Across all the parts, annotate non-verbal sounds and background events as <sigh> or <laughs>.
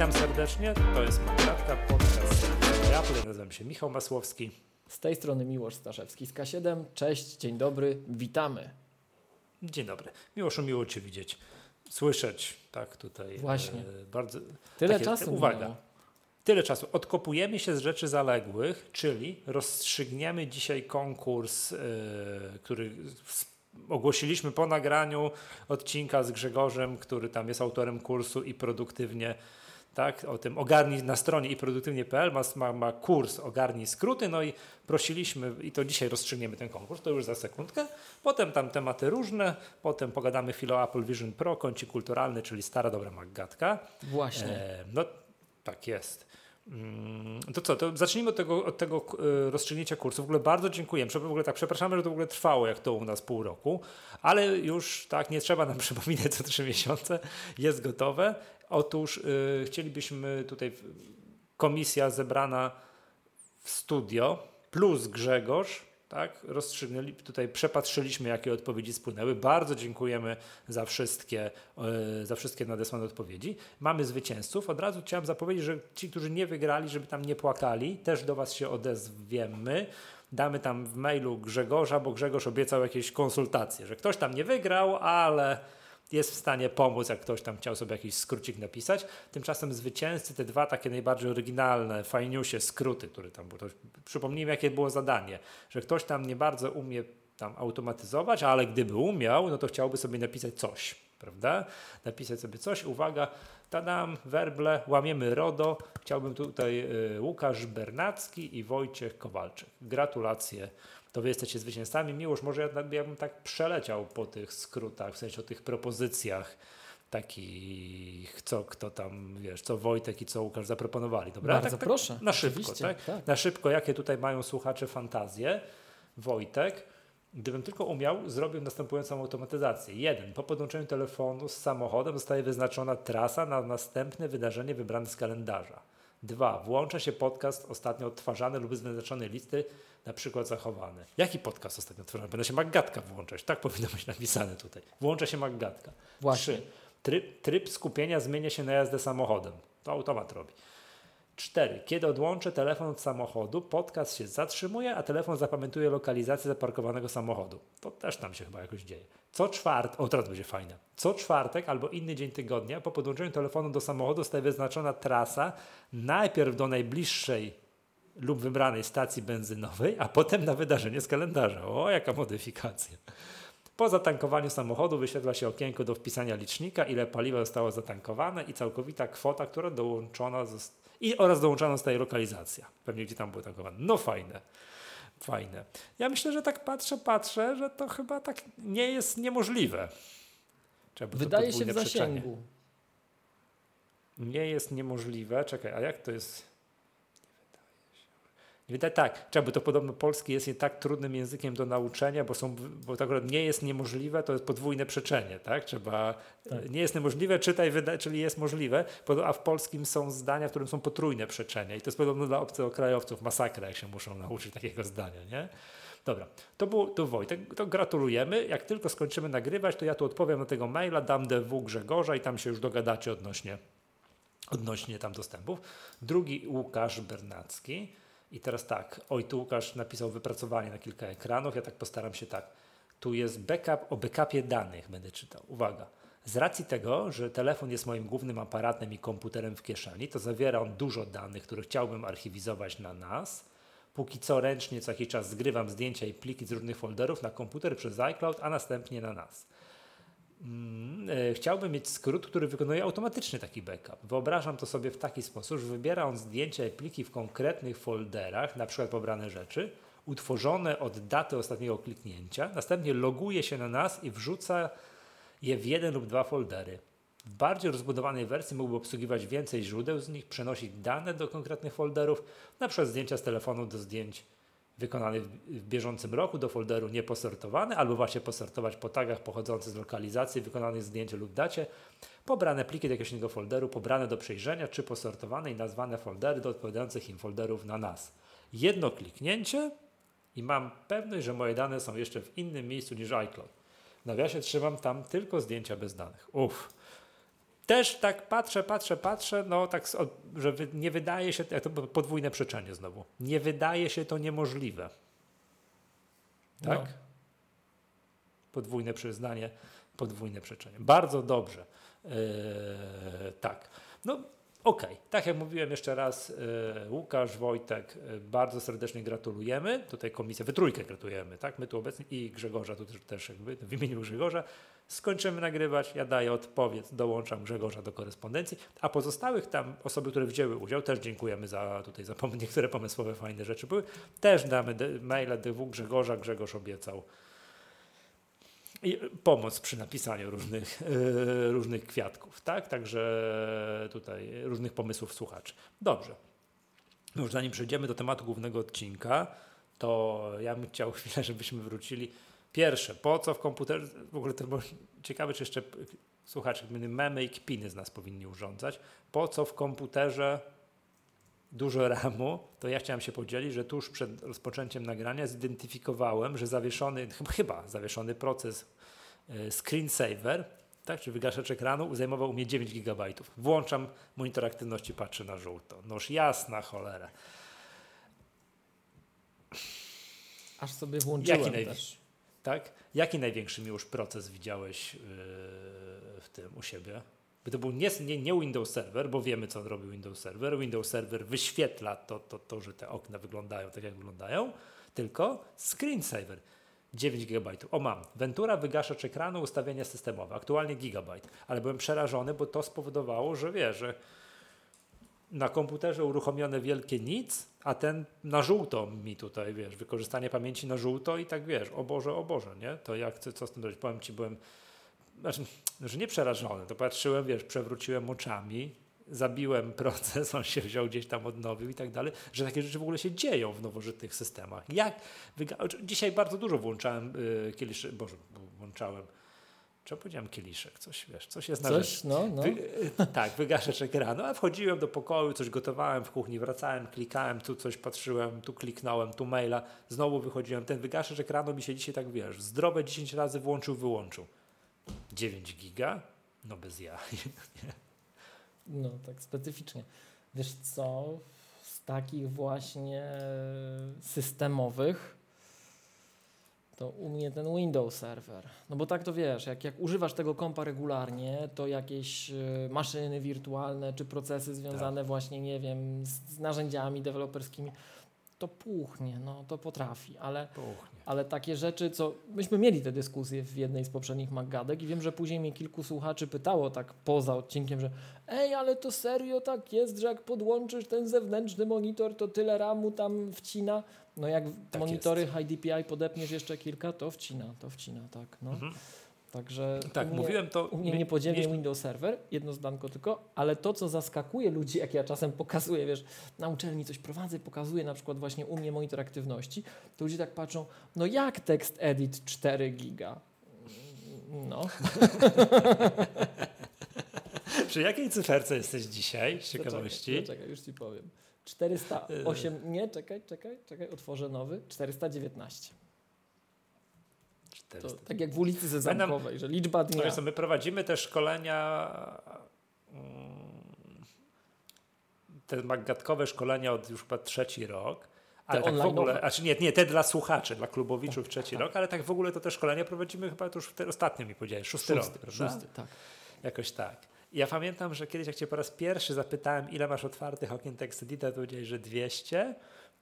Witam serdecznie, to jest Magatka, podcast ja, tutaj nazywam się Michał Masłowski. Z tej strony Miłosz Staszewski z K7. Cześć, dzień dobry, witamy. Dzień dobry. Miłoszu, miło Cię widzieć, słyszeć, tak tutaj. Właśnie. E, bardzo, Tyle takie, czasu Uwaga. minęło. Tyle czasu. Odkopujemy się z rzeczy zaległych, czyli rozstrzygniemy dzisiaj konkurs, e, który ogłosiliśmy po nagraniu odcinka z Grzegorzem, który tam jest autorem kursu i produktywnie, tak, o tym ogarnij na stronie i produktywnie.pl ma, ma, ma kurs ogarnij skróty, no i prosiliśmy, i to dzisiaj rozstrzygniemy ten konkurs, to już za sekundkę, potem tam tematy różne, potem pogadamy chwilę o Apple Vision Pro, kącik kulturalny, czyli stara dobra Maggatka. Właśnie. E, no tak jest. Mm, To co, to zacznijmy od tego, od tego e, rozstrzygnięcia kursu. W ogóle bardzo dziękujemy. Prze- W ogóle tak, przepraszamy, że to w ogóle trwało jak to u nas pół roku, ale już tak, nie trzeba nam <laughs> przypominać co trzy miesiące, jest gotowe. Otóż e, chcielibyśmy tutaj, komisja zebrana w studio plus Grzegorz, tak, rozstrzygnęli, tutaj przepatrzyliśmy, jakie odpowiedzi spłynęły. Bardzo dziękujemy za wszystkie, e, za wszystkie nadesłane odpowiedzi. Mamy zwycięzców. Od razu chciałem zapowiedzieć, że ci, którzy nie wygrali, żeby tam nie płakali, też do Was się odezwiemy. Damy tam w mailu Grzegorza, bo Grzegorz obiecał jakieś konsultacje, że ktoś tam nie wygrał, ale jest w stanie pomóc, jak ktoś tam chciał sobie jakiś skrócik napisać. Tymczasem zwycięzcy, te dwa takie najbardziej oryginalne, fajniusie skróty, które tam były. Przypomnijmy, jakie było zadanie, że ktoś tam nie bardzo umie tam automatyzować, ale gdyby umiał, no to chciałby sobie napisać coś, prawda? Napisać sobie coś, uwaga, tadam, werble, łamiemy RODO. Chciałbym tutaj y, Łukasz Bernacki i Wojciech Kowalczyk. Gratulacje to wy jesteście zwycięzcami. Miłość, może ja, ja bym tak przeleciał po tych skrótach, w sensie o tych propozycjach takich, co kto tam, wiesz, co Wojtek i co Łukasz zaproponowali, dobra? Bardzo tak, proszę, Na szybko, tak? tak. Na szybko, jakie tutaj mają słuchacze fantazje. Wojtek, gdybym tylko umiał, zrobił następującą automatyzację. Jeden, po podłączeniu telefonu z samochodem zostaje wyznaczona trasa na następne wydarzenie wybrane z kalendarza. Dwa, włącza się podcast ostatnio odtwarzany lub z wyznaczonej listy, na przykład zachowany. Jaki podcast ostatnio odtwarzany? Będę się Maggatka włączać. Tak powinno być napisane tutaj. Włącza się Maggatka. Właśnie. Trzy, tryb, tryb skupienia zmienia się na jazdę samochodem. To automat robi. 4. Kiedy odłączę telefon od samochodu, podcast się zatrzymuje, a telefon zapamiętuje lokalizację zaparkowanego samochodu. To też tam się chyba jakoś dzieje. Co czwartek, o teraz będzie fajne. Co czwartek albo inny dzień tygodnia po podłączeniu telefonu do samochodu zostaje wyznaczona trasa najpierw do najbliższej lub wybranej stacji benzynowej, a potem na wydarzenie z kalendarza. O, jaka modyfikacja. Po zatankowaniu samochodu wyświetla się okienko do wpisania licznika, ile paliwa zostało zatankowane i całkowita kwota, która dołączona zost- i oraz dołączona zostaje lokalizacja. Pewnie gdzie tam było tankowane. No fajne. Fajne. Ja myślę, że tak patrzę, patrzę, że to chyba tak nie jest niemożliwe. Trzeba Wydaje się w zasięgu. Nie jest niemożliwe. Czekaj, a jak to jest? Wydaje tak, trzeba, bo to podobno polski jest nie tak trudnym językiem do nauczenia, bo, są, bo tak akurat nie jest niemożliwe, to jest podwójne przeczenie, tak? Trzeba, Tak. nie jest niemożliwe, czytaj, wyda, czyli jest możliwe, a w polskim są zdania, w którym są potrójne przeczenia i to jest podobno dla obcokrajowców masakra, jak się muszą nauczyć takiego zdania, nie? Dobra, to był to Wojtek, to gratulujemy. Jak tylko skończymy nagrywać, to ja tu odpowiem na tego maila, dam DW Grzegorza i tam się już dogadacie odnośnie odnośnie tam dostępów. Drugi Łukasz Bernacki. I teraz tak, oj, tu Łukasz napisał wypracowanie na kilka ekranów, ja tak postaram się tak. Tu jest backup, o backupie danych będę czytał. Uwaga. Z racji tego, że telefon jest moim głównym aparatem i komputerem w kieszeni, to zawiera on dużo danych, które chciałbym archiwizować na nas. Póki co ręcznie co jakiś czas zgrywam zdjęcia i pliki z różnych folderów na komputer przez iCloud, a następnie na nas. Mm, e, Chciałbym mieć skrót, który wykonuje automatycznie taki backup. Wyobrażam to sobie w taki sposób, że wybiera on zdjęcia i pliki w konkretnych folderach, na przykład pobrane rzeczy, utworzone od daty ostatniego kliknięcia, następnie loguje się na nas i wrzuca je w jeden lub dwa foldery. W bardziej rozbudowanej wersji mógłby obsługiwać więcej źródeł z nich, przenosić dane do konkretnych folderów, na przykład zdjęcia z telefonu do zdjęć wykonanych w bieżącym roku do folderu nieposortowane, albo właśnie posortować po tagach pochodzących z lokalizacji wykonanych zdjęć lub dacie, pobrane pliki do jakiegoś innego folderu, pobrane do przejrzenia, czy posortowane i nazwane foldery do odpowiadających im folderów na nas. Jedno kliknięcie i mam pewność, że moje dane są jeszcze w innym miejscu niż iCloud. W nawiasie trzymam tam tylko zdjęcia bez danych. Uff. Też tak patrzę, patrzę, patrzę, no tak, że nie wydaje się, to podwójne przeczenie znowu, nie wydaje się to niemożliwe. Tak? No. Podwójne przyznanie, podwójne przeczenie. Bardzo dobrze. Yy, tak. No Okej, okay. tak jak mówiłem jeszcze raz, yy, Łukasz, Wojtek, yy, bardzo serdecznie gratulujemy. Tutaj komisja, wy trójkę gratulujemy, tak? My tu obecni i Grzegorza, tu też, też jakby w imieniu Grzegorza. Skończymy nagrywać, ja daję odpowiedź, dołączam Grzegorza do korespondencji, a pozostałych tam osoby, które wzięły udział, też dziękujemy za tutaj za <laughs> niektóre pomysłowe, fajne rzeczy były. Też damy maile DW Grzegorza, Grzegorz obiecał i pomoc przy napisaniu różnych, yy, różnych kwiatków, tak? Także tutaj różnych pomysłów słuchaczy. Dobrze. Już zanim przejdziemy do tematu głównego odcinka, to ja bym chciał <laughs> chwilę, żebyśmy wrócili. Pierwsze, po co w komputerze, w ogóle to było ciekawe, czy jeszcze słuchacze, memy i kpiny z nas powinni urządzać. Po co w komputerze dużo RAMu, to ja chciałem się podzielić, że tuż przed rozpoczęciem nagrania zidentyfikowałem, że zawieszony, chyba zawieszony proces e, screensaver, tak, czy wygaszacz ekranu zajmował u mnie 9 GB. Włączam monitor aktywności, patrzę na żółto. Noż jasna cholera. Aż sobie włączyłem Jaki też. Tak? Jaki największy już proces widziałeś yy, w tym u siebie? By to był nie, nie, nie, Windows Server, bo wiemy, co robi Windows Server. Windows Server wyświetla to, to, to, że te okna wyglądają tak, jak wyglądają, tylko screensaver. 9 GB. O mam. Ventura wygaszacz ekranu, ustawienia systemowe. Aktualnie gigabajt. Ale byłem przerażony, bo to spowodowało, że wiesz, że na komputerze uruchomione wielkie nic, a ten na żółto mi tutaj, wiesz, wykorzystanie pamięci na żółto i tak wiesz, o Boże, o Boże, nie? To jak, co z tym zrobić? Powiem Ci, byłem znaczy, że nie przerażony, to patrzyłem, wiesz, przewróciłem oczami, zabiłem <laughs> proces, on się wziął gdzieś tam, odnowił i tak dalej, że takie rzeczy w ogóle się dzieją w nowożytnych systemach. Jak Dzisiaj bardzo dużo włączałem yy, kieliszy, boże, włączałem, Czemu powiedziałem kieliszek? Coś, wiesz, coś jest na coś, rzecz. No, no. Wy, <laughs> tak, wygaszacz ekranu, a wchodziłem do pokoju, coś gotowałem w kuchni, wracałem, klikałem, tu coś patrzyłem, tu kliknąłem, tu maila, znowu wychodziłem. Ten wygaszacz ekranu mi się dzisiaj tak, wiesz, zdrowe 10 razy włączył, wyłączył. 9 giga? No bez ja. no tak specyficznie. Wiesz co, z takich właśnie systemowych to u mnie ten Windows Server. No bo tak to wiesz, jak, jak używasz tego kompa regularnie, to jakieś y, maszyny wirtualne czy procesy związane tak. właśnie, nie wiem, z, z narzędziami deweloperskimi, to puchnie, no to potrafi, ale, ale takie rzeczy, co myśmy mieli te dyskusje w jednej z poprzednich Maggadek i wiem, że później mnie kilku słuchaczy pytało tak poza odcinkiem, że ej, ale to serio tak jest, że jak podłączysz ten zewnętrzny monitor, to tyle ramu tam wcina. No jak tak monitory jest. High DPI podepniesz jeszcze kilka, to wcina, to wcina, tak. No. Mhm. Także tak, u mnie, mówiłem to. U mnie niepodzielnie Windows Server, jedno zdanko tylko, ale to, co zaskakuje ludzi, jak ja czasem pokazuję, wiesz, na uczelni coś prowadzę, pokazuję na przykład właśnie u mnie monitor aktywności, to ludzie tak patrzą, no jak tekst edit 4 giga? No. <laughs> Przy jakiej cyferce jesteś dzisiaj, z ciekawości? Czekaj, czekaj, już ci powiem. 408, nie, czekaj, czekaj, czekaj, otworzę nowy, 419. To, tak jak w ulicy Sezamkowej, że liczba dnia. No, my prowadzimy te szkolenia, mm, te magatkowe szkolenia od już chyba trzeci rok. Ale tak w ogóle, znaczy nie, nie, te dla słuchaczy, dla klubowiczów tak, trzeci tak. rok, ale tak w ogóle to te szkolenia prowadzimy chyba to już te, ostatnio mi powiedziałeś, szósty, szósty rok, prawda? Szósty, tak. Jakoś tak. Ja pamiętam, że kiedyś jak cię po raz pierwszy zapytałem, ile masz otwartych okien TextEdita, to powiedziałeś, że 200,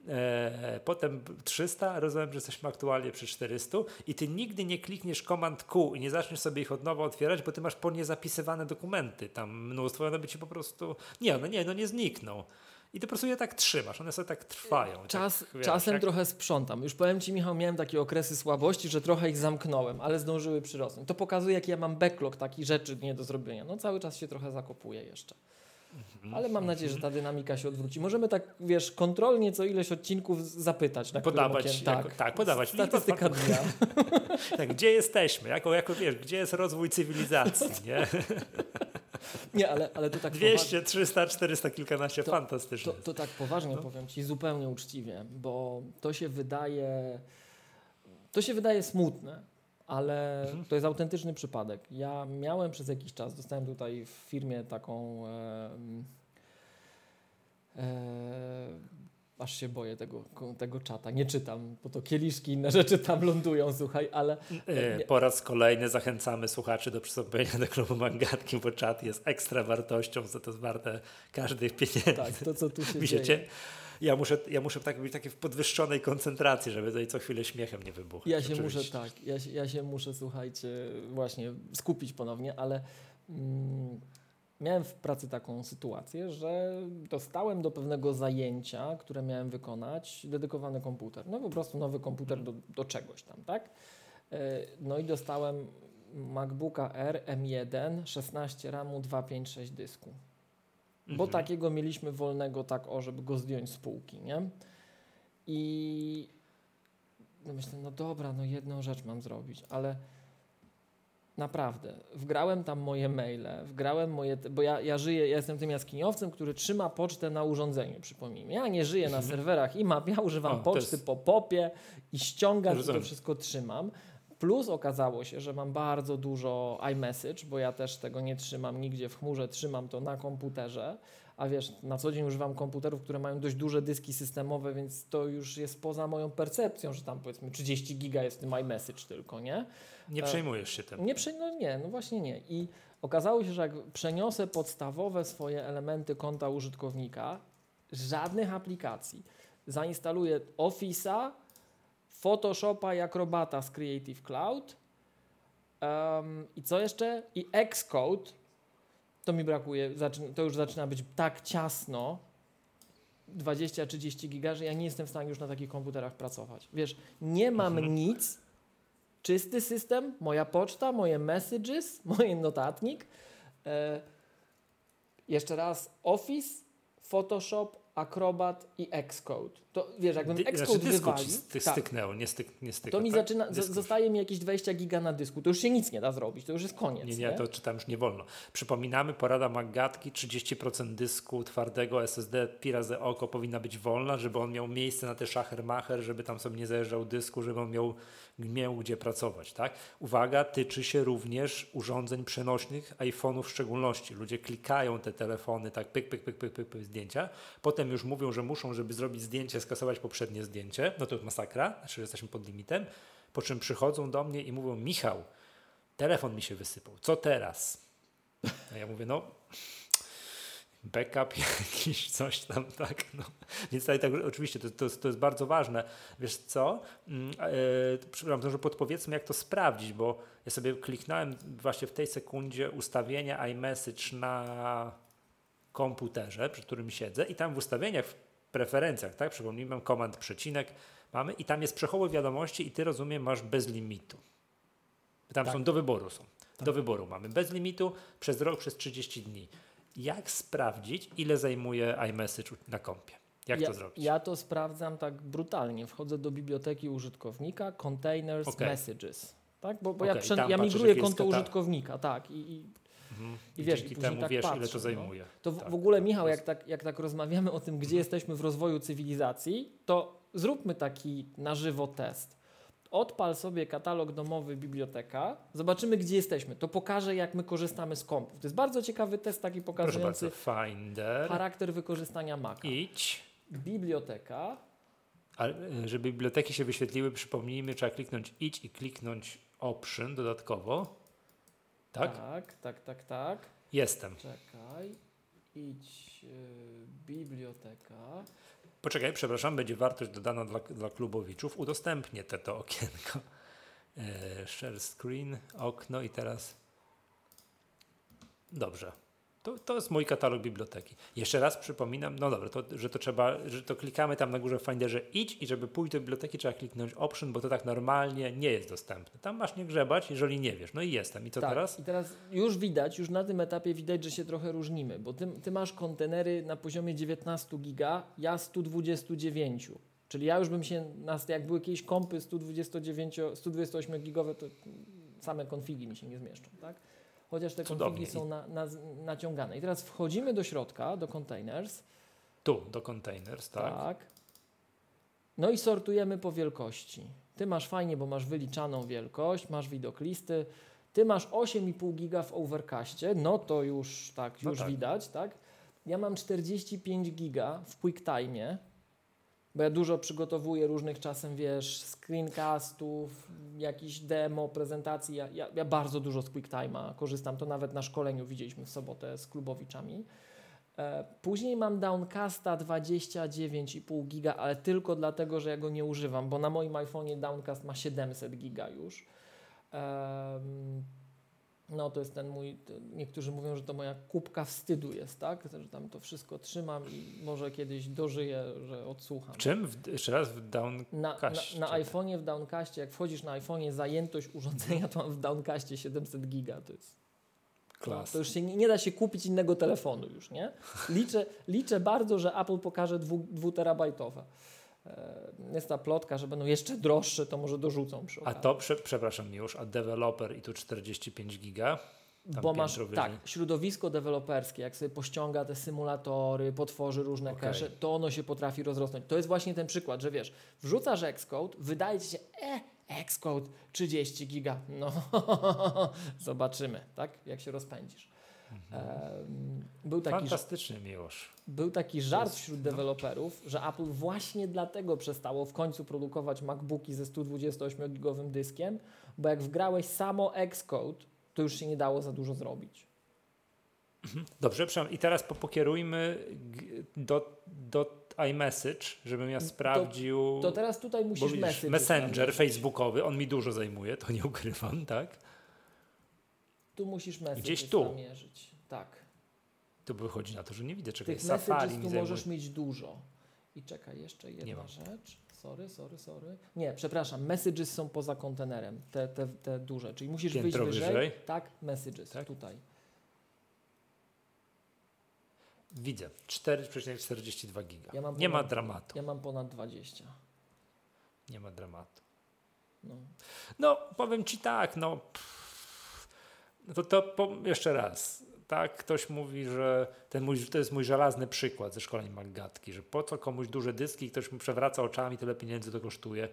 E, potem 300, rozumiem, że jesteśmy aktualnie przy 400 i ty nigdy nie klikniesz Command Q i nie zaczniesz sobie ich od nowa otwierać, bo ty masz po nie zapisywane dokumenty, tam mnóstwo, one by ci po prostu, nie, one nie, no nie znikną. I ty po prostu je tak trzymasz, one sobie tak trwają. Czas, tak, czasem jak... trochę sprzątam. Już powiem Ci, Michał, miałem takie okresy słabości, że trochę ich zamknąłem, ale zdążyły przyrosnąć. To pokazuje, jaki ja mam backlog takich rzeczy nie do zrobienia. No cały czas się trochę zakopuję jeszcze. Mhm. Ale mam nadzieję, że ta dynamika się odwróci. Możemy tak, wiesz, kontrolnie co ileś odcinków zapytać. Na podawać, okiem, tak, jako, tak, podawać. Statystyka dnia. <laughs> tak, gdzie jesteśmy? Jako, jako, wiesz, gdzie jest rozwój cywilizacji, <laughs> nie? <laughs> Nie, ale, ale to tak 200, poważnie. 300, 400, kilkanaście, to, fantastycznie. To, to, tak poważnie no. powiem Ci, zupełnie uczciwie, bo to się wydaje, to się wydaje smutne, ale mhm. to jest autentyczny przypadek. Ja miałem przez jakiś czas, dostałem tutaj w firmie taką. E, e, aż się boję tego, tego czata. Nie czytam, bo to kieliszki, inne rzeczy tam lądują, słuchaj, ale... Nie. Po raz kolejny zachęcamy słuchaczy do przystąpienia do klubu Mangatki, bo czat jest ekstra wartością, za to jest warte każdych pieniędzy. Tak, to co tu się dzieje. Ja muszę, ja muszę tak być taki w podwyższonej koncentracji, żeby tutaj co chwilę śmiechem nie wybuchać. Ja się oczywiście. muszę, tak, ja, ja się muszę, słuchajcie, właśnie skupić ponownie, ale... Mm, miałem w pracy taką sytuację, że dostałem do pewnego zajęcia, które miałem wykonać, dedykowany komputer. No po prostu nowy komputer do, do czegoś tam, tak? E, no i dostałem MacBooka R M1, 16 RAMu, 256 dysku. Bo mhm. takiego mieliśmy wolnego tak o, żeby go zdjąć z półki, nie? I no myślę, no dobra, no jedną rzecz mam zrobić, ale Naprawdę. Wgrałem tam moje maile, wgrałem moje. Bo ja, ja żyję, ja jestem tym jaskiniowcem, który trzyma pocztę na urządzeniu, przypomnijmy. Ja nie żyję na mhm. serwerach IMAP, ja używam o, poczty jest... po popie i ściągam i to wszystko trzymam. Plus okazało się, że mam bardzo dużo iMessage, bo ja też tego nie trzymam nigdzie w chmurze, trzymam to na komputerze. A wiesz, na co dzień używam komputerów, które mają dość duże dyski systemowe, więc to już jest poza moją percepcją, że tam powiedzmy 30 giga jest w tym iMessage tylko, nie? Nie przejmujesz się tym. Nie, no nie, no właśnie nie. I okazało się, że jak przeniosę podstawowe swoje elementy konta użytkownika, żadnych aplikacji, zainstaluję Office'a, Photoshopa i Acrobata z Creative Cloud um, i co jeszcze? I Xcode, to mi brakuje, to już zaczyna być tak ciasno, 20-30 giga, że ja nie jestem w stanie już na takich komputerach pracować. Wiesz, nie mam mhm. nic, czysty system, moja poczta, moje messages, <laughs> mój notatnik. E, jeszcze raz Office, Photoshop, Acrobat i Xcode. To wiesz, jakbym Xcode znaczy wywalił... Tak, styknęło, nie, styk, nie styka, To mi tak? zaczyna, zostaje mi jakieś 20 giga na dysku. To już się nic nie da zrobić, to już jest koniec. Nie, nie, nie? to czytam już nie wolno. Przypominamy, porada Magatki, 30% dysku twardego SSD pi razy oko powinna być wolna, żeby on miał miejsce na te szachermacher, żeby tam sobie nie zajeżdżał dysku, żeby on miał miał gdzie pracować. Tak? Uwaga, tyczy się również urządzeń przenośnych, iPhone'ów w szczególności. Ludzie klikają te telefony, tak pyk, pyk, pyk, pyk, pyk, pyk zdjęcia, potem już mówią, że muszą, żeby zrobić zdjęcie, skasować poprzednie zdjęcie, no to jest masakra, znaczy, że jesteśmy pod limitem, po czym przychodzą do mnie i mówią, Michał, telefon mi się wysypał, co teraz? A ja mówię, no backup jakiś, coś tam, tak. No. Więc tutaj tak, oczywiście to, to, to jest bardzo ważne. Wiesz co, yy, przepraszam, że podpowiedzmy jak to sprawdzić, bo ja sobie kliknąłem właśnie w tej sekundzie ustawienia iMessage na komputerze, przy którym siedzę i tam w ustawieniach, preferencjach, tak, przypomnijmy, mam komand przecinek, mamy i tam jest przechowuj wiadomości i ty rozumiem masz bez limitu. Tam tak. są do wyboru są. Tak. Do wyboru mamy bez limitu przez rok, przez 30 dni jak sprawdzić, ile zajmuje iMessage na kompie? Jak ja, to zrobić? Ja to sprawdzam tak brutalnie. Wchodzę do biblioteki użytkownika, containers, okay. messages. Tak? Bo, bo okay, ja, ja migruję konto użytkownika, tak. I, i, mhm. i wiesz, Dzięki i temu tak wiesz, patrzę, ile to no. zajmuje. No. To w, tak. w ogóle, Michał, jak tak, jak tak rozmawiamy o tym, gdzie jesteśmy w rozwoju cywilizacji, to zróbmy taki na żywo test odpal sobie katalog domowy biblioteka, zobaczymy gdzie jesteśmy. To pokaże jak my korzystamy z kompów. To jest bardzo ciekawy test taki pokazujący charakter wykorzystania Maca. Idź. Biblioteka. A żeby biblioteki się wyświetliły, przypomnijmy, trzeba kliknąć idź i kliknąć option dodatkowo. Tak? Tak, tak, tak, tak. Jestem. Czekaj. Idź, yy, biblioteka. Poczekaj, przepraszam, będzie wartość dodana dla, dla klubowiczów. Udostępnię te to okienko. E, share screen, okno i teraz. Dobrze. To, to jest mój katalog biblioteki. Jeszcze raz przypominam, no dobra, to, że to trzeba, że to klikamy tam na górze w Finderze idź i żeby pójść do biblioteki trzeba kliknąć option, bo to tak normalnie nie jest dostępne. Tam masz nie grzebać, jeżeli nie wiesz. No i jestem. I co tak, teraz? I teraz już widać, już na tym etapie widać, że się trochę różnimy, bo ty, ty masz kontenery na poziomie 19 giga, ja 129. Czyli ja już bym się, jak były jakieś kompy 129, 128 gigowe, to same konfigi mi się nie zmieszczą, tak? Chociaż te konfigi są na, na, naciągane. I teraz wchodzimy do środka, do containers. Tu, do containers, tak. Tak. No i sortujemy po wielkości. Ty masz fajnie, bo masz wyliczaną wielkość, masz widok listy, ty masz 8,5 giga w Overcastie, no to już tak, No już tak. widać, tak? Ja mam 45 giga w QuickTime, bo ja dużo przygotowuję różnych czasem, wiesz, screencastów, jakichś demo, prezentacji. Ja, ja, ja bardzo dużo z QuickTime'a korzystam. To nawet na szkoleniu widzieliśmy w sobotę z klubowiczami. E, Później mam Downcasta 29,5 giga, ale tylko dlatego, że ja go nie używam, bo na moim iPhone'ie Downcast ma 700 giga już. No to jest ten mój, niektórzy mówią, że to moja kubka wstydu jest, tak? Że tam to wszystko trzymam i może kiedyś dożyję, że odsłucham. W czym? W, jeszcze raz w down. Na, na, na iPhone'ie w Downcastie, jak wchodzisz na iPhone'ie zajętość urządzenia, to mam w Downcastie 700 giga, to jest Klas. to już się nie, nie da się kupić innego telefonu już, nie? Liczę, liczę bardzo, że Apple pokaże dwu, dwuterabajtowe. E, Jest ta plotka, że będą jeszcze droższe, to może dorzucą przy A okazji. to, prze, przepraszam już, a deweloper i tu 45 giga. Bo masz tak, środowisko deweloperskie, jak sobie pościąga te symulatory, potworzy różne Okej. cache, to ono się potrafi rozrosnąć. To jest właśnie ten przykład, że wiesz, wrzucasz Xcode, wydaje ci się, e, Xcode 30 giga, no <laughs> zobaczymy, tak, jak się rozpędzisz. Był taki, Fantastycznie, Miłosz. Był taki żart wśród deweloperów, że Apple właśnie dlatego przestało w końcu produkować MacBooki ze 128-gigowym dyskiem, bo jak wgrałeś samo Xcode, to już się nie dało za dużo zrobić. Dobrze, przepraszam. I teraz po- pokierujmy do, do iMessage, żebym ja sprawdził. To teraz tutaj bo musisz widzisz, Messenger facebookowy, on mi dużo zajmuje, to nie ukrywam, tak? Tu musisz message Gdzieś tu. zamierzyć. Tak. To wychodzi na to, że nie widzę czekaj. Tych Safari messages tu zajmuje. możesz mieć dużo. I czekaj, jeszcze jedna rzecz. Sorry, sorry, sorry. Nie, przepraszam, messages są poza kontenerem, te, te, te duże, czyli musisz Piętro wyjść wyżej. wyżej? Tak, messages, Tak? tutaj. Widzę. 4,42 giga. Ja mam nie ma ponad- dramatu. Ja mam ponad 20. Nie ma dramatu. No. No, powiem ci tak, no. pff, no to, to po, jeszcze raz. Tak, ktoś mówi, że ten mój, to jest mój żelazny przykład ze szkoleń Maggatki, że po co komuś duże dyski ktoś mu przewraca oczami, tyle pieniędzy to kosztuje.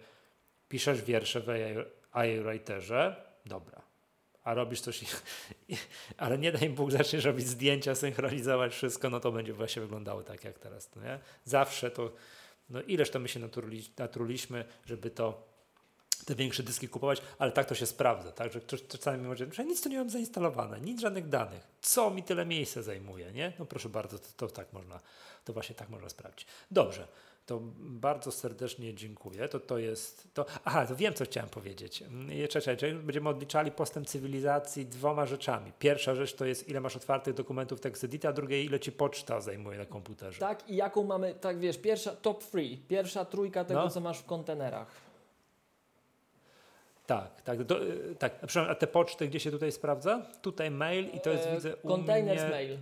Piszesz wiersze w iWriterze, dobra. A robisz coś, ale nie daj Bóg, zaczniesz robić zdjęcia, synchronizować wszystko, no to będzie właśnie wyglądało tak jak teraz. No nie? Zawsze to, no ileż to my się natruliśmy, żeby to te większe dyski kupować, ale tak to się sprawdza, tak, że ktoś czasami może, że nic tu nie mam zainstalowane, nic żadnych danych, co mi tyle miejsca zajmuje, nie? No proszę bardzo, to, to tak można, to właśnie tak można sprawdzić. Dobrze, to bardzo serdecznie dziękuję, to to jest, to, aha, to wiem, co chciałem powiedzieć. Mm, Czekaj, czekaj, będziemy odliczali postęp cywilizacji dwoma rzeczami. Pierwsza rzecz to jest, ile masz otwartych dokumentów TextEdita, a drugie, ile ci poczta zajmuje na komputerze. Tak, i jaką mamy, tak wiesz, pierwsza, top free, pierwsza trójka tego, No. co masz w kontenerach. Tak, tak, do, tak. A, przepraszam, a te poczty gdzie się tutaj sprawdza? Tutaj mail i to jest E, widzę u Containers mnie... mail.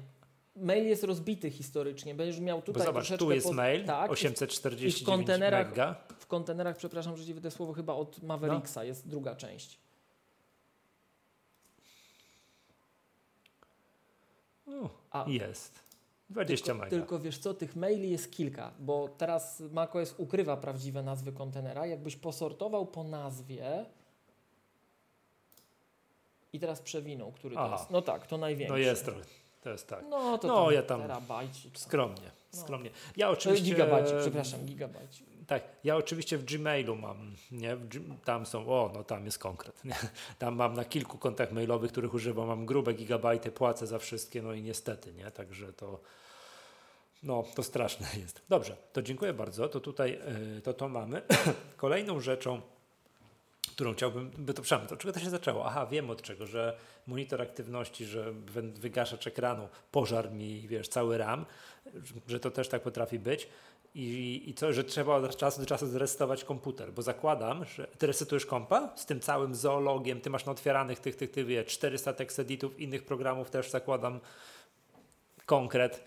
Mail jest rozbity historycznie, będziesz miał Bo tutaj zobacz, troszeczkę tu jest po- mail, tak, 849 i w kontenerach- mega. W kontenerach, przepraszam, że ci wydę słowo, chyba od Mavericksa jest druga część. U, A jest. 20 tylko, mega. tylko wiesz co, tych maili jest kilka, bo teraz macOS ukrywa prawdziwe nazwy kontenera. Jakbyś posortował po nazwie i teraz przewinął, który Aha. to jest. No tak, to największy. No jest trochę. To jest tak. No to No, ja tam terabajcik. Skromnie, No. skromnie. Ja oczywiście... Gigabajcik, przepraszam, gigabajcik. Tak, ja oczywiście w Gmailu mam, nie? Tam są, o, no tam jest konkret, nie? <laughs> Tam mam na kilku kontach mailowych, których używam, mam grube gigabajty, płacę za wszystkie, no i niestety, nie? Także to, no, to straszne <laughs> jest. Dobrze, to dziękuję bardzo, to tutaj, y, to to mamy. <coughs> Kolejną rzeczą, którą chciałbym, by to przepraszam, od czego to się zaczęło? Aha, wiem od czego, że monitor aktywności, że wy- wygaszacz ekranu, pożar mi, wiesz, cały RAM, że to też tak potrafi być. I, I co, że trzeba od czasu do czasu zresetować komputer, bo zakładam, że ty resetujesz kompa z tym całym zoologiem, ty masz na otwieranych tych, tych, tych, wie, 400 tekst editów, innych programów też zakładam konkret.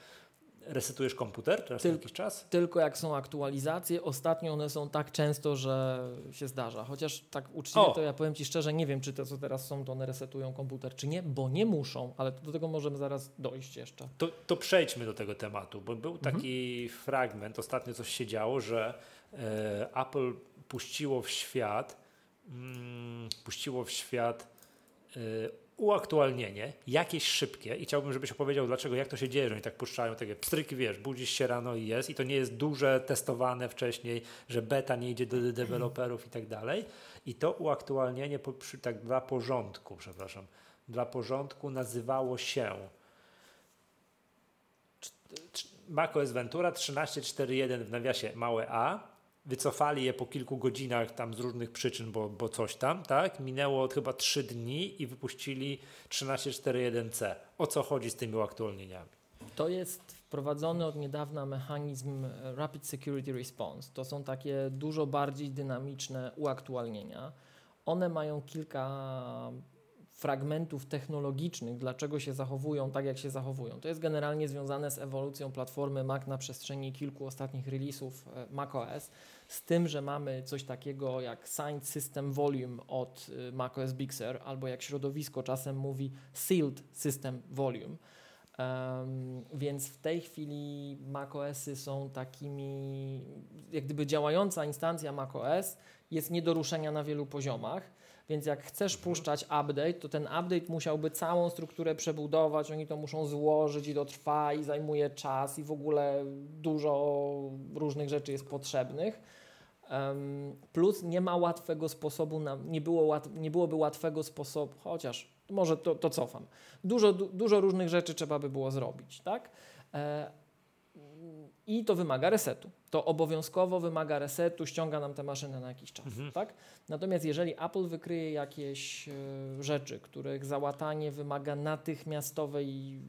Resetujesz komputer teraz Tyl- jakiś czas? Tylko jak są aktualizacje, ostatnio one są tak często, że się zdarza. Chociaż tak uczciwie O! to ja powiem Ci szczerze, nie wiem, czy te, co teraz są, to one resetują komputer, czy nie, bo nie muszą, ale do tego możemy zaraz dojść jeszcze. To, to przejdźmy do tego tematu, bo był taki fragment, ostatnio coś się działo, że e, Apple puściło w świat mm, puściło w świat y, uaktualnienie, jakieś szybkie i chciałbym, żebyś opowiedział, dlaczego, jak to się dzieje, że oni tak puszczają takie pstryki, wiesz, budzisz się rano i jest i to nie jest duże, testowane wcześniej, że beta nie idzie do deweloperów i tak dalej. I to uaktualnienie po, przy, tak dla porządku, przepraszam, dla porządku nazywało się macOS Ventura 13.4.1 w nawiasie małe a wycofali je po kilku godzinach tam z różnych przyczyn, bo, bo coś tam, tak? Minęło chyba 3 dni i wypuścili 13.4.1c. O co chodzi z tymi uaktualnieniami? To jest wprowadzony od niedawna mechanizm Rapid Security Response. To są takie dużo bardziej dynamiczne uaktualnienia. One mają kilka fragmentów technologicznych, dlaczego się zachowują tak, jak się zachowują. To jest generalnie związane z ewolucją platformy Mac na przestrzeni kilku ostatnich releasów e, macOS, z tym, że mamy coś takiego jak Signed System Volume od e, macOS Big Sur, albo jak środowisko czasem mówi Sealed System Volume. Um, więc w tej chwili macOSy są takimi, jak gdyby działająca instancja macOS jest nie do ruszenia na wielu poziomach więc jak chcesz mhm. puszczać update, to ten update musiałby całą strukturę przebudować, oni to muszą złożyć i to trwa i zajmuje czas i w ogóle dużo różnych rzeczy jest potrzebnych. Plus nie ma łatwego sposobu, na, nie, było łat, nie byłoby łatwego sposobu, chociaż może to, to cofam. Dużo, du, dużo różnych rzeczy trzeba by było zrobić, tak? E, i to wymaga resetu. To obowiązkowo wymaga resetu, ściąga nam tę maszynę na jakiś czas. Mhm. Tak? Natomiast jeżeli Apple wykryje jakieś y, rzeczy, których załatanie wymaga natychmiastowej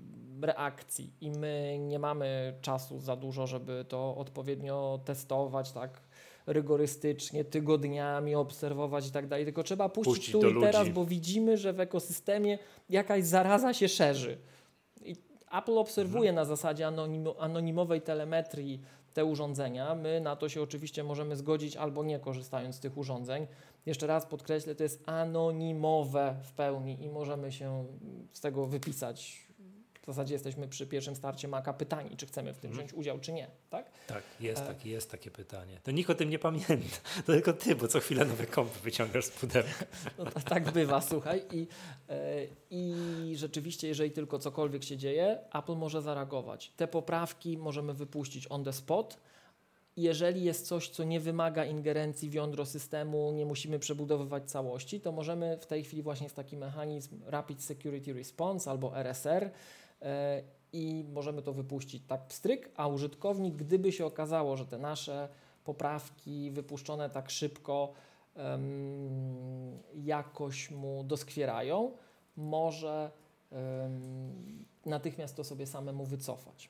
reakcji i my nie mamy czasu za dużo, żeby to odpowiednio testować, tak rygorystycznie, tygodniami obserwować i tak dalej, tylko trzeba puścić, puścić tu i teraz, bo widzimy, że w ekosystemie jakaś zaraza się szerzy. I Apple obserwuje mhm. na zasadzie anonim, anonimowej telemetrii te urządzenia. My na to się oczywiście możemy zgodzić albo nie korzystając z tych urządzeń. Jeszcze raz podkreślę, to jest anonimowe w pełni i możemy się z tego wypisać w zasadzie jesteśmy przy pierwszym starcie Maca pytani, czy chcemy w tym mhm. wziąć udział, czy nie. Tak, tak jest, tak, jest takie pytanie. To nikt o tym nie pamięta. <laughs> To tylko ty, bo co chwilę nowe kompy wyciągasz z pudełka. <laughs> No, tak bywa, słuchaj. I, e, I rzeczywiście, jeżeli tylko cokolwiek się dzieje, Apple może zareagować. Te poprawki możemy wypuścić on the spot. Jeżeli jest coś, co nie wymaga ingerencji w jądro systemu, nie musimy przebudowywać całości, to możemy w tej chwili właśnie w taki mechanizm Rapid Security Response albo RSR i możemy to wypuścić tak pstryk, a użytkownik, gdyby się okazało, że te nasze poprawki wypuszczone tak szybko um, jakoś mu doskwierają, może um, natychmiast to sobie samemu wycofać.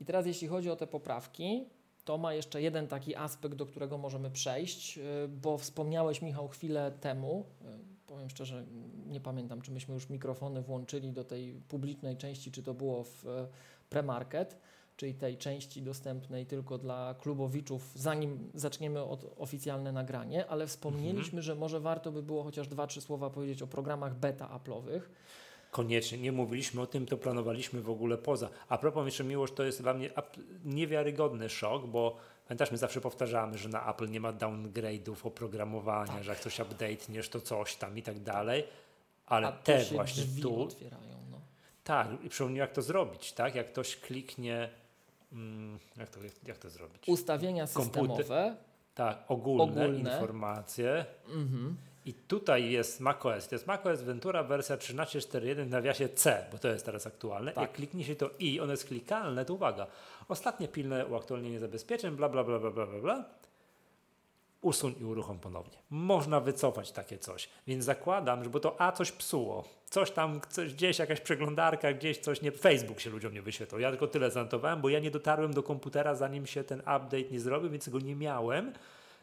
I teraz jeśli chodzi o te poprawki, to ma jeszcze jeden taki aspekt, do którego możemy przejść, e, bo wspomniałeś Michał chwilę temu, e, powiem szczerze, nie pamiętam, czy myśmy już mikrofony włączyli do tej publicznej części, czy to było w e, premarket, czyli tej części dostępnej tylko dla klubowiczów, zanim zaczniemy od oficjalne nagranie, ale wspomnieliśmy, mhm. że może warto by było chociaż dwa, trzy słowa powiedzieć o programach beta Apple'owych. Koniecznie, nie mówiliśmy o tym, to planowaliśmy w ogóle poza. A propos jeszcze miłość, to jest dla mnie niewiarygodny szok, bo Pamiętasz, my zawsze powtarzamy, że na Apple nie ma downgrade'ów oprogramowania, tak. że jak coś update'niesz, to coś tam i tak dalej, ale A te właśnie tu... otwierają, no. Tak, i przypomnij jak to zrobić, tak? Jak ktoś kliknie, mm, jak, to, jak to zrobić? Ustawienia systemowe. Komputer, tak, ogólne, ogólne. informacje. Mhm. I tutaj jest macOS. To jest macOS Ventura wersja 13.4.1 w nawiasie C, bo to jest teraz aktualne. Tak. Jak kliknie się to i, ono jest klikalne, to uwaga, Ostatnie pilne uaktualnienie zabezpieczeń, bla, bla, bla, bla, bla, bla. Usuń i uruchom ponownie. Można wycofać takie coś. Więc zakładam, że bo to A coś psuło. Coś tam, coś, gdzieś jakaś przeglądarka, gdzieś coś nie. Facebook się ludziom nie wyświetlał. Ja tylko tyle zanotowałem, bo ja nie dotarłem do komputera, zanim się ten update nie zrobił, więc go nie miałem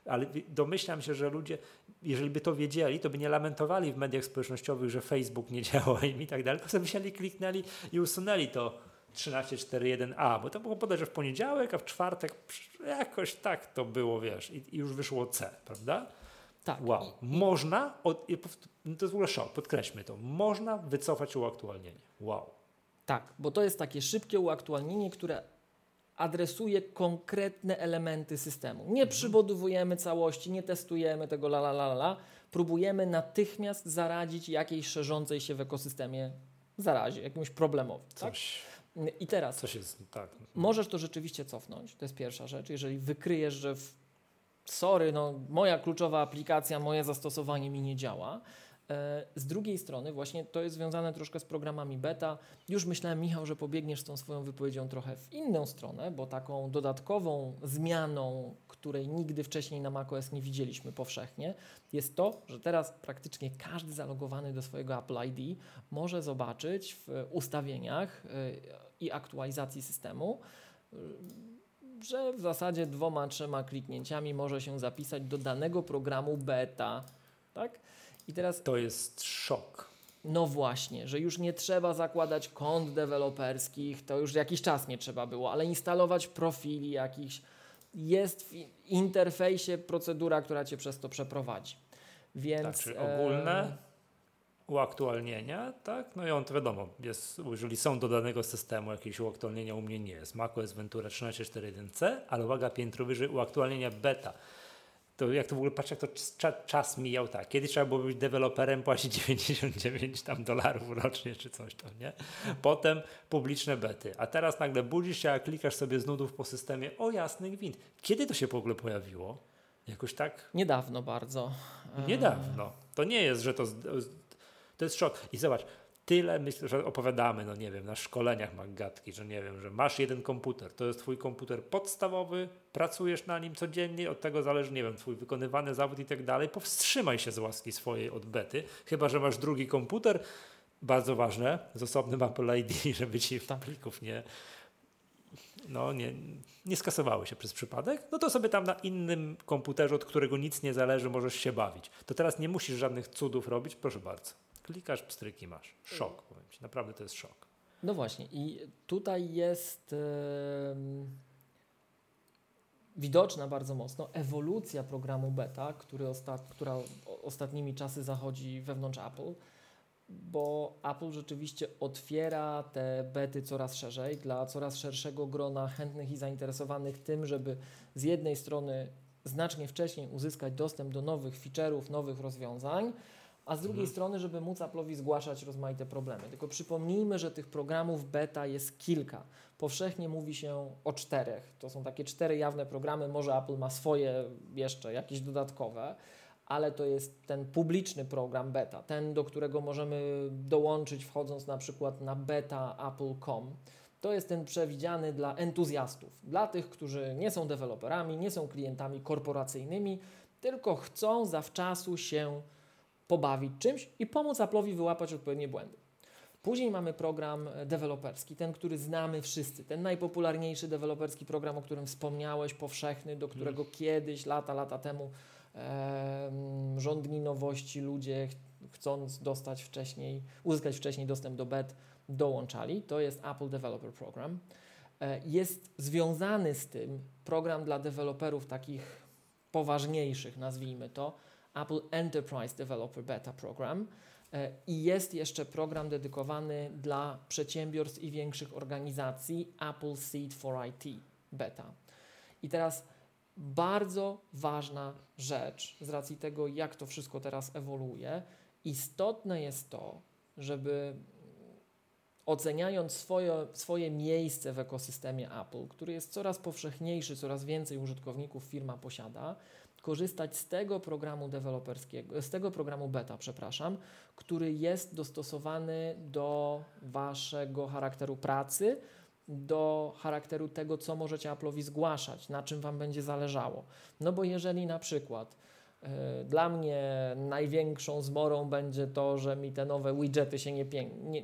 ale domyślam się, że ludzie, jeżeli by to wiedzieli, to by nie lamentowali w mediach społecznościowych, że Facebook nie działa <laughs> im i tak dalej, tylko sobie wzięli, kliknęli i usunęli to 13.4.1a, bo to było bodajże w poniedziałek, a w czwartek jakoś tak to było, wiesz, i, i już wyszło C, prawda? Tak. Wow. Można, od, to jest w ogóle szok, podkreślmy to, można wycofać uaktualnienie. Wow. Tak, bo to jest takie szybkie uaktualnienie, które adresuje konkretne elementy systemu. Nie mhm. przybudowujemy całości, nie testujemy tego la la la la, próbujemy natychmiast zaradzić jakiejś szerzącej się w ekosystemie zarazie, jakimś problemowi. Tak? I teraz coś jest, tak. możesz to rzeczywiście cofnąć, to jest pierwsza rzecz. Jeżeli wykryjesz, że w, sorry, no, moja kluczowa aplikacja, moje zastosowanie mi nie działa. E, Z drugiej strony, właśnie to jest związane troszkę z programami beta. Już myślałem, Michał, że pobiegniesz z tą swoją wypowiedzią trochę w inną stronę, bo taką dodatkową zmianą, której nigdy wcześniej na macOS nie widzieliśmy powszechnie, jest to, że teraz praktycznie każdy zalogowany do swojego Apple ID może zobaczyć w ustawieniach e, i aktualizacji systemu, e, że w zasadzie dwoma, trzema kliknięciami może się zapisać do danego programu beta. Tak? I teraz To jest szok. no właśnie, że już nie trzeba zakładać kont deweloperskich, to już jakiś czas nie trzeba było, ale instalować profili jakichś. Jest w interfejsie procedura, która cię przez to przeprowadzi. Więc Znaczy em, ogólne uaktualnienia, tak? No i on to wiadomo, jest, jeżeli są do danego systemu jakieś uaktualnienia, u mnie nie jest. macOS Ventura 13.4.1c, ale uwaga, piętro wyżej uaktualnienia beta. To jak to w ogóle patrzę, jak to cza, czas mijał tak. Kiedyś trzeba było być deweloperem, płacić <laughs> 99 tam dolarów rocznie czy coś tam, nie? Potem publiczne bety. A teraz nagle budzisz się, a klikasz sobie z nudów po systemie, o jasny gwint. Kiedy to się w ogóle pojawiło? Jakoś tak Niedawno bardzo. Niedawno. To nie jest, że to. To jest szok. I zobacz, tyle myślę, że opowiadamy, no nie wiem, na szkoleniach Maggatki, że nie wiem, że masz jeden komputer, to jest twój komputer podstawowy, pracujesz na nim codziennie, od tego zależy, nie wiem, twój wykonywany zawód i tak dalej. Powstrzymaj się z łaski swojej od bety, chyba że masz drugi komputer. Bardzo ważne, z osobnym Apple ID, <laughs> żeby ci Tak. plików nie, no, nie, nie skasowały się przez przypadek, no to sobie tam na innym komputerze, od którego nic nie zależy, możesz się bawić. To teraz nie musisz żadnych cudów robić, proszę bardzo. Klikasz, pstryki masz. Szok, powiem ci. Naprawdę to jest szok. No właśnie, i tutaj jest em, widoczna bardzo mocno ewolucja programu beta, który osta- która ostatnimi czasy zachodzi wewnątrz Apple, bo Apple rzeczywiście otwiera te bety coraz szerzej dla coraz szerszego grona chętnych i zainteresowanych tym, żeby z jednej strony znacznie wcześniej uzyskać dostęp do nowych feature'ów, nowych rozwiązań, a z drugiej Mhm. strony, żeby móc Apple'owi zgłaszać rozmaite problemy. Tylko przypomnijmy, że tych programów beta jest kilka. Powszechnie mówi się o czterech. To są takie cztery jawne programy. Może Apple ma swoje jeszcze jakieś dodatkowe, ale to jest ten publiczny program beta, ten, do którego możemy dołączyć wchodząc na przykład na beta.apple.com. To jest ten przewidziany dla entuzjastów, dla tych, którzy nie są deweloperami, nie są klientami korporacyjnymi, tylko chcą zawczasu się pobawić czymś i pomóc Apple'owi wyłapać odpowiednie błędy. Później mamy program e, deweloperski, ten, który znamy wszyscy, ten najpopularniejszy deweloperski program, o którym wspomniałeś, powszechny, do którego kiedyś, lata, lata temu em, żądni nowości ludzie ch- chcąc dostać wcześniej, uzyskać wcześniej dostęp do BET, dołączali. To jest Apple Developer Program. E, Jest związany z tym program dla deweloperów takich poważniejszych, nazwijmy to, Apple Enterprise Developer Beta Program. E, I jest jeszcze program dedykowany dla przedsiębiorstw i większych organizacji Apple Seed for IT Beta. I teraz bardzo ważna rzecz z racji tego, jak to wszystko teraz ewoluuje. Istotne jest to, żeby oceniając swoje, swoje miejsce w ekosystemie Apple, który jest coraz powszechniejszy, coraz więcej użytkowników firma posiada, korzystać z tego programu deweloperskiego, z tego programu beta, przepraszam, który jest dostosowany do waszego charakteru pracy, do charakteru tego, co możecie Apple'owi zgłaszać, na czym wam będzie zależało. No bo jeżeli na przykład e, dla mnie największą zmorą będzie to, że mi te nowe widgety się nie, nie,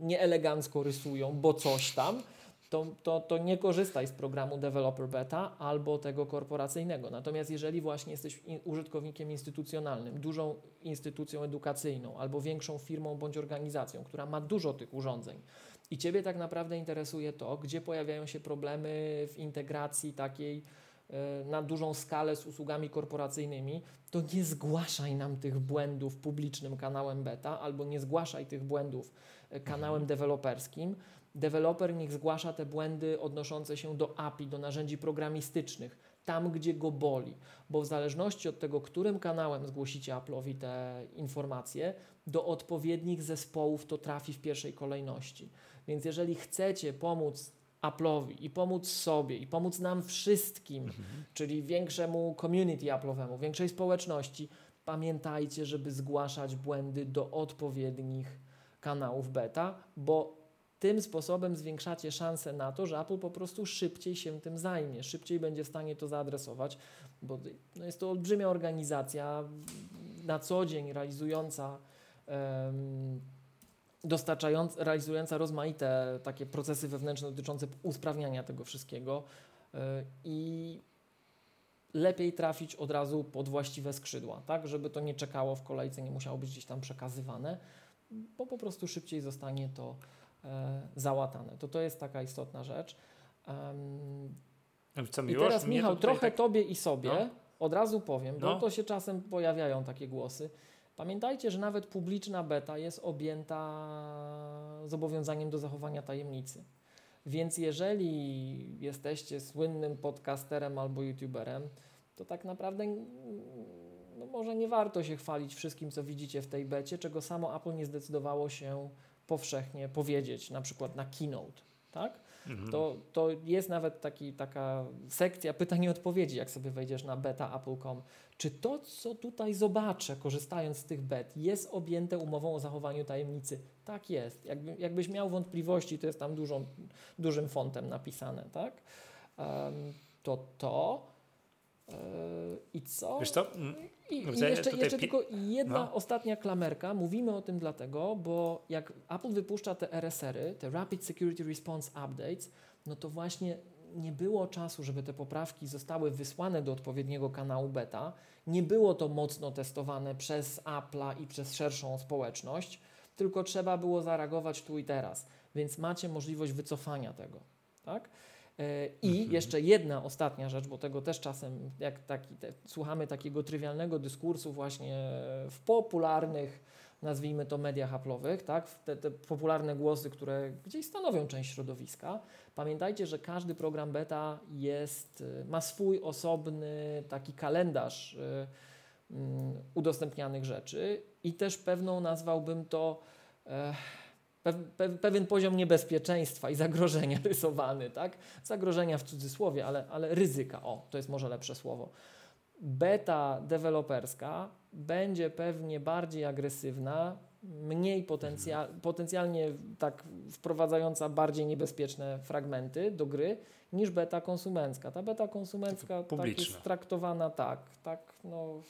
nie elegancko rysują, bo coś tam, to, to, to nie korzystaj z programu Developer Beta albo tego korporacyjnego. Natomiast jeżeli właśnie jesteś użytkownikiem instytucjonalnym, dużą instytucją edukacyjną albo większą firmą bądź organizacją, która ma dużo tych urządzeń i Ciebie tak naprawdę interesuje to, gdzie pojawiają się problemy w integracji takiej e, na dużą skalę z usługami korporacyjnymi, to nie zgłaszaj nam tych błędów publicznym kanałem beta albo nie zgłaszaj tych błędów e, kanałem deweloperskim. Deweloper niech zgłasza te błędy odnoszące się do API, do narzędzi programistycznych. tam, gdzie go boli, bo w zależności od tego, którym kanałem zgłosicie Apple'owi te informacje, do odpowiednich zespołów to trafi w pierwszej kolejności. Więc jeżeli chcecie pomóc Apple'owi i pomóc sobie i pomóc nam wszystkim, mhm. czyli większemu community Apple'owemu, większej społeczności, pamiętajcie, żeby zgłaszać błędy do odpowiednich kanałów beta, bo tym sposobem zwiększacie szanse na to, że Apple po prostu szybciej się tym zajmie, szybciej będzie w stanie to zaadresować, bo no jest to olbrzymia organizacja na co dzień realizująca um, dostarczająca, realizująca rozmaite takie procesy wewnętrzne dotyczące usprawniania tego wszystkiego yy, i lepiej trafić od razu pod właściwe skrzydła, tak, żeby to nie czekało w kolejce, nie musiało być gdzieś tam przekazywane, bo po prostu szybciej zostanie to e, załatane. To to jest taka istotna rzecz. Um, Co, I teraz Michał, trochę tak... Tobie i sobie no. od razu powiem, no. bo to się czasem pojawiają takie głosy. Pamiętajcie, że nawet publiczna beta jest objęta zobowiązaniem do zachowania tajemnicy. Więc jeżeli jesteście słynnym podcasterem albo youtuberem, to tak naprawdę no może nie warto się chwalić wszystkim, co widzicie w tej becie, czego samo Apple nie zdecydowało się powszechnie powiedzieć, na przykład na keynote. Tak? Mhm. To, to jest nawet taki, taka sekcja pytań i odpowiedzi, jak sobie wejdziesz na beta Apple.com. Czy to, co tutaj zobaczę, korzystając z tych bet, jest objęte umową o zachowaniu tajemnicy? Tak jest. Jakby, jakbyś miał wątpliwości, to jest tam dużą, dużym fontem napisane, tak? Um, to to. Yy, I co? Wiesz co? Mm, I, i jeszcze, jeszcze tylko jedna no. ostatnia klamerka. Mówimy o tym dlatego, bo jak Apple wypuszcza te RSR-y, te Rapid Security Response Updates, no to właśnie nie było czasu, żeby te poprawki zostały wysłane do odpowiedniego kanału beta. Nie było to mocno testowane przez Apple'a i przez szerszą społeczność, tylko trzeba było zareagować tu i teraz. Więc macie możliwość wycofania tego. Tak? E, I mhm. jeszcze jedna ostatnia rzecz, bo tego też czasem, jak taki, te, słuchamy takiego trywialnego dyskursu właśnie w popularnych, nazwijmy to mediach haplowych, tak? te, te popularne głosy, które gdzieś stanowią część środowiska. Pamiętajcie, że każdy program beta jest, e, ma swój osobny taki kalendarz um, udostępnianych rzeczy i też pewną nazwałbym to pewien poziom niebezpieczeństwa i zagrożenia <laughs> rysowany, tak? Zagrożenia w cudzysłowie, ale, ale ryzyka, o, to jest może lepsze słowo. Beta deweloperska będzie pewnie bardziej agresywna, mniej potencjal, potencjalnie tak wprowadzająca bardziej niebezpieczne fragmenty do gry niż beta konsumencka. Ta beta konsumencka tak jest traktowana tak, tak, no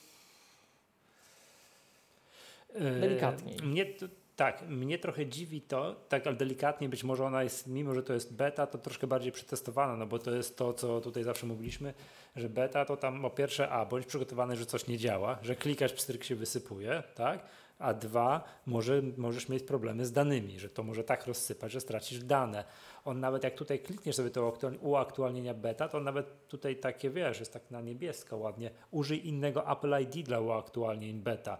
yy, delikatniej. Mnie to tak, mnie trochę dziwi to, tak ale delikatnie, być może ona jest, mimo że to jest beta, to troszkę bardziej przetestowana, no bo to jest to, co tutaj zawsze mówiliśmy, że beta to tam po pierwsze, a bądź przygotowany, że coś nie działa, że klikasz, pstryk się wysypuje, tak? A dwa, może, możesz mieć problemy z danymi, że to może tak rozsypać, że stracisz dane. On nawet jak tutaj klikniesz sobie to uaktualnienia beta, to on nawet tutaj takie, wiesz, jest tak na niebiesko ładnie, użyj innego Apple ID dla uaktualnień beta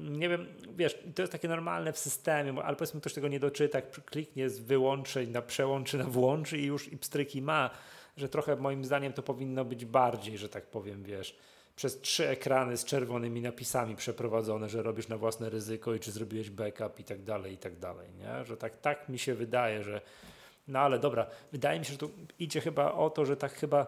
nie wiem, wiesz, to jest takie normalne w systemie, ale powiedzmy ktoś tego nie doczyta, kliknie z wyłączeń na przełączy na włączy i już i pstryki ma, że trochę moim zdaniem to powinno być bardziej, że tak powiem, wiesz, przez trzy ekrany z czerwonymi napisami przeprowadzone, że robisz na własne ryzyko i czy zrobiłeś backup i tak dalej, i tak dalej, nie? Że tak, tak mi się wydaje, że no ale dobra, wydaje mi się, że tu idzie chyba o to, że tak chyba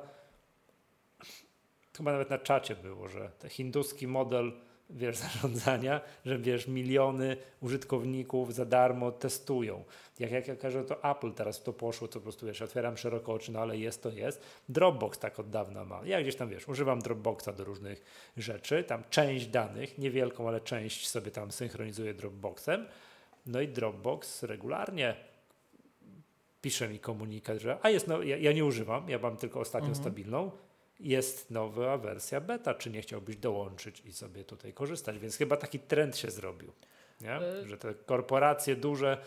chyba nawet na czacie było, że ten hinduski model wiesz, <laughs> zarządzania, że wiesz, miliony użytkowników za darmo testują. Jak, jak ja każę, to Apple teraz w to poszło, to po prostu wiesz, otwieram szeroko oczy, no ale jest to jest. Dropbox tak od dawna ma. Ja gdzieś tam wiesz, używam Dropboxa do różnych rzeczy, tam część danych, niewielką, ale część sobie tam synchronizuję Dropboxem. No i Dropbox regularnie pisze mi komunikat, że a jest, no, ja, ja nie używam, ja mam tylko ostatnią mhm. stabilną, jest nowa wersja beta, czy nie chciałbyś dołączyć i sobie tutaj korzystać. Więc chyba taki trend się zrobił, nie? Y że te korporacje duże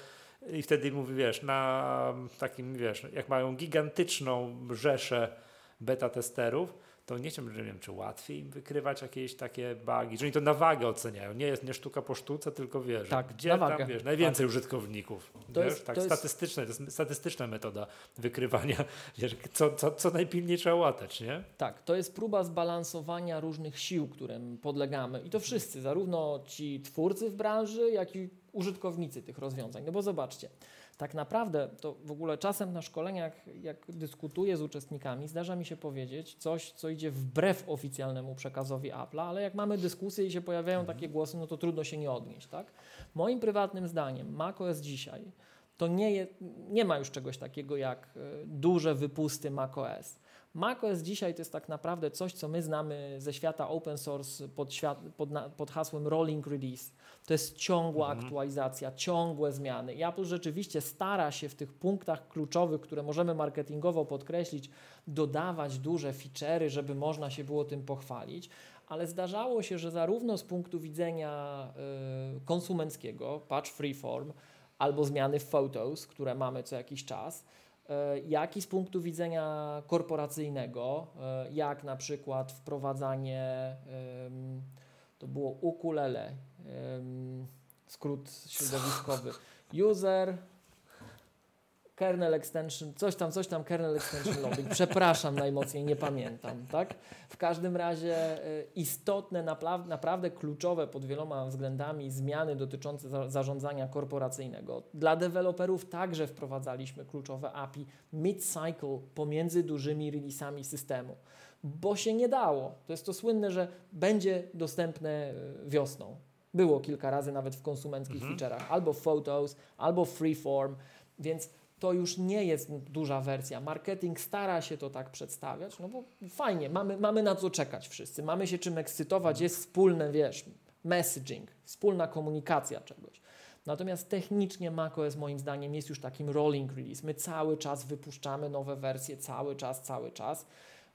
i wtedy mówi, wiesz, na takim, wiesz, jak mają gigantyczną rzeszę beta testerów, to nie wiem, nie wiem, czy łatwiej im wykrywać jakieś takie bugi, że oni to na wagę oceniają, nie jest nie sztuka po sztuce, tylko wiesz, tak, gdzie tam wiesz, najwięcej tak. użytkowników, to wiesz, jest, tak to statystyczne, jest... to jest statystyczna metoda wykrywania, <laughs> wiesz, co, co, co najpilniej trzeba łatać, nie? Tak, to jest próba zbalansowania różnych sił, którym podlegamy i to wszyscy, zarówno ci twórcy w branży, jak i użytkownicy tych rozwiązań, no bo zobaczcie, tak naprawdę to w ogóle czasem na szkoleniach, jak dyskutuję z uczestnikami, zdarza mi się powiedzieć coś, co idzie wbrew oficjalnemu przekazowi Apple'a, ale jak mamy dyskusję i się pojawiają mhm. takie głosy, no to trudno się nie odnieść, tak? Moim prywatnym zdaniem macOS dzisiaj to nie, je, nie ma już czegoś takiego jak e, duże wypusty macOS. macOS dzisiaj to jest tak naprawdę coś, co my znamy ze świata open source pod, świat, pod, pod hasłem rolling release. To jest ciągła mhm. aktualizacja, ciągłe zmiany. I Apple rzeczywiście stara się w tych punktach kluczowych, które możemy marketingowo podkreślić, dodawać duże feature'y, żeby można się było tym pochwalić. Ale zdarzało się, że zarówno z punktu widzenia y, konsumenckiego, patch freeform, albo zmiany w Photos, które mamy co jakiś czas, jak i z punktu widzenia korporacyjnego, y, jak na przykład wprowadzanie, to było ukulele, skrót środowiskowy. <laughs> User, kernel extension, coś tam, coś tam, kernel extension loading. Przepraszam najmocniej, nie pamiętam, tak? W każdym razie y, istotne, naprawdę kluczowe pod wieloma względami zmiany dotyczące zarządzania korporacyjnego. Dla deweloperów także wprowadzaliśmy kluczowe API mid-cycle pomiędzy dużymi releasami systemu, bo się nie dało. To jest to słynne, że będzie dostępne y, wiosną. Było kilka razy nawet w konsumenckich mhm. feature'ach, albo Photos, albo Freeform, więc to już nie jest duża wersja. Marketing stara się to tak przedstawiać, no bo fajnie, mamy, mamy na co czekać wszyscy, mamy się czym ekscytować, jest wspólne, wiesz, messaging, wspólna komunikacja czegoś. Natomiast technicznie macOS moim zdaniem jest już takim rolling release. My cały czas wypuszczamy nowe wersje, cały czas, cały czas.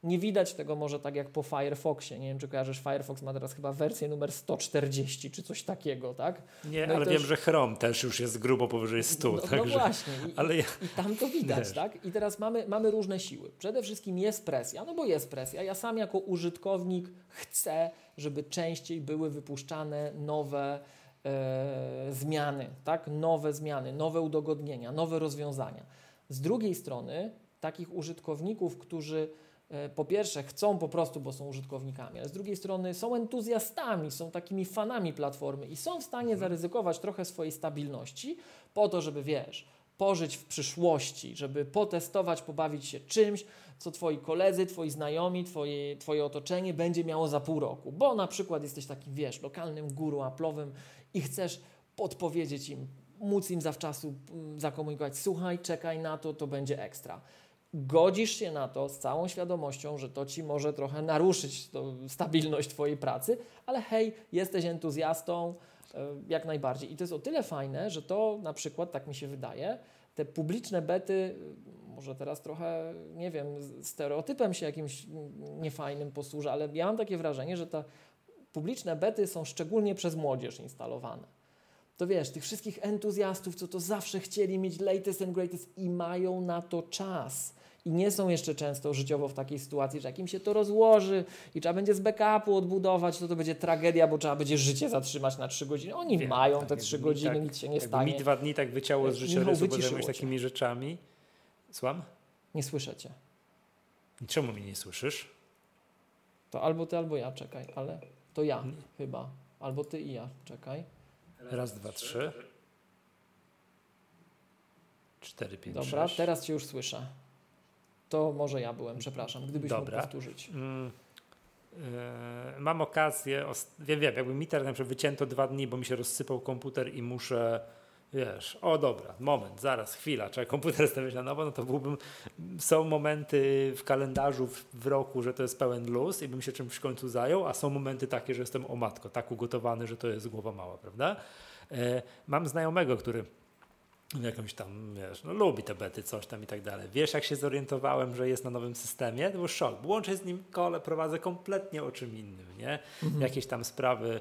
Nie widać tego może tak jak po Firefoxie. Nie wiem, czy kojarzysz, Firefox ma teraz chyba wersję numer 140 czy coś takiego, tak? Nie, no ale też... wiem, że Chrome też już jest grubo powyżej 100. No, także... no właśnie. I, ale... i tam to widać, tak? I teraz mamy, mamy różne siły. Przede wszystkim jest presja, no bo jest presja. Ja sam jako użytkownik chcę, żeby częściej były wypuszczane nowe e, zmiany, tak? Nowe zmiany, nowe udogodnienia, nowe rozwiązania. Z drugiej strony takich użytkowników, którzy po pierwsze chcą po prostu, bo są użytkownikami, ale z drugiej strony są entuzjastami, są takimi fanami platformy i są w stanie mhm. zaryzykować trochę swojej stabilności po to, żeby wiesz, pożyć w przyszłości, żeby potestować, pobawić się czymś, co twoi koledzy, twoi znajomi, twoje, twoje otoczenie będzie miało za pół roku. Bo na przykład jesteś takim, wiesz, lokalnym guru aplowym i chcesz podpowiedzieć im, móc im zawczasu mm, zakomunikować, słuchaj, czekaj na to, to będzie ekstra godzisz się na to z całą świadomością, że to ci może trochę naruszyć stabilność Twojej pracy, ale hej, jesteś entuzjastą, e, jak najbardziej. I to jest o tyle fajne, że to na przykład, tak mi się wydaje, te publiczne bety, może teraz trochę, nie wiem, stereotypem się jakimś niefajnym posłużę, ale ja mam takie wrażenie, że te publiczne bety są szczególnie przez młodzież instalowane to wiesz, tych wszystkich entuzjastów, co to zawsze chcieli mieć latest and greatest i mają na to czas i nie są jeszcze często życiowo w takiej sytuacji, że jak im się to rozłoży i trzeba będzie z backupu odbudować, to to będzie tragedia, bo trzeba będzie życie zatrzymać na trzy godziny. Oni Wiem, mają tak, te trzy godziny, tak, nic się nie stanie. Mi dwa dni tak wyciało z życiorysu, bo zajmujesz takimi rzeczami. Słucham? Nie słyszę cię. I czemu mnie nie słyszysz? To albo ty, albo ja, czekaj, ale to ja hmm. chyba. Albo ty i ja, czekaj. Raz, dwa, trzy. Cztery, pięć, Dobra, sześć. teraz cię już słyszę. To może ja byłem, przepraszam, gdybyś Dobra. mógł powtórzyć. Mm, yy, mam okazję, wiem, wiem, jakby mi teraz wycięto dwa dni, bo mi się rozsypał komputer i muszę, wiesz, o dobra, moment, zaraz, chwila, trzeba komputer <laughs> stawiać na nowo, no to byłbym, są momenty w kalendarzu w, roku, że to jest pełen luz i bym się czymś w końcu zajął, a są momenty takie, że jestem o matko, tak ugotowany, że to jest głowa mała, prawda? Yy, mam znajomego, który jakąś tam, wiesz, no lubi te bety, coś tam i tak dalej. Wiesz, jak się zorientowałem, że jest na nowym systemie? To był szok. Łączę z nim kole, prowadzę kompletnie o czym innym, nie? Mhm. Jakieś tam sprawy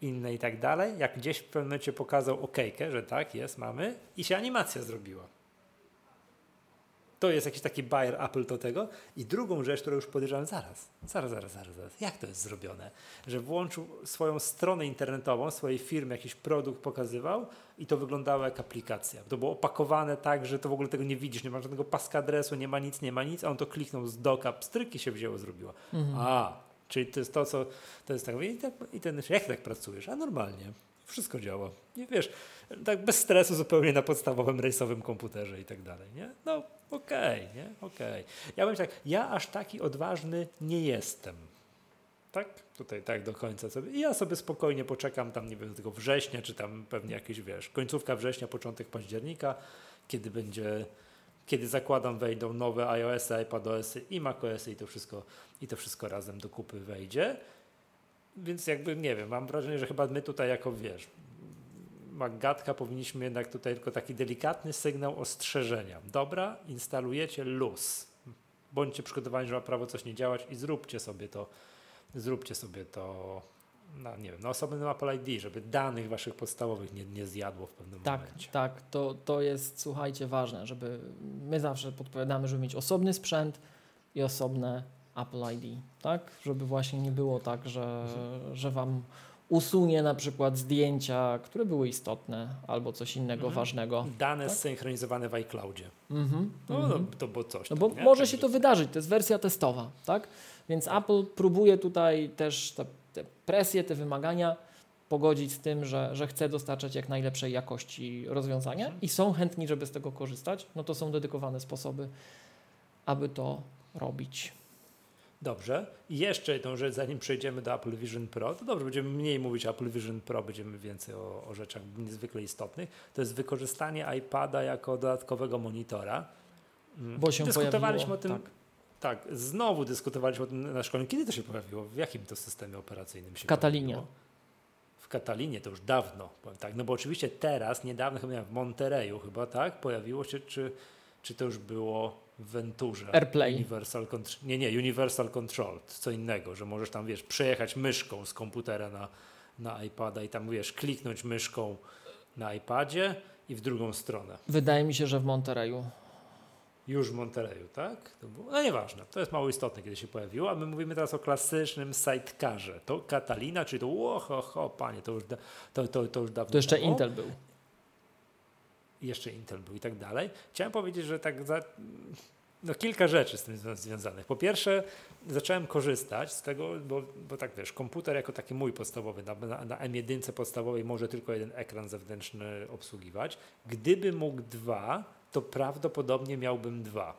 inne i tak dalej. Jak gdzieś w pewnym momencie pokazał okejkę, że tak, jest, mamy i się animacja zrobiła. To jest jakiś taki buyer Apple do tego. I drugą rzecz, którą już podejrzewam, zaraz, zaraz, zaraz, zaraz, zaraz. Jak to jest zrobione? Że włączył swoją stronę internetową, swojej firmy, jakiś produkt pokazywał i to wyglądało jak aplikacja. To było opakowane tak, że to w ogóle tego nie widzisz, nie ma żadnego paska adresu, nie ma nic, nie ma nic, a on to kliknął z doka, pstryki się wzięło, zrobiło. Mhm. A, czyli to jest to, co, to jest tak, i, tak, i ten, jak tak pracujesz? A normalnie. Wszystko działa. Nie wiesz, tak bez stresu zupełnie na podstawowym rejsowym komputerze i tak dalej, nie? No okej, okay, nie? Okej. Okay. Ja bym tak, ja aż taki odważny nie jestem. Tak? Tutaj tak do końca sobie. I ja sobie spokojnie poczekam tam, nie wiem, do tego września, czy tam pewnie jakieś, wiesz, końcówka września, początek października, kiedy będzie, kiedy zakładam wejdą nowe iOS-y, iPadOS-y i macOS-y i to wszystko, i to wszystko razem do kupy wejdzie. Więc jakby, nie wiem, mam wrażenie, że chyba my tutaj jako, wiesz, Magatka powinniśmy jednak tutaj tylko taki delikatny sygnał ostrzeżenia. Dobra, instalujecie luz. Bądźcie przygotowani, że ma prawo coś nie działać i zróbcie sobie to, zróbcie sobie to na, nie wiem, na osobnym Apple ID, żeby danych waszych podstawowych nie, nie zjadło w pewnym tak, momencie. Tak, to, to jest, słuchajcie, ważne, żeby my zawsze podpowiadamy, żeby mieć osobny sprzęt i osobne Apple ID, tak? Żeby właśnie nie było tak, że, mhm. że wam usunie na przykład zdjęcia, które były istotne albo coś innego mhm. ważnego. Dane tak? zsynchronizowane w iCloudzie. Mhm. No, mhm. to było coś. No bo może tak się to wydarzyć, to jest wersja testowa, tak? Więc Apple próbuje tutaj też te, te presje, te wymagania pogodzić z tym, że, że chce dostarczać jak najlepszej jakości rozwiązania mhm. i są chętni, żeby z tego korzystać, no to są dedykowane sposoby, aby to robić. Dobrze. I jeszcze jedną rzecz, zanim przejdziemy do Apple Vision Pro, to dobrze, będziemy mniej mówić o Apple Vision Pro, będziemy więcej o, o rzeczach niezwykle istotnych. To jest wykorzystanie iPada jako dodatkowego monitora. Mm. Bo się Dyskutowaliśmy o tym. Tak. Tak, znowu dyskutowaliśmy o tym na szkole. Kiedy to się pojawiło? W jakim to systemie operacyjnym się W Katalinie. Pojawiło? W Katalinie to już dawno, powiem tak. No bo oczywiście teraz, niedawno chyba w Montereju chyba, tak, pojawiło się, czy, czy to już było w Venturze. AirPlay. Universal. Nie, nie, Universal Control, co innego, że możesz tam, wiesz, przejechać myszką z komputera na, na iPada i tam, wiesz, kliknąć myszką na iPadzie i w drugą stronę. Wydaje mi się, że w Monterreyu. Już w Monterreyu, tak? To było, no nieważne, to jest mało istotne, kiedy się pojawiło, a my mówimy teraz o klasycznym sidecarze. To Catalina, czyli to, oho, ho, panie, to już, to, to, to już dawno To jeszcze Intel był jeszcze Intel był i tak dalej. Chciałem powiedzieć, że tak za, no kilka rzeczy z tym związanych. Po pierwsze, zacząłem korzystać z tego, bo, bo tak wiesz, komputer jako taki mój podstawowy, na, na, na M1 podstawowej może tylko jeden ekran zewnętrzny obsługiwać. Gdyby mógł dwa, to prawdopodobnie miałbym dwa.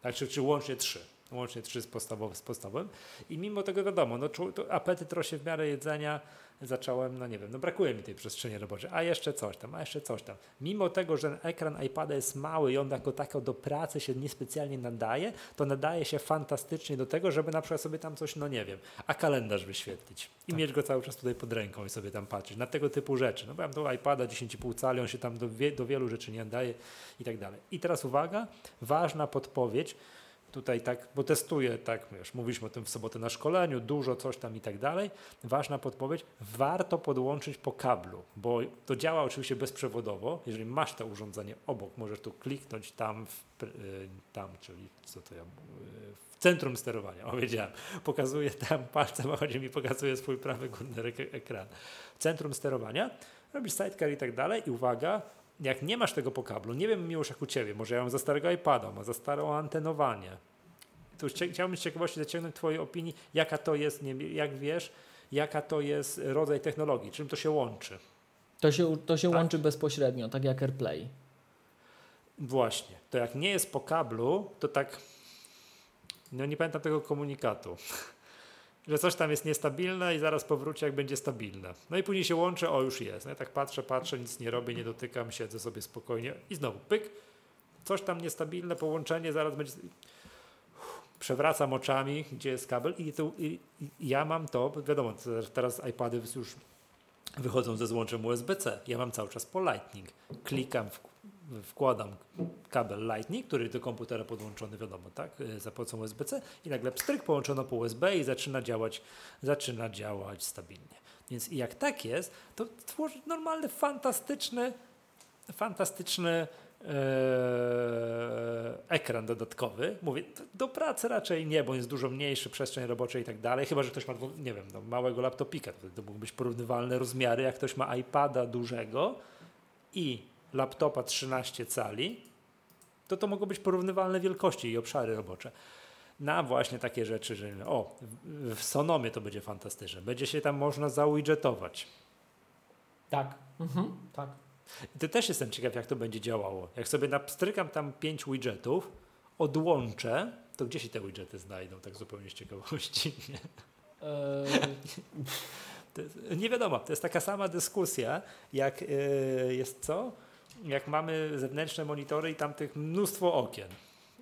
Znaczy, czy łącznie trzy łącznie trzy z, z podstawowym. I mimo tego wiadomo, no, apetyt rośnie w miarę jedzenia, zacząłem, no nie wiem, no brakuje mi tej przestrzeni roboczej, a jeszcze coś tam, a jeszcze coś tam. Mimo tego, że ekran iPada jest mały i on jako tako do pracy się niespecjalnie nadaje, to nadaje się fantastycznie do tego, żeby na przykład sobie tam coś, no nie wiem, a kalendarz wyświetlić i tak. mieć go cały czas tutaj pod ręką i sobie tam patrzeć, na tego typu rzeczy. No bo ja mam do iPada 10,5 cali, on się tam do, wie, do wielu rzeczy nie nadaje i tak dalej. I teraz uwaga, ważna podpowiedź, tutaj tak, bo testuję, tak, wiesz, mówiliśmy o tym w sobotę na szkoleniu, dużo coś tam i tak dalej. Ważna podpowiedź, warto podłączyć po kablu, bo to działa oczywiście bezprzewodowo. Jeżeli masz to urządzenie obok, możesz tu kliknąć tam, w, y, tam, czyli co to ja, y, w centrum sterowania, <laughs> o wiedziałem, pokazuje tam palcem, a chodzi mi, pokazuje swój prawy górny ekran. Centrum sterowania, robisz sidecar i tak dalej i uwaga, jak nie masz tego po kablu, nie wiem miłość jak u Ciebie, może ja mam za starego iPada, ma za starą antenowanie, to chciałbym z ciekawości zaciągnąć Twojej opinii, jaka to jest, nie, jak wiesz, jaka to jest rodzaj technologii, czym to się łączy. To się, to się tak? łączy bezpośrednio, tak jak AirPlay. Właśnie. To jak nie jest po kablu, to tak, no nie pamiętam tego komunikatu że coś tam jest niestabilne i zaraz powróci, jak będzie stabilne. No i później się łączę, o już jest. No tak patrzę, patrzę, nic nie robię, nie dotykam, siedzę sobie spokojnie i znowu pyk, coś tam niestabilne, połączenie, zaraz będzie... Przewracam oczami, gdzie jest kabel i, to, i, i ja mam to, wiadomo, teraz iPady już wychodzą ze złączem USB-C. Ja mam cały czas po Lightning. Klikam w wkładam kabel Lightning, który do komputera podłączony, wiadomo, tak, e, za pomocą USB-C i nagle pstryk połączono po USB i zaczyna działać, zaczyna działać stabilnie. Więc jak tak jest, to tworzy normalny, fantastyczny, fantastyczny ekran dodatkowy. Mówię, do pracy raczej nie, bo jest dużo mniejszy, przestrzeń robocza i tak dalej. Chyba, że ktoś ma, nie wiem, no, małego laptopika, to, to być porównywalne rozmiary. Jak ktoś ma iPada dużego i laptopa 13 cali, to to mogą być porównywalne wielkości i obszary robocze. Na właśnie takie rzeczy, że o, w Sonomie to będzie fantastyczne. Będzie się tam można zawidgetować. Tak, mhm, tak. To też jestem ciekaw, jak to będzie działało. Jak sobie napstrykam tam pięć widgetów, odłączę, to gdzie się te widgety znajdą, tak zupełnie z ciekawości? <laughs> Nie? Jest, nie wiadomo, to jest taka sama dyskusja, jak yy, jest co? Jak mamy zewnętrzne monitory i tam tych mnóstwo okien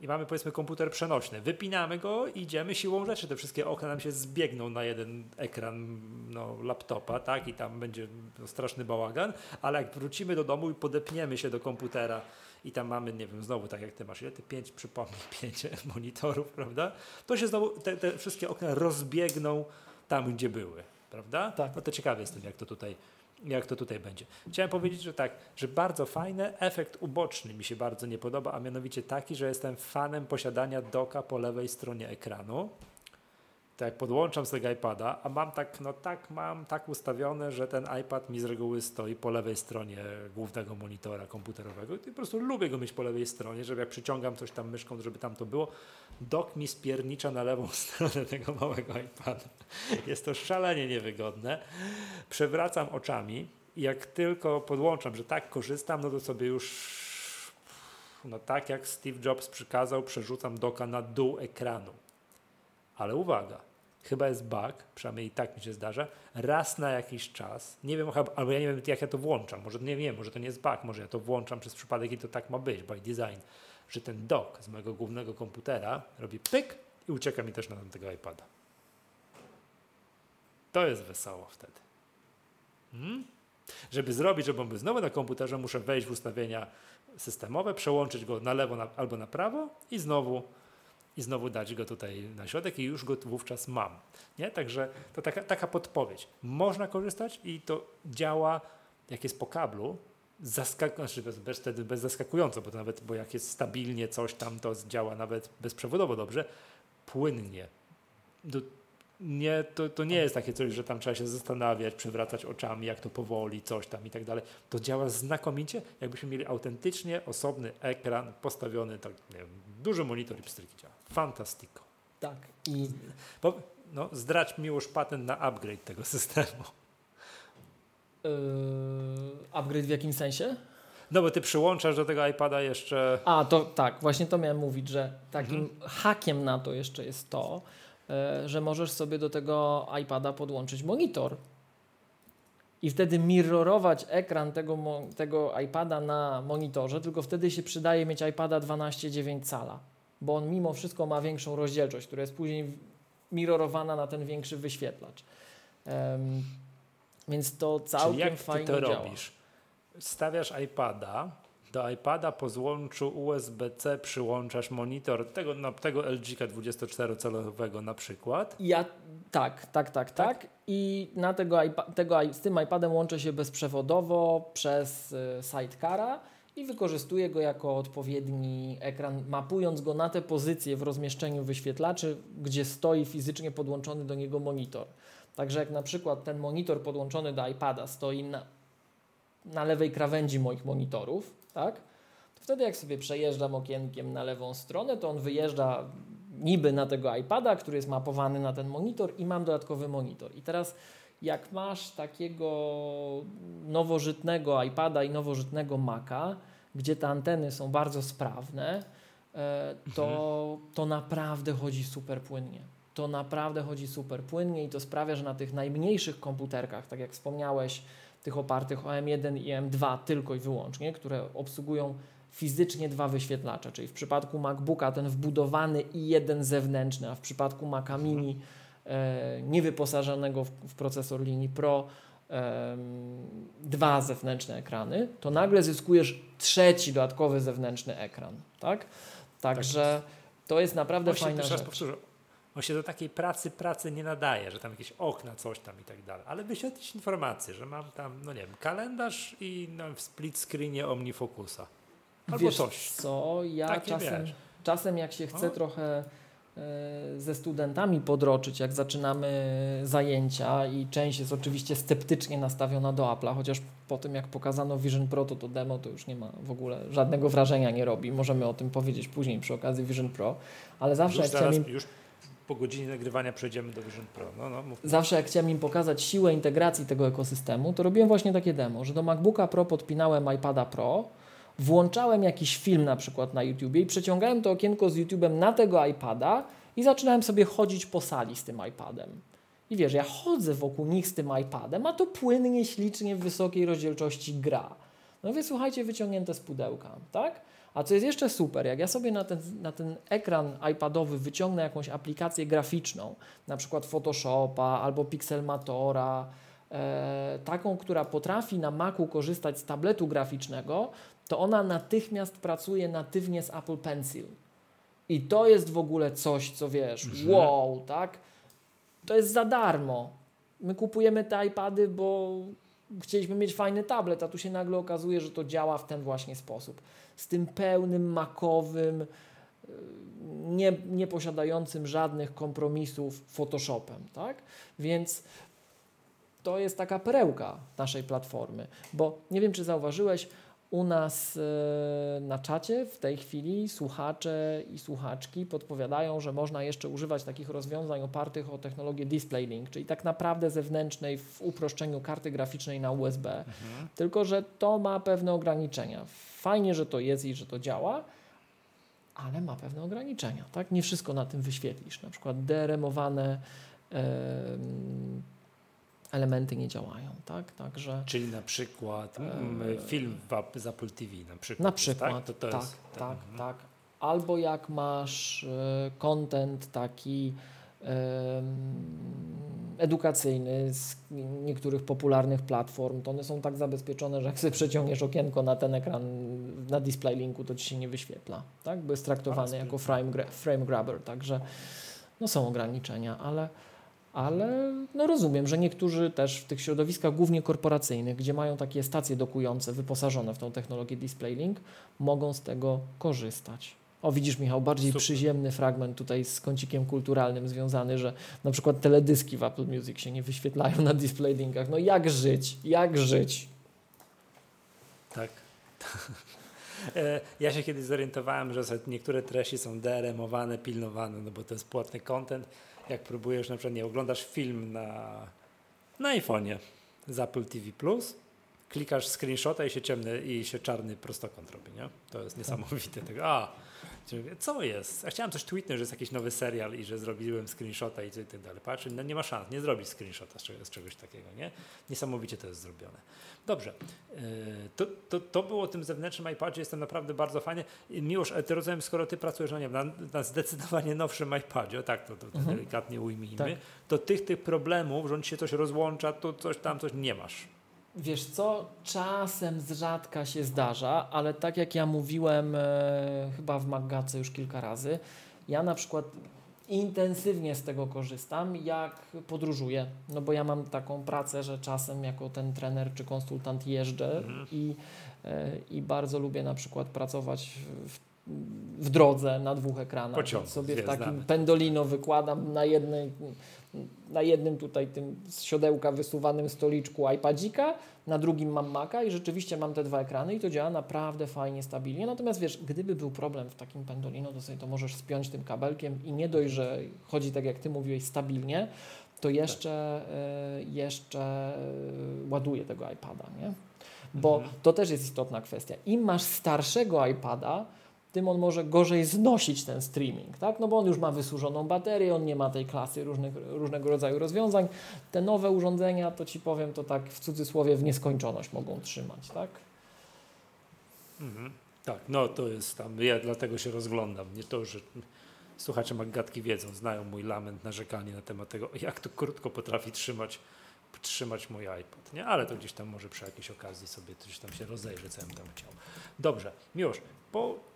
i mamy powiedzmy komputer przenośny. Wypinamy go i idziemy siłą rzeczy. Te wszystkie okna nam się zbiegną na jeden ekran no, laptopa, tak? I tam będzie no, straszny bałagan, ale jak wrócimy do domu i podepniemy się do komputera i tam mamy, nie wiem, znowu tak jak ty masz, ile ty pięć, przypomnij, <laughs> pięć monitorów, prawda? To się znowu te, te wszystkie okna rozbiegną tam, gdzie były, prawda? Tak. No to ciekawy jestem, jak to tutaj jak to tutaj będzie. Chciałem powiedzieć, że tak, że bardzo fajny efekt uboczny mi się bardzo nie podoba, a mianowicie taki, że jestem fanem posiadania doka po lewej stronie ekranu. Tak jak podłączam z tego iPada, a mam tak, no tak, mam tak ustawione, że ten iPad mi z reguły stoi po lewej stronie głównego monitora komputerowego i po prostu lubię go mieć po lewej stronie, żeby jak przyciągam coś tam myszką, żeby tam to było, dok mi spiernicza na lewą <laughs> stronę tego małego iPada. Jest to szalenie niewygodne. Przewracam oczami i jak tylko podłączam, że tak korzystam, no to sobie już no tak jak Steve Jobs przykazał, przerzucam doka na dół ekranu. Ale uwaga, chyba jest bug, przynajmniej tak mi się zdarza, raz na jakiś czas, nie wiem, albo ja nie wiem jak ja to włączam, może nie wiem, może to nie jest bug, może ja to włączam przez przypadek i to tak ma być, by design, że ten dock z mojego głównego komputera robi pyk i ucieka mi też na tego iPada. To jest wesoło wtedy. Hmm? Żeby zrobić, żeby on był znowu na komputerze, muszę wejść w ustawienia systemowe, przełączyć go na lewo na, albo na prawo i znowu, i znowu dać go tutaj na środek i już go wówczas mam. Nie? Także to taka, taka podpowiedź. Można korzystać i to działa, jak jest po kablu, zaskakująco, znaczy bez, bez, bez zaskakująco, bo, nawet, bo jak jest stabilnie coś tam, to działa nawet bezprzewodowo dobrze, płynnie. Do, nie, to, to nie jest takie coś, że tam trzeba się zastanawiać, przewracać oczami, jak to powoli, coś tam i tak dalej. To działa znakomicie, jakbyśmy mieli autentycznie osobny ekran postawiony, tak, nie wiem, duży monitor i pstryki działa. Fantastyko. Tak. I... Bo, no, zdrać miłość patent na upgrade tego systemu. Yy, upgrade w jakim sensie? No bo ty przyłączasz do tego iPada jeszcze. A, to tak, właśnie to miałem mówić, że takim mhm. hakiem na to jeszcze jest to, że możesz sobie do tego iPada podłączyć monitor. I wtedy mirrorować ekran tego, tego iPada na monitorze, tylko wtedy się przydaje mieć iPada 12,9 cala, bo on mimo wszystko ma większą rozdzielczość, która jest później mirrorowana na ten większy wyświetlacz. Um, więc to całkiem Czyli jak fajnie ty to działa. robisz? Stawiasz iPada, do iPada po złączu USB-C przyłączasz monitor tego, no, tego LG 24-calowego na przykład. Ja tak, tak, tak, tak, tak. I na tego, tego, z tym iPadem łączę się bezprzewodowo przez y, sidecara i wykorzystuję go jako odpowiedni ekran, mapując go na te pozycje w rozmieszczeniu wyświetlaczy, gdzie stoi fizycznie podłączony do niego monitor. Także jak na przykład ten monitor podłączony do iPada stoi na, na lewej krawędzi moich monitorów, tak? To wtedy jak sobie przejeżdżam okienkiem na lewą stronę, to on wyjeżdża niby na tego iPada, który jest mapowany na ten monitor i mam dodatkowy monitor. I teraz jak masz takiego nowożytnego iPada i nowożytnego Maca, gdzie te anteny są bardzo sprawne, e, to, mhm. to naprawdę chodzi super płynnie. To naprawdę chodzi super płynnie i to sprawia, że na tych najmniejszych komputerkach, tak jak wspomniałeś, tych opartych o M1 i M2 tylko i wyłącznie, które obsługują fizycznie dwa wyświetlacze, czyli w przypadku MacBooka ten wbudowany i jeden zewnętrzny, a w przypadku Maca Mini e, niewyposażonego w, w, procesor linii Pro e, dwa zewnętrzne ekrany, to nagle zyskujesz trzeci dodatkowy zewnętrzny ekran, tak? Także tak to jest naprawdę Właśnie, fajna rzecz. Powtórzę on się do takiej pracy pracy nie nadaje, że tam jakieś okna, coś tam i tak dalej. Ale wyświetlić informacje, że mam tam, no nie wiem, kalendarz i no, w split screenie OmniFocusa. albo wiesz coś. co, ja Takie czasem, wiesz. czasem jak się chce No. trochę e, ze studentami podroczyć, jak zaczynamy zajęcia i część jest oczywiście sceptycznie nastawiona do Apple'a, chociaż po tym jak pokazano Vision Pro, to to demo to już nie ma w ogóle żadnego wrażenia nie robi. Możemy o tym powiedzieć później przy okazji Vision Pro, ale zawsze Już jak chciałem zaraz, im już po godzinie nagrywania przejdziemy do Vision Pro. No, no, zawsze jak chciałem im pokazać siłę integracji tego ekosystemu, to robiłem właśnie takie demo, że do MacBooka Pro podpinałem iPada Pro, włączałem jakiś film na przykład na YouTubie i przeciągałem to okienko z YouTubem na tego iPada i zaczynałem sobie chodzić po sali z tym iPadem. I wiesz, ja chodzę wokół nich z tym iPadem, a to płynnie, ślicznie, w wysokiej rozdzielczości gra. No więc słuchajcie, wyciągnięte z pudełka, tak? A co jest jeszcze super, jak ja sobie na ten, na ten ekran iPadowy wyciągnę jakąś aplikację graficzną, na przykład Photoshopa albo Pixelmatora, e, taką, która potrafi na Macu korzystać z tabletu graficznego, to ona natychmiast pracuje natywnie z Apple Pencil. I to jest w ogóle coś, co wiesz, Mhm. wow, tak? To jest za darmo. My kupujemy te iPady, bo chcieliśmy mieć fajny tablet, a tu się nagle okazuje, że to działa w ten właśnie sposób. Z tym pełnym makowym, y, nie, nie posiadającym żadnych kompromisów Photoshopem, tak? Więc to jest taka perełka naszej platformy, bo nie wiem, czy zauważyłeś, u nas e, na czacie w tej chwili słuchacze i słuchaczki podpowiadają, że można jeszcze używać takich rozwiązań opartych o technologię DisplayLink, czyli tak naprawdę zewnętrznej w uproszczeniu karty graficznej na USB. Mhm. Tylko, że to ma pewne ograniczenia. Fajnie, że to jest i że to działa, ale ma pewne ograniczenia. Tak? Nie wszystko na tym wyświetlisz. Na przykład DRM-owane em, elementy nie działają. Tak? Także Czyli na przykład mm, Eee. film w, z Apple TV na przykład. na jest, przykład, Tak, to, to tak, jest, tak, mhm. tak. Albo jak masz e, content taki edukacyjny z niektórych popularnych platform, to one są tak zabezpieczone, że jak sobie przeciągniesz okienko na ten ekran na display linku, to ci się nie wyświetla, tak? Bo jest traktowany jako frame, frame grabber, także no są ograniczenia, ale ale no rozumiem, że niektórzy też w tych środowiskach głównie korporacyjnych, gdzie mają takie stacje dokujące wyposażone w tą technologię DisplayLink, mogą z tego korzystać. O, widzisz Michał, bardziej Super. przyziemny fragment tutaj z kącikiem kulturalnym związany, że na przykład teledyski w Apple Music się nie wyświetlają na DisplayLinkach. No jak żyć? Jak żyć? Tak. E, Ja się kiedyś zorientowałem, że niektóre treści są DRM-owane, pilnowane, no bo to jest płatny content. Jak próbujesz, na przykład nie oglądasz film na, na iPhone'ie z Apple TV+, klikasz screenshota i się ciemny i się czarny prostokąt robi, nie? To jest niesamowite. Tego, a, co jest? Ja chciałem coś tweetnąć, że jest jakiś nowy serial i że zrobiłem screenshota i tak dalej. Patrz, no nie ma szans, nie zrobić screenshota z czegoś, takiego, nie? Niesamowicie to jest zrobione. Dobrze, Yy, to, to, to było tym zewnętrznym iPadzie, jestem naprawdę bardzo fajnie. I Miłosz, ale ty rozumiem, skoro ty pracujesz, no nie na, na zdecydowanie nowszym iPadzie, o tak to, to, to Mhm. delikatnie ujmijmy, Tak. to tych, tych problemów, że on się coś rozłącza, to coś tam, coś nie masz. Wiesz co, czasem z rzadka się zdarza, ale tak jak ja mówiłem e, chyba w Maggace już kilka razy, ja na przykład intensywnie z tego korzystam, jak podróżuję. No bo ja mam taką pracę, że czasem jako ten trener czy konsultant jeżdżę Mhm. i, e, i bardzo lubię na przykład pracować w, w drodze na dwóch ekranach. Pociągu, sobie w takim pendolino wykładam na jednej na jednym tutaj tym z siodełka wysuwanym stoliczku iPadzika, na drugim mam Maca i rzeczywiście mam te dwa ekrany i to działa naprawdę fajnie, stabilnie. Natomiast wiesz, gdyby był problem w takim pendolino, to sobie to możesz spiąć tym kabelkiem i nie dość, że chodzi tak jak Ty mówiłeś stabilnie, to jeszcze, e, jeszcze e, ładuje tego iPada, nie? Bo Mhm. to też jest istotna kwestia. Im masz starszego iPada, tym on może gorzej znosić ten streaming, tak? No bo on już ma wysłużoną baterię, on nie ma tej klasy różnych, różnego rodzaju rozwiązań. Te nowe urządzenia, to Ci powiem, to tak w cudzysłowie w nieskończoność mogą trzymać, tak? Mhm. Tak, no to jest tam, ja dlatego się rozglądam, nie to, że słuchacze Maggatki wiedzą, znają mój lament, narzekanie na temat tego, jak to krótko potrafi trzymać, trzymać mój iPod, nie? Ale to gdzieś tam może przy jakiejś okazji sobie coś tam się rozejrzy, co ja bym tam chciał. Dobrze, Miłosz, po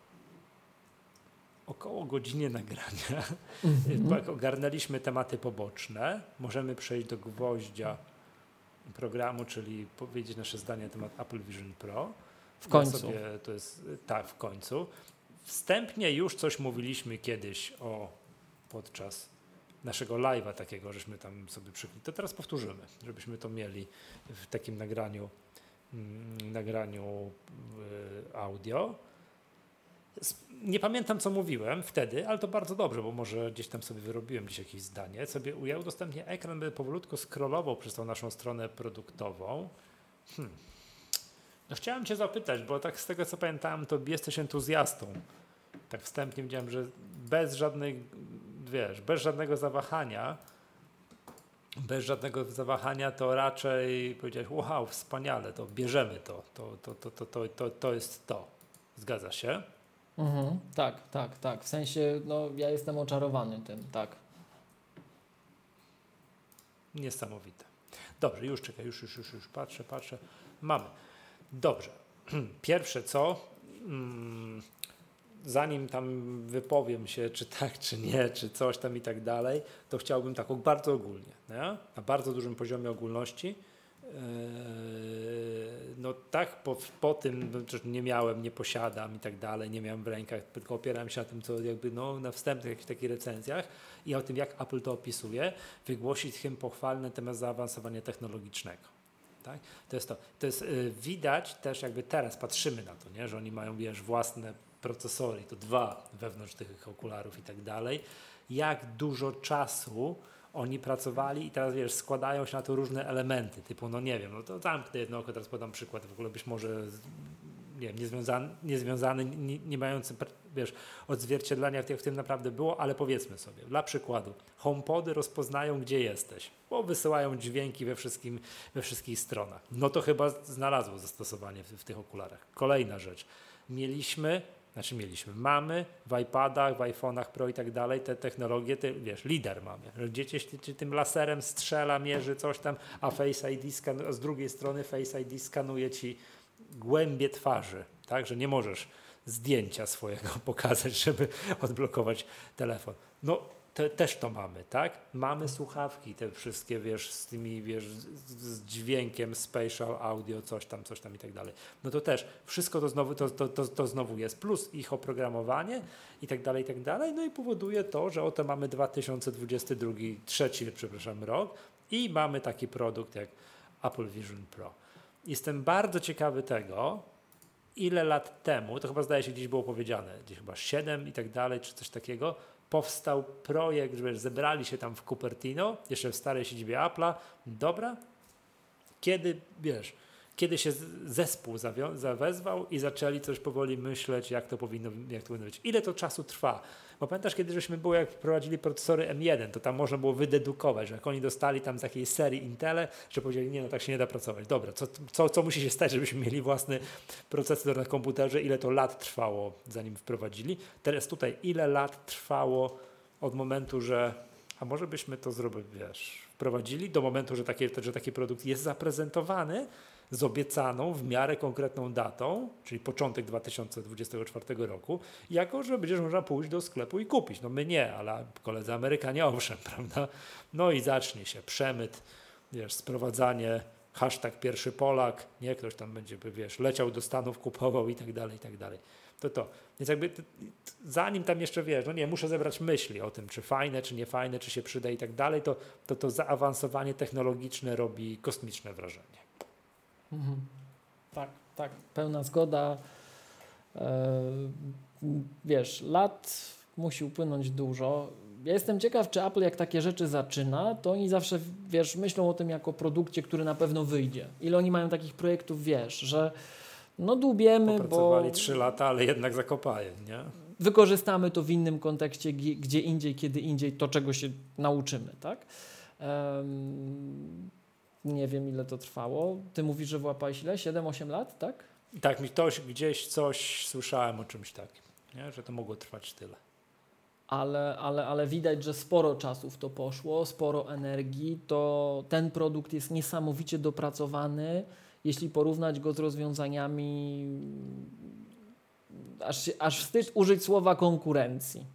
około godzinie nagrania, Mhm. <laughs> jak ogarnęliśmy tematy poboczne, możemy przejść do gwoździa programu, czyli powiedzieć nasze zdanie na temat Apple Vision Pro. W końcu. Sobie, to jest, tak, w końcu. Wstępnie już coś mówiliśmy kiedyś o podczas naszego live'a takiego, żeśmy tam sobie przykli. To teraz powtórzymy, żebyśmy to mieli w takim nagraniu, mm, nagraniu y, audio. Nie pamiętam, co mówiłem wtedy, ale to bardzo dobrze, bo może gdzieś tam sobie wyrobiłem gdzieś jakieś zdanie. Sobie ja udostępnię ekran, będę powolutku scrollował przez tą naszą stronę produktową. Hmm. No chciałem Cię zapytać, bo tak z tego co pamiętałem, to jesteś entuzjastą. Tak wstępnie widziałem, że bez żadnej, wiesz, bez żadnego zawahania, bez żadnego zawahania, to raczej powiedziałeś, wow, wspaniale, to bierzemy to, to, to, to, to, to, to, to jest to. Zgadza się? Mhm, tak, tak, tak. W sensie, no ja jestem oczarowany tym, tak. Niesamowite. Dobrze, już czekaj, już, już, już, już patrzę, patrzę. Mamy. Dobrze. <clears throat> Pierwsze co, mm, zanim tam wypowiem się, czy tak, czy nie, czy coś tam i tak dalej, to chciałbym tak bardzo ogólnie, nie? na bardzo dużym poziomie ogólności. Yy, no tak, po, po tym nie miałem, nie posiadam i tak dalej, nie miałem w rękach, tylko opierałem się na tym, co jakby no, na wstępnych jakichś takich recenzjach i o tym, jak Apple to opisuje, wygłosić hymn pochwalny temat zaawansowania technologicznego. Tak? To jest to. To jest y, widać też jakby teraz patrzymy na to, nie? że oni mają wiesz, własne procesory, to dwa wewnątrz tych okularów i tak dalej. Jak dużo czasu oni pracowali i teraz wiesz, składają się na to różne elementy, typu, no nie wiem, no to zamknę jedno oko, teraz podam przykład, w ogóle być może nie wiem, niezwiązany, niezwiązany nie, nie mający wiesz, odzwierciedlenia w tym naprawdę było, ale powiedzmy sobie, dla przykładu, HomePody rozpoznają, gdzie jesteś, bo wysyłają dźwięki we, wszystkim, we wszystkich stronach. No to chyba znalazło zastosowanie w, w tych okularach. Kolejna rzecz. Mieliśmy znaczy mieliśmy, mamy w iPadach, w iPhone'ach Pro i tak dalej te technologie, te, wiesz, lider mamy. Gdzie cię, tym laserem strzela, mierzy coś tam, a Face ID skan- z drugiej strony Face ID skanuje ci głębie twarzy, tak, że nie możesz zdjęcia swojego <laughs> pokazać, żeby odblokować telefon. No te, też to mamy, tak? Mamy słuchawki, te wszystkie, wiesz, z tymi, wiesz, z, dźwiękiem, spatial audio, coś tam, coś tam i tak dalej. No to też wszystko to znowu, to, to, to, to znowu jest, plus ich oprogramowanie i tak dalej, i tak dalej. No i powoduje to, że oto mamy 2022, trzeci, przepraszam, rok i mamy taki produkt jak Apple Vision Pro. Jestem bardzo ciekawy tego, ile lat temu, to chyba zdaje się gdzieś było powiedziane, gdzieś chyba 7 i tak dalej, czy coś takiego, powstał projekt, że zebrali się tam w Cupertino, jeszcze w starej siedzibie Apple'a. Dobra, kiedy, wiesz, kiedy się zespół zawezwał i zaczęli coś powoli myśleć, jak to powinno, jak to powinno być. Ile to czasu trwa? Bo pamiętasz, kiedy żeśmy było, jak wprowadzili procesory M1, to tam można było wydedukować, że jak oni dostali tam z takiej serii Intele, że powiedzieli, nie no, tak się nie da pracować. Dobra, co, co, co musi się stać, żebyśmy mieli własny procesor na komputerze, ile to lat trwało, zanim wprowadzili. Teraz tutaj, ile lat trwało od momentu, że a może byśmy to zrobili, wiesz, wprowadzili do momentu, że, takie, że taki produkt jest zaprezentowany, z obiecaną w miarę konkretną datą, czyli początek 2024 roku, jako że będziesz można pójść do sklepu i kupić. No my nie, ale koledzy Amerykanie <laughs> owszem, prawda? No i zacznie się przemyt, wiesz, sprowadzanie, hashtag pierwszy Polak, nie, ktoś tam będzie, wiesz, leciał do Stanów, kupował i tak dalej, i tak dalej. To to. Więc jakby zanim tam jeszcze wiesz, no nie, muszę zebrać myśli o tym, czy fajne, czy nie fajne, czy się przyda i tak dalej, to to, to zaawansowanie technologiczne robi kosmiczne wrażenie. Mhm. Tak, tak, pełna zgoda. E, wiesz, lat musi upłynąć dużo. Ja jestem ciekaw, czy Apple jak takie rzeczy zaczyna, to oni zawsze, wiesz, myślą o tym jako produkcie, który na pewno wyjdzie. Ile oni mają takich projektów, wiesz, że no dłubiemy, Popracowali bo... trzy lata, ale jednak zakopają, nie? Wykorzystamy to w innym kontekście, gdzie indziej, kiedy indziej, to czego się nauczymy, tak? Um, nie wiem ile to trwało. Ty mówisz, że wyłapałeś ile? 7-8 lat, tak? Tak, mi ktoś gdzieś coś słyszałem o czymś takim, nie? że to mogło trwać tyle. Ale, ale, ale widać, że sporo czasu w to poszło, sporo energii. To ten produkt jest niesamowicie dopracowany. Jeśli porównać go z rozwiązaniami, aż, aż wstyd użyć słowa konkurencji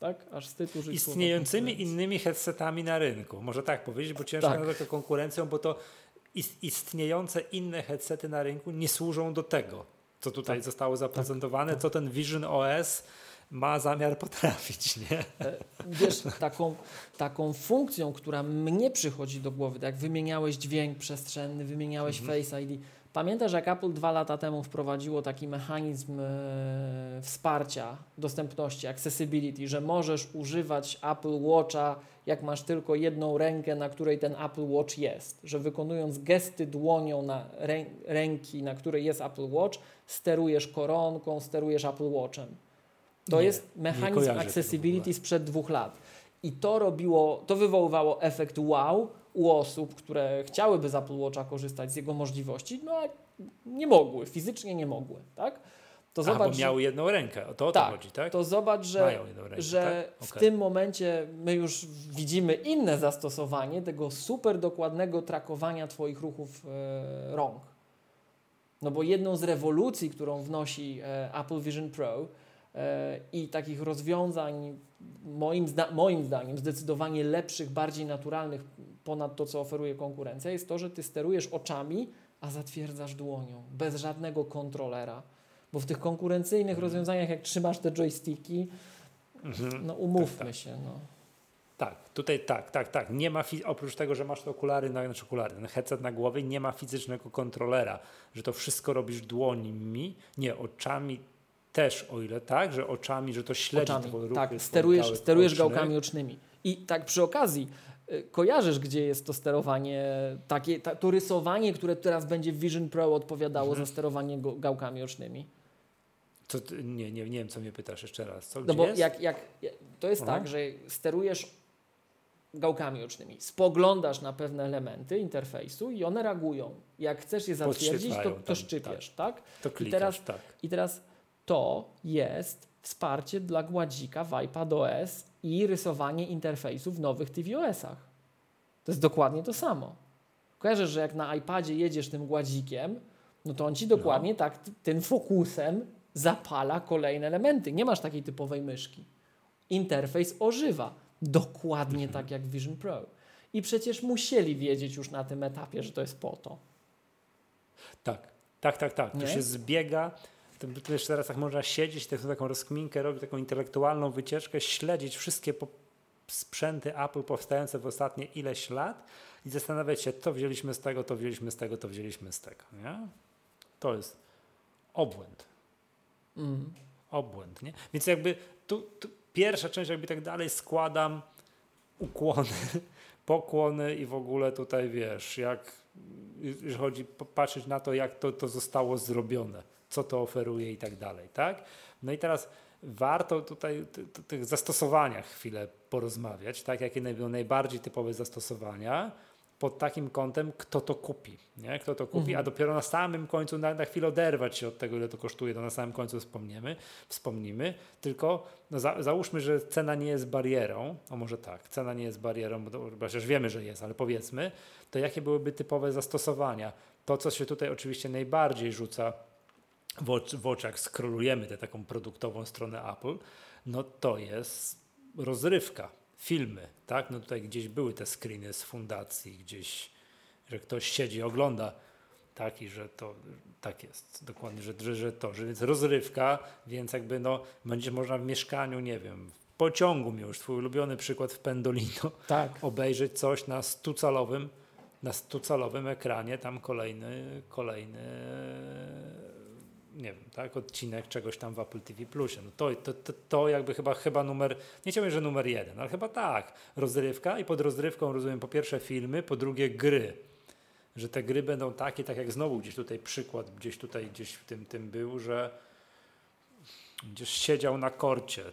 tak? Aż wstyd użyć Istniejącymi innymi headsetami na rynku. Może tak powiedzieć, bo ciężko tak. nazwać to konkurencją, bo to istniejące inne headsety na rynku nie służą do tego, co tutaj tak. zostało zaprezentowane, tak. co ten Vision OS ma zamiar <laughs> potrafić, nie? E, wiesz, taką, taką funkcją, która mnie przychodzi do głowy, tak jak wymieniałeś dźwięk przestrzenny, wymieniałeś mhm. Face ID. Pamiętasz, jak Apple dwa lata temu wprowadziło taki mechanizm e, wsparcia dostępności, accessibility, że możesz używać Apple Watcha, jak masz tylko jedną rękę, na której ten Apple Watch jest, że wykonując gesty dłonią na rę ręki, na której jest Apple Watch, sterujesz koronką, sterujesz Apple Watchem. To nie, jest mechanizm accessibility sprzed dwóch lat. I to robiło, to wywoływało efekt wow u osób, które chciałyby z Apple Watcha korzystać z jego możliwości, no a nie mogły, fizycznie nie mogły, tak? To zobacz, a, bo miały jedną rękę, o to, o tak, to chodzi, tak? To zobacz, że, rękę, że tak? w okay. tym momencie my już widzimy inne zastosowanie tego super dokładnego trakowania Twoich ruchów e, rąk. No bo jedną z rewolucji, którą wnosi e, Apple Vision Pro, i takich rozwiązań, moim, zda moim zdaniem, zdecydowanie lepszych, bardziej naturalnych ponad to, co oferuje konkurencja, jest to, że ty sterujesz oczami, a zatwierdzasz dłonią, bez żadnego kontrolera. Bo w tych konkurencyjnych mhm. rozwiązaniach, jak trzymasz te joysticki, mhm. no umówmy tak, tak. się. No. Tak, tutaj tak, tak, tak. Nie ma oprócz tego, że masz te okulary, na, znaczy okulary, ten headset na głowie, nie ma fizycznego kontrolera, że to wszystko robisz dłońmi, nie oczami też, o ile tak, że oczami, że to śledzi oczami, ruchy. Tak, sterujesz, sterujesz gałkami ocznymi. I tak przy okazji, kojarzysz, gdzie jest to sterowanie, takie, ta, to rysowanie, które teraz będzie w Vision Pro odpowiadało mhm. za sterowanie gałkami ocznymi? To, nie, nie, nie wiem, co mnie pytasz jeszcze raz. Co, no bo jest? Jak, jak, to jest Aha. tak, że sterujesz gałkami ocznymi, spoglądasz na pewne elementy interfejsu i one reagują. Jak chcesz je zatwierdzić, to, to szczypiesz, tak? tak? To klikasz, I teraz, tak. I teraz to jest wsparcie dla gładzika w iPadOS i rysowanie interfejsu w nowych tvOS-ach. To jest dokładnie to samo. Kojarzysz, że jak na iPadzie jedziesz tym gładzikiem, no to on ci dokładnie no. tak tym fokusem zapala kolejne elementy. Nie masz takiej typowej myszki. Interfejs ożywa. Dokładnie mhm. tak jak Vision Pro. I przecież musieli wiedzieć już na tym etapie, że to jest po to. Tak, tak, tak, tak. Nie? To się zbiega to, to jeszcze teraz tak można siedzieć, taką, taką rozkminkę, robić taką intelektualną wycieczkę, śledzić wszystkie sprzęty Apple powstające w ostatnie ileś lat i zastanawiać się, to wzięliśmy z tego, to wzięliśmy z tego, to wzięliśmy z tego. Nie? To jest obłęd. Mm. Obłęd. Nie? Więc jakby tu, tu pierwsza część jakby tak dalej składam ukłony, <laughs> pokłony i w ogóle tutaj wiesz, jak jeżeli chodzi patrzeć na to, jak to, to zostało zrobione co to oferuje i tak dalej, tak? No i teraz warto tutaj o tych zastosowaniach chwilę porozmawiać, tak? Jakie będą najbardziej typowe zastosowania pod takim kątem, kto to kupi, nie? Kto to kupi, mhm. a dopiero na samym końcu, na, na chwilę oderwać się od tego, ile to kosztuje, to na samym końcu wspomniemy, wspomnimy, tylko no za, załóżmy, że cena nie jest barierą, o może tak, cena nie jest barierą, bo to, chociaż wiemy, że jest, ale powiedzmy, to jakie byłyby typowe zastosowania? To, co się tutaj oczywiście najbardziej rzuca w, ocz, w oczach skrolujemy tę taką produktową stronę Apple, no to jest rozrywka, filmy, tak? No tutaj gdzieś były te screeny z fundacji, gdzieś, że ktoś siedzi, ogląda, tak? I że to tak jest, dokładnie, że, że, że to, że więc rozrywka, więc jakby no, będzie można w mieszkaniu, nie wiem, w pociągu miał już twój ulubiony przykład w Pendolino, tak. obejrzeć coś na stucalowym, na stucalowym ekranie, tam kolejny, kolejny nie wiem, tak, odcinek czegoś tam w Apple TV Plusie. No to, to, to, to jakby chyba, chyba numer, nie chciałbym, że numer jeden, ale chyba tak, rozrywka i pod rozrywką rozumiem po pierwsze filmy, po drugie gry. Że te gry będą takie, tak jak znowu gdzieś tutaj przykład, gdzieś tutaj, gdzieś w tym, tym był, że gdzieś siedział na korcie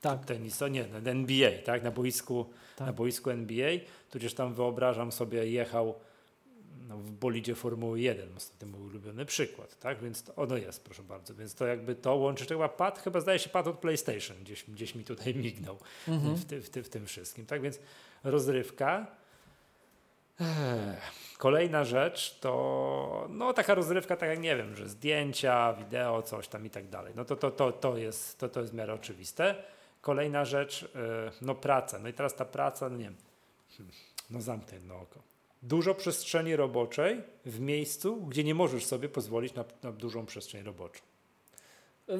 tak. tenisa, nie, NBA, tak, na boisku, tak. na boisku NBA, tudzież tam wyobrażam sobie jechał no, w bolidzie Formuły 1. Ostatnio mój ulubiony przykład, tak? Więc to, ono jest, proszę bardzo. Więc to jakby to łączy, chyba pad, chyba zdaje się pad od PlayStation, gdzieś, gdzieś mi tutaj mignął mhm. w, ty, w, ty, w tym wszystkim, tak? Więc rozrywka. Kolejna rzecz to no taka rozrywka, tak jak nie wiem, że zdjęcia, wideo, coś tam i tak dalej. No to, to, to, to, jest, to, to jest w miarę oczywiste. Kolejna rzecz, no praca. No i teraz ta praca, no nie wiem, hmm, no zamknę jedno oko dużo przestrzeni roboczej w miejscu, gdzie nie możesz sobie pozwolić na, na dużą przestrzeń roboczą.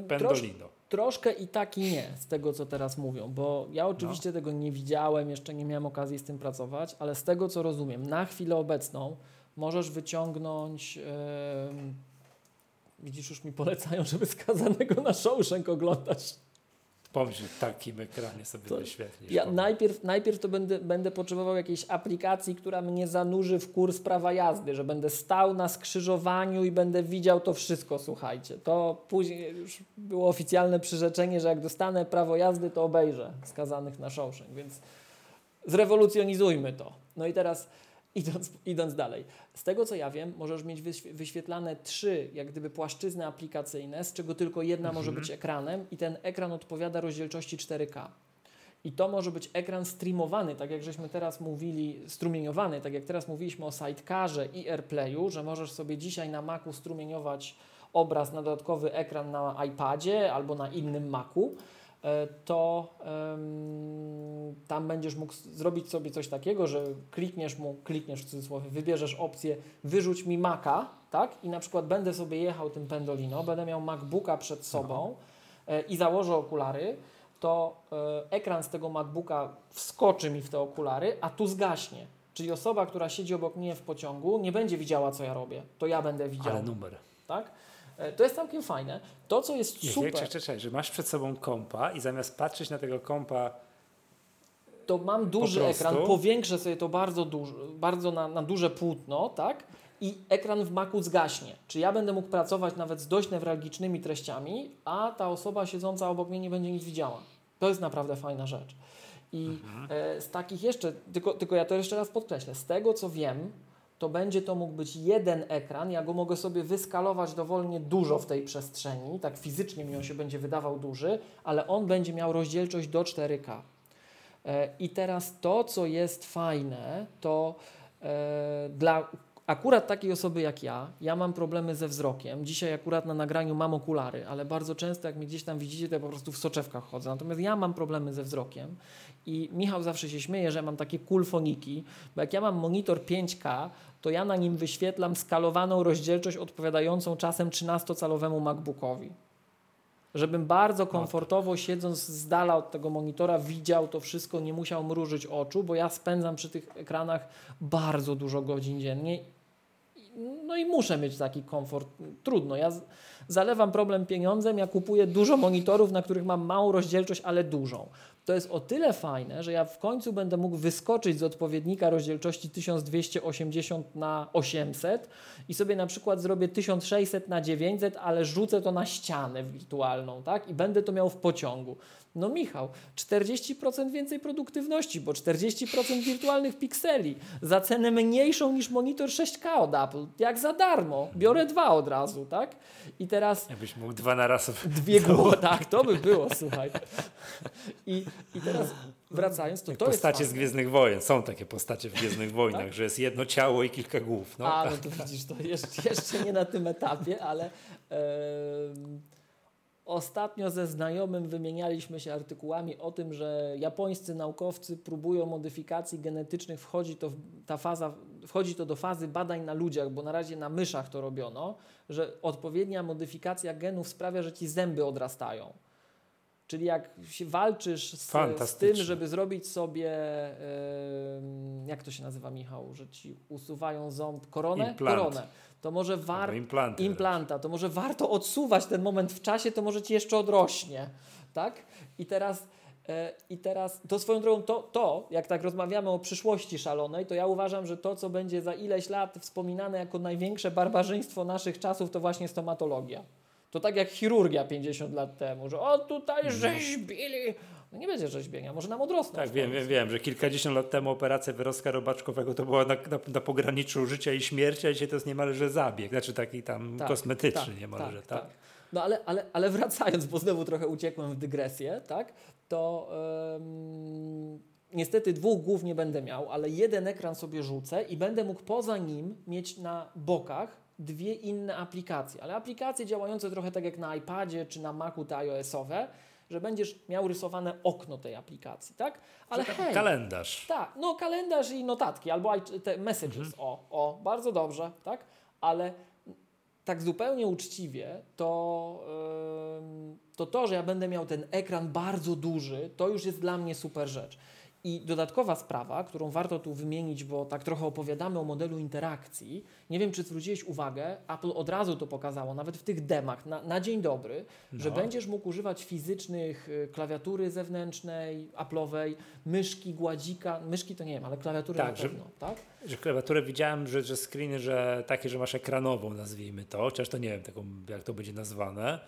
Pendolino. Trosz, troszkę i tak i nie z tego, co teraz mówią, bo ja oczywiście no. tego nie widziałem, jeszcze nie miałem okazji z tym pracować, ale z tego, co rozumiem, na chwilę obecną możesz wyciągnąć. Yy, widzisz, już mi polecają, żeby skazanego na Shawshank oglądać. Pomyśl, takim ekranie sobie to wyświetlisz. Ja najpierw, najpierw to będę, będę potrzebował jakiejś aplikacji, która mnie zanurzy w kurs prawa jazdy, że będę stał na skrzyżowaniu i będę widział to wszystko, słuchajcie. To później już było oficjalne przyrzeczenie, że jak dostanę prawo jazdy, to obejrzę skazanych na Shawshank, więc zrewolucjonizujmy to. No i teraz Idąc, idąc dalej, z tego co ja wiem, możesz mieć wyświetlane trzy jak gdyby płaszczyzny aplikacyjne, z czego tylko jedna mhm. może być ekranem i ten ekran odpowiada rozdzielczości 4K. I to może być ekran streamowany, tak jak żeśmy teraz mówili, strumieniowany, tak jak teraz mówiliśmy o sidecarze i AirPlayu, że możesz sobie dzisiaj na Macu strumieniować obraz na dodatkowy ekran na iPadzie albo na innym Macu. E, to um, tam będziesz mógł zrobić sobie coś takiego, że klikniesz mu, klikniesz w cudzysłowie, wybierzesz opcję wyrzuć mi Maca, tak? I na przykład będę sobie jechał tym Pendolino, będę miał MacBooka przed sobą e, i założę okulary, to e, ekran z tego MacBooka wskoczy mi w te okulary, a tu zgaśnie. Czyli osoba, która siedzi obok mnie w pociągu, nie będzie widziała, co ja robię. To ja będę widział. Ale numer. Tak? E, to jest całkiem fajne. To, co jest nie, super... Czekaj, czekaj, że masz przed sobą kompa i zamiast patrzeć na tego kompa to mam duży ekran, powiększę sobie to bardzo, duży, bardzo na, na duże płótno, tak? I ekran w Macu zgaśnie. Czy ja będę mógł pracować nawet z dość newralgicznymi treściami, a ta osoba siedząca obok mnie nie będzie nic widziała. To jest naprawdę fajna rzecz. I mhm. e, z takich jeszcze, tylko, tylko ja to jeszcze raz podkreślę, z tego co wiem, to będzie to mógł być jeden ekran. Ja go mogę sobie wyskalować dowolnie dużo w tej przestrzeni, tak fizycznie mi on się będzie wydawał duży, ale on będzie miał rozdzielczość do 4K. E, I teraz to, co jest fajne, to e, dla akurat takiej osoby jak ja, ja mam problemy ze wzrokiem. Dzisiaj akurat na nagraniu mam okulary, ale bardzo często jak mnie gdzieś tam widzicie, to ja po prostu w soczewkach chodzę. Natomiast ja mam problemy ze wzrokiem i Michał zawsze się śmieje, że mam takie kulfoniki, bo jak ja mam monitor 5K, to ja na nim wyświetlam skalowaną rozdzielczość odpowiadającą czasem 13-calowemu MacBookowi. Żebym bardzo komfortowo siedząc z dala od tego monitora widział to wszystko, nie musiał mrużyć oczu, bo ja spędzam przy tych ekranach bardzo dużo godzin dziennie. No i muszę mieć taki komfort. Trudno. Ja zalewam problem pieniądzem, ja kupuję dużo monitorów, na których mam małą rozdzielczość, ale dużą to jest o tyle fajne, że ja w końcu będę mógł wyskoczyć z odpowiednika rozdzielczości 1280 na 800 i sobie na przykład zrobię 1600 na 900, ale rzucę to na ścianę wirtualną, tak? I będę to miał w pociągu. No Michał, 40% więcej produktywności, bo 40% wirtualnych pikseli za cenę mniejszą niż monitor 6K od Apple. Jak za darmo. Biorę dwa od razu, tak? I teraz... Jakbyś mógł dwa na raz. Dwie głowy, tak, to by było, słuchaj. I, i teraz wracając, to to Postacie z Gwiezdnych Wojen. Są takie postacie w Gwiezdnych Wojnach, tak? że jest jedno ciało i kilka głów. No. A, no to widzisz, to jeszcze, jeszcze nie na tym etapie, ale... Yy Ostatnio ze znajomym wymienialiśmy się artykułami o tym, że japońscy naukowcy próbują modyfikacji genetycznych, wchodzi to, ta faza, wchodzi to do fazy badań na ludziach, bo na razie na myszach to robiono, że odpowiednia modyfikacja genów sprawia, że ci zęby odrastają. Czyli jak się walczysz z, z tym, żeby zrobić sobie, yy, jak to się nazywa Michał, że ci usuwają ząb, koronę? Implant. Koronę to może warto. Implanta, to może warto odsuwać ten moment w czasie, to może ci jeszcze odrośnie. Tak? I teraz. E, I teraz to swoją drogą, to, to, jak tak rozmawiamy o przyszłości szalonej, to ja uważam, że to, co będzie za ileś lat wspominane jako największe barbarzyństwo naszych czasów, to właśnie stomatologia. To tak jak chirurgia 50 lat temu, że o tutaj mhm. rzeźbili no nie będzie rzeźbienia, może nam odrosnąć. Tak, wiem, wiem, wiem, że kilkadziesiąt lat temu operacja wyrostka robaczkowego to była na, na, na, pograniczu życia i śmierci, a dzisiaj to jest niemalże zabieg, znaczy taki tam tak, kosmetyczny tak, niemalże, tak, tak? tak. No ale, ale, ale wracając, bo znowu trochę uciekłem w dygresję, tak, to niestety dwóch głów nie będę miał, ale jeden ekran sobie rzucę i będę mógł poza nim mieć na bokach dwie inne aplikacje, ale aplikacje działające trochę tak jak na iPadzie czy na Macu te iOS-owe, że będziesz miał rysowane okno tej aplikacji, tak? Ale hej, Kalendarz. tak, no kalendarz i notatki, albo te messages, Mhm. o, o, bardzo dobrze, tak? Ale tak zupełnie uczciwie, to, ym, to to, że ja będę miał ten ekran bardzo duży, to już jest dla mnie super rzecz. I dodatkowa sprawa, którą warto tu wymienić, bo tak trochę opowiadamy o modelu interakcji. Nie wiem, czy zwróciłeś uwagę, Apple od razu to pokazało, nawet w tych demach, na, na dzień dobry, że No. będziesz mógł używać fizycznych y, klawiatury zewnętrznej, Apple'owej, myszki, gładzika, myszki to nie wiem, ale klawiatury Tak, na że- pewno, tak? Że klawiaturę widziałem, że, że screeny, że takie, że masz ekranową, nazwijmy to, chociaż to nie wiem taką, jak to będzie nazwane,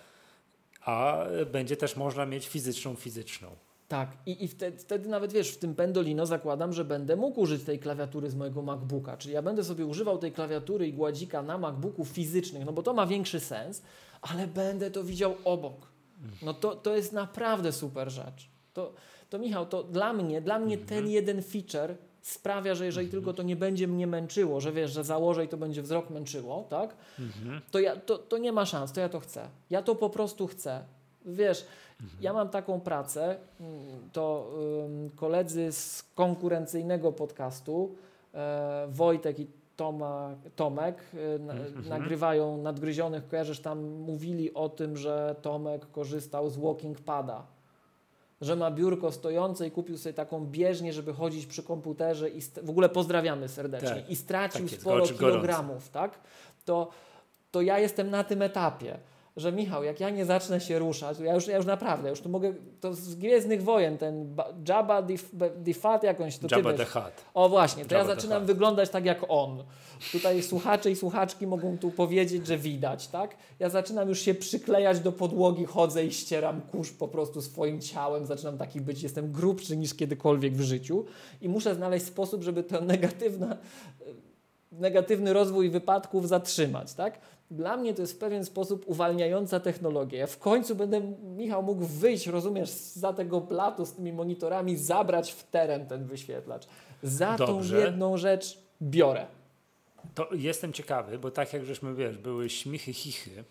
a będzie też można mieć fizyczną, fizyczną. Tak, i, i wtedy, wtedy nawet wiesz, w tym Pendolino zakładam, że będę mógł użyć tej klawiatury z mojego MacBooka, czyli ja będę sobie używał tej klawiatury i gładzika na MacBooku fizycznych, no bo to ma większy sens, ale będę to widział obok. No to, to jest naprawdę super rzecz. To, to Michał, to dla mnie, dla mnie ten jeden feature sprawia, że jeżeli tylko to nie będzie mnie męczyło, że wiesz, że założę i to będzie wzrok męczyło, tak? To, ja, to, to nie ma szans, to ja to chcę. Ja to po prostu chcę. Wiesz, ja mam taką pracę, mm, to koledzy z konkurencyjnego podcastu, e, Wojtek i Toma, Tomek e, na, nagrywają Nadgryzionych, kojarzysz, tam mówili o tym, że Tomek korzystał z walking pada, że ma biurko stojące i kupił sobie taką bieżnię, żeby chodzić przy komputerze i w ogóle pozdrawiamy serdecznie Tak, i stracił tak jest, sporo gorąco. kilogramów, tak? To, to ja jestem na tym etapie, że Michał, jak ja nie zacznę się ruszać, ja już, ja już naprawdę, już tu mogę, to z Gwiezdnych Wojen, ten ba- Jabba the, Fat jakąś, to Jabba the Hutt. O właśnie, to ja Jabba the zaczynam wyglądać tak jak on. Tutaj słuchacze i słuchaczki mogą tu powiedzieć, że widać, tak? Ja zaczynam już się przyklejać do podłogi, chodzę i ścieram kurz po prostu swoim ciałem, zaczynam taki być, jestem grubszy niż kiedykolwiek w życiu i muszę znaleźć sposób, żeby to negatywna, negatywny rozwój wypadków zatrzymać, tak? Dla mnie to jest w pewien sposób uwalniająca technologia. Ja w końcu będę, Michał, mógł wyjść, rozumiesz, za tego blatu z tymi monitorami, zabrać w teren ten wyświetlacz. Za Dobrze. tą jedną rzecz biorę. To jestem ciekawy, bo tak jak żeśmy, wiesz, były śmichy, chichy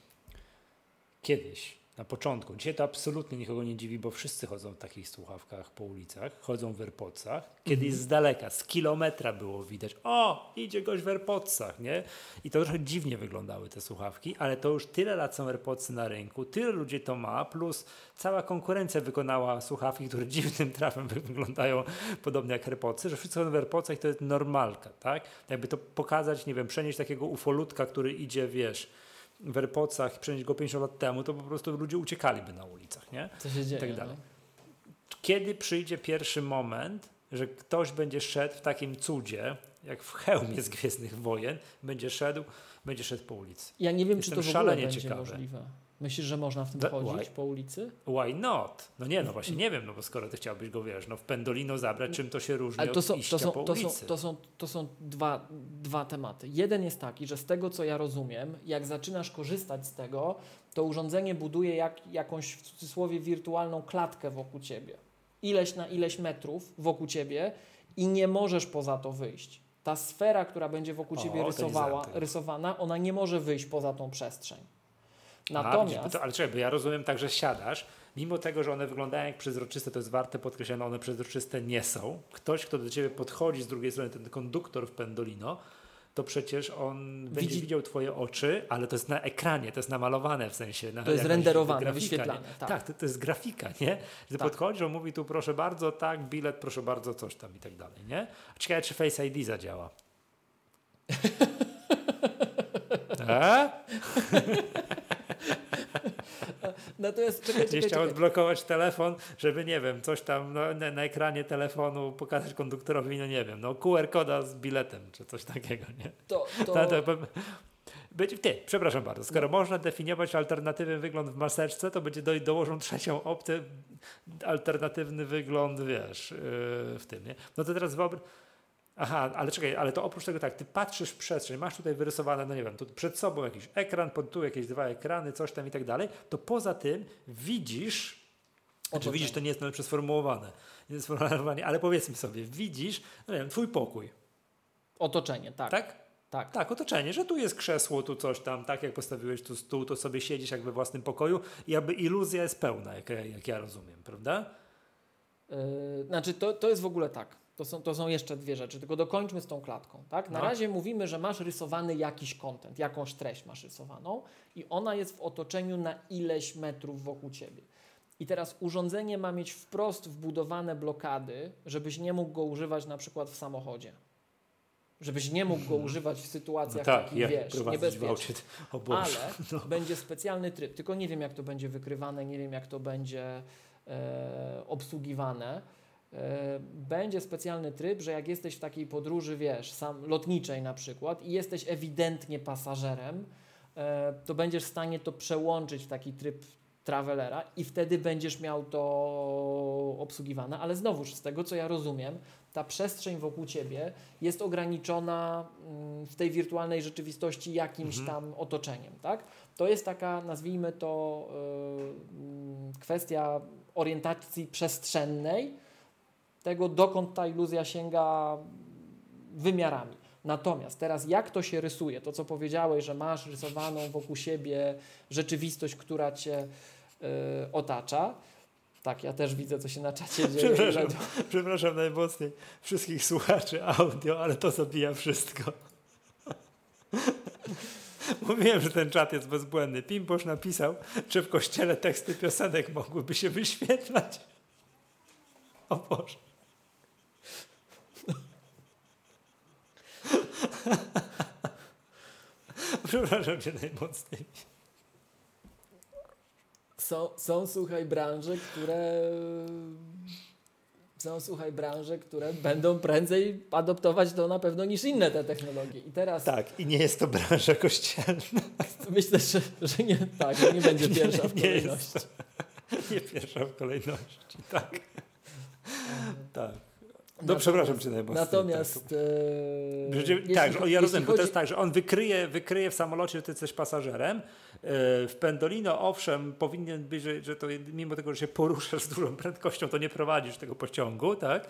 kiedyś, na początku. Dzisiaj to absolutnie nikogo nie dziwi, bo wszyscy chodzą w takich słuchawkach po ulicach, chodzą w AirPodsach. Kiedyś z daleka, z kilometra było widać, o, idzie gość w AirPodsach, nie? I to trochę dziwnie wyglądały te słuchawki, ale to już tyle lat są AirPodsy na rynku, tyle ludzi to ma, plus cała konkurencja wykonała słuchawki, które dziwnym <laughs> trafem wy- wyglądają podobnie jak AirPodsy, że wszyscy chodzą w AirPodsach i to jest normalka, tak? Jakby to pokazać, nie wiem, przenieść takiego ufolutka, który idzie, wiesz, w AirPodsach i przenieść go 50 lat temu, to po prostu ludzie uciekaliby na ulicach, nie? Co się dzieje? tak dalej. no? Kiedy przyjdzie pierwszy moment, że ktoś będzie szedł w takim cudzie, jak w hełmie z Gwiezdnych Wojen, będzie szedł, będzie szedł po ulicy. Ja nie wiem, Jestem czy to w ogóle szalenie będzie ciekawy. możliwe. Myślisz, że można w tym chodzić why? po ulicy? Why not? No nie, no właśnie nie wiem, no bo skoro ty chciałbyś go, wiesz, no w Pendolino zabrać, czym to się różni Ale to od są, iścia to są, po to są, ulicy? to są, to są dwa, dwa tematy. Jeden jest taki, że z tego co ja rozumiem, jak zaczynasz korzystać z tego, to urządzenie buduje jak, jakąś w cudzysłowie wirtualną klatkę wokół ciebie. Ileś na ileś metrów wokół ciebie i nie możesz poza to wyjść. Ta sfera, która będzie wokół O, ciebie rysowała, rysowana, ona nie może wyjść poza tą przestrzeń. A, Natomiast to, ale czekaj, bo ja rozumiem tak, że siadasz, mimo tego, że one wyglądają jak przezroczyste, to jest warte podkreślenia, one przezroczyste nie są. Ktoś, kto do ciebie podchodzi z drugiej strony, ten konduktor w Pendolino, to przecież on będzie Widzi- widział twoje oczy, ale to jest na ekranie, to jest namalowane w sensie. Na To jest renderowane, grafika, wyświetlane, tak. Tak, to, to jest grafika, nie? Że Tak. podchodzisz, on mówi tu proszę bardzo, tak, bilet, proszę bardzo, coś tam i tak dalej, nie? A ciekawe, czy Face ID zadziała. A? <laughs> <laughs> natomiast czekaj, czekaj, chciał odblokować telefon, żeby nie wiem, coś tam no, na, na ekranie telefonu pokazać konduktorowi, no nie wiem, no QR koda z biletem, czy coś takiego, nie? To, to, To, to, będzie, ty, przepraszam bardzo, skoro można definiować alternatywny wygląd w maseczce, to będzie do, dołożą trzecią opcję, alternatywny wygląd, wiesz, yy, w tym, nie? No to teraz wyobraź, Aha, ale czekaj, ale to oprócz tego tak, ty patrzysz w przestrzeń, masz tutaj wyrysowane, no nie wiem, tu przed sobą jakiś ekran, pod tu jakieś dwa ekrany, coś tam i tak dalej, to poza tym widzisz, znaczy widzisz, to nie jest nawet sformułowane, nie jest sformułowanie, ale powiedzmy sobie, widzisz, no nie wiem, twój pokój, Otoczenie, tak. tak? tak. Tak, otoczenie, że tu jest krzesło, tu coś tam, tak jak postawiłeś tu stół, to sobie siedzisz jak we własnym pokoju i jakby iluzja jest pełna, jak, jak ja rozumiem, prawda? Yy, znaczy, to, to jest w ogóle tak. To są, to są jeszcze dwie rzeczy, tylko dokończmy z tą klatką. Tak? Na No. razie mówimy, że masz rysowany jakiś content, jakąś treść masz rysowaną i ona jest w otoczeniu na ileś metrów wokół ciebie. I teraz urządzenie ma mieć wprost wbudowane blokady, żebyś nie mógł go używać na przykład w samochodzie. Żebyś nie mógł go używać w sytuacjach takich, Mhm. No jak wiesz, prowadzić w niebezpiecznych. Ale No. będzie specjalny tryb. Tylko nie wiem, jak to będzie wykrywane, nie wiem, jak to będzie e, obsługiwane. E, będzie specjalny tryb, że jak jesteś w takiej podróży, wiesz, sam lotniczej na przykład i jesteś ewidentnie pasażerem, e, to będziesz w stanie to przełączyć w taki tryb travelera i wtedy będziesz miał to obsługiwane, ale znowuż z tego co ja rozumiem, ta przestrzeń wokół ciebie jest ograniczona mm, w tej wirtualnej rzeczywistości jakimś Mhm. tam otoczeniem, tak? To jest taka, nazwijmy to, y, mm, kwestia orientacji przestrzennej, tego dokąd ta iluzja sięga wymiarami. Natomiast teraz jak to się rysuje, to co powiedziałeś, że masz rysowaną wokół siebie rzeczywistość, która cię y, otacza. Tak, ja też widzę, co się na czacie dzieje. Przepraszam. Przepraszam najmocniej wszystkich słuchaczy audio, ale to zabija wszystko. <laughs> Mówiłem, że ten czat jest bezbłędny. Pimposz napisał, że w kościele teksty piosenek mogłyby się wyświetlać. <laughs> O Boże. <laughs> Przepraszam cię najmocniej. Są, są słuchaj branże, które są słuchaj branże, które będą prędzej adoptować to na pewno niż inne te technologie. I teraz Tak, i nie jest to branża kościelna. <laughs> myślę, że, że nie, tak, nie będzie <laughs> pierwsza w Nie kolejności. Nie pierwsza w kolejności, tak. Tak. No Natomiast- przepraszam cię najmocniej. Natomiast tak. e, jeśli tak, ja rozumiem, bo to chodzi- jest tak, że on wykryje, wykryje w samolocie, że ty jesteś pasażerem. Yy, W Pendolino, owszem, powinien być, że, że to mimo tego, że się poruszasz z dużą prędkością, to nie prowadzisz tego pociągu, tak?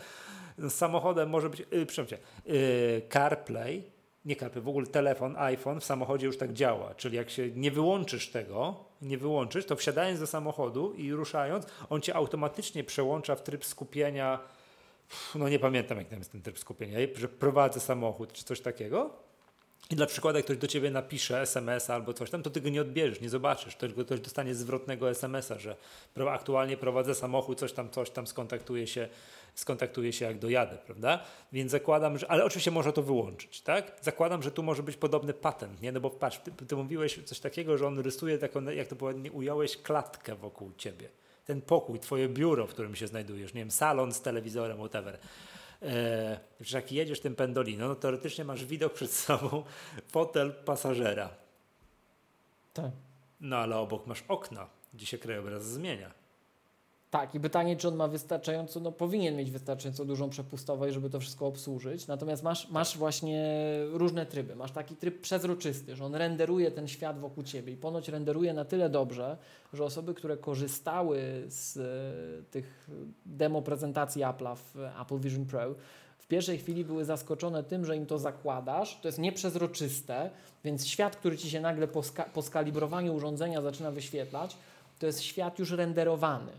Z samochodem może być, yy, przepraszam, cię, yy, CarPlay, nie CarPlay, w ogóle telefon, iPhone w samochodzie już tak działa, czyli jak się nie wyłączysz tego, nie wyłączysz, to wsiadając do samochodu i ruszając, on cię automatycznie przełącza w tryb skupienia no nie pamiętam jak tam jest ten tryb skupienia, że prowadzę samochód czy coś takiego i dla przykładu jak ktoś do ciebie napisze SMS albo coś tam, to ty go nie odbierzesz, nie zobaczysz, tylko ktoś dostanie zwrotnego SMS-a, że aktualnie prowadzę samochód, coś tam, coś tam, skontaktuje się, skontaktuje się jak dojadę, prawda? Więc zakładam, że, ale oczywiście można to wyłączyć, tak? Zakładam, że tu może być podobny patent, nie? No bo patrz, ty, ty mówiłeś coś takiego, że on rysuje taką, jak to ładnie ująłeś, klatkę wokół ciebie ten pokój, twoje biuro, w którym się znajdujesz, nie wiem, salon z telewizorem, whatever. Że jak jedziesz tym pendolino, no teoretycznie masz widok przed sobą <laughs> fotel pasażera. Tak. No ale obok masz okna, gdzie się krajobraz zmienia. Tak, i pytanie, czy on ma wystarczająco, no powinien mieć wystarczająco dużą przepustowość, żeby to wszystko obsłużyć. Natomiast masz, masz właśnie różne tryby. Masz taki tryb przezroczysty, że on renderuje ten świat wokół ciebie i ponoć renderuje na tyle dobrze, że osoby, które korzystały z e, tych demo prezentacji Apple'a w Apple Vision Pro, w pierwszej chwili były zaskoczone tym, że im to zakładasz. To jest nieprzezroczyste, więc świat, który ci się nagle po, ska- po skalibrowaniu urządzenia zaczyna wyświetlać, to jest świat już renderowany.